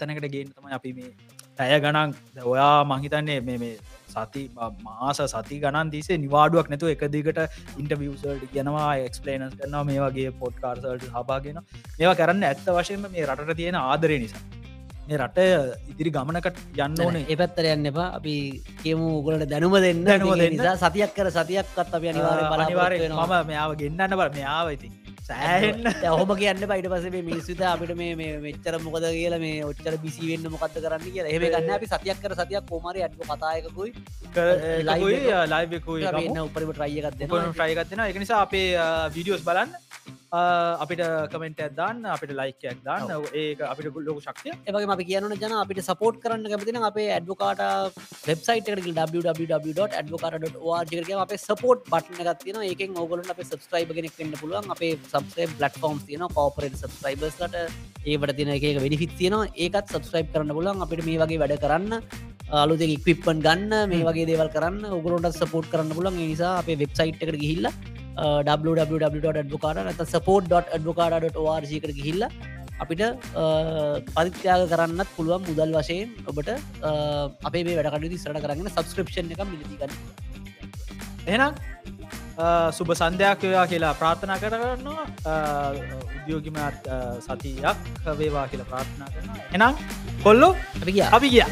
තැනකට ගේන්න තමයි අපි මේ පැය ගණන්. ඔයා මහිතන්නේ මේ සති මාස සති ගණන් දිසේ නිවාඩුවක් නැතු එක දිගට ඉන්ටවියසල්ට කියනවා එක්ස්පලේනස් කරනවා මේ වගේ පොඩ්කාර්සල්ට හබාගෙන මේවා කරන්න ඇත්ත වශයෙන්ම මේ රට තියෙන ආදරය නිසා. මේ රට ඉදිරි ගමනකට යන්න ඕන. ඒ පැත්තර යන්න එපා. අපි කියමු උගලට දැනුම දෙන්න. නිසා සතියක් කර සතියක්කත් අප අනිවාර අනිවාරය මම මෙයාව ගෙන්න්නන්න බල මෙයාව ඉතින් සෑහෙන්න. ඔහොම කියන්න පයිට පසේ මිනිස්සුත අපිට මේ මෙච්චර මොකද කියලා මේ ඔච්චර බිසිවෙන්න මොකක්ද කරන්න කියලා. එහෙම ගන්න අපි සතියක් කර සතියක් කෝමරි අඩු කතායකුයි ලයිකුයි උපරිම ට්‍රයියකත් ට්‍රයිගත්තින එක නිසා අපේ විඩියෝස් බලන්න අපිට කමෙන්ට ඇදදාන්න අපිට ලයිකයක් දාන්න. ඒ අපිට ගුල්ලොක ශක්තිය ඒවගේ අපි කියනන ජන අපිට සපෝට් කරන්න කැමතින අපේ ඇඩ්වකාට වෙබ්සයිට www.advocata.org අප සපෝට් බට්න ගත්තින ඒක ඔගලට අප සබස්ක්‍රයිබ කෙනෙක් වෙන්න පුළුවන්. අපේ සබස්ක්‍රයිබ් ලට්ෆෝම් තියන කෝපරට සබස්ක්‍රයිබස්ලට ඒවට තින එක වැඩිෆිත් තියනවා. ඒකත් සබස්ක්‍රයිබ් කරන්න පුලන් අපිට මේ වගේ වැඩ කරන්න අලුත ඉක්විප්පන් ගන්න මේ වගේ දේවල් කරන්න ඔගලොට සපෝට් කරන්න පුලන් නිසා අපේ වෙබ්සයිට් එකට ගිහිල්ලා www.advocata support.advocata.org එකට ගිහිල්ල අපිට පරිත්‍යාග කරන්නත් පුළුවන් මුදල් වශයෙන් ඔබට අපේ වැඩකට සට කරන්න සබස්ක්‍රපෂන් එක මිලතිගන්න එනම් සුබ සන්ධයක් වේවා කියලා ප්‍රාථනා කරන්නවා උද්‍යෝගිමත් සතියක් වේවා කියලා ප්‍රාථනා කරන එනම් කොල්ලො අපි කිය අපි කිය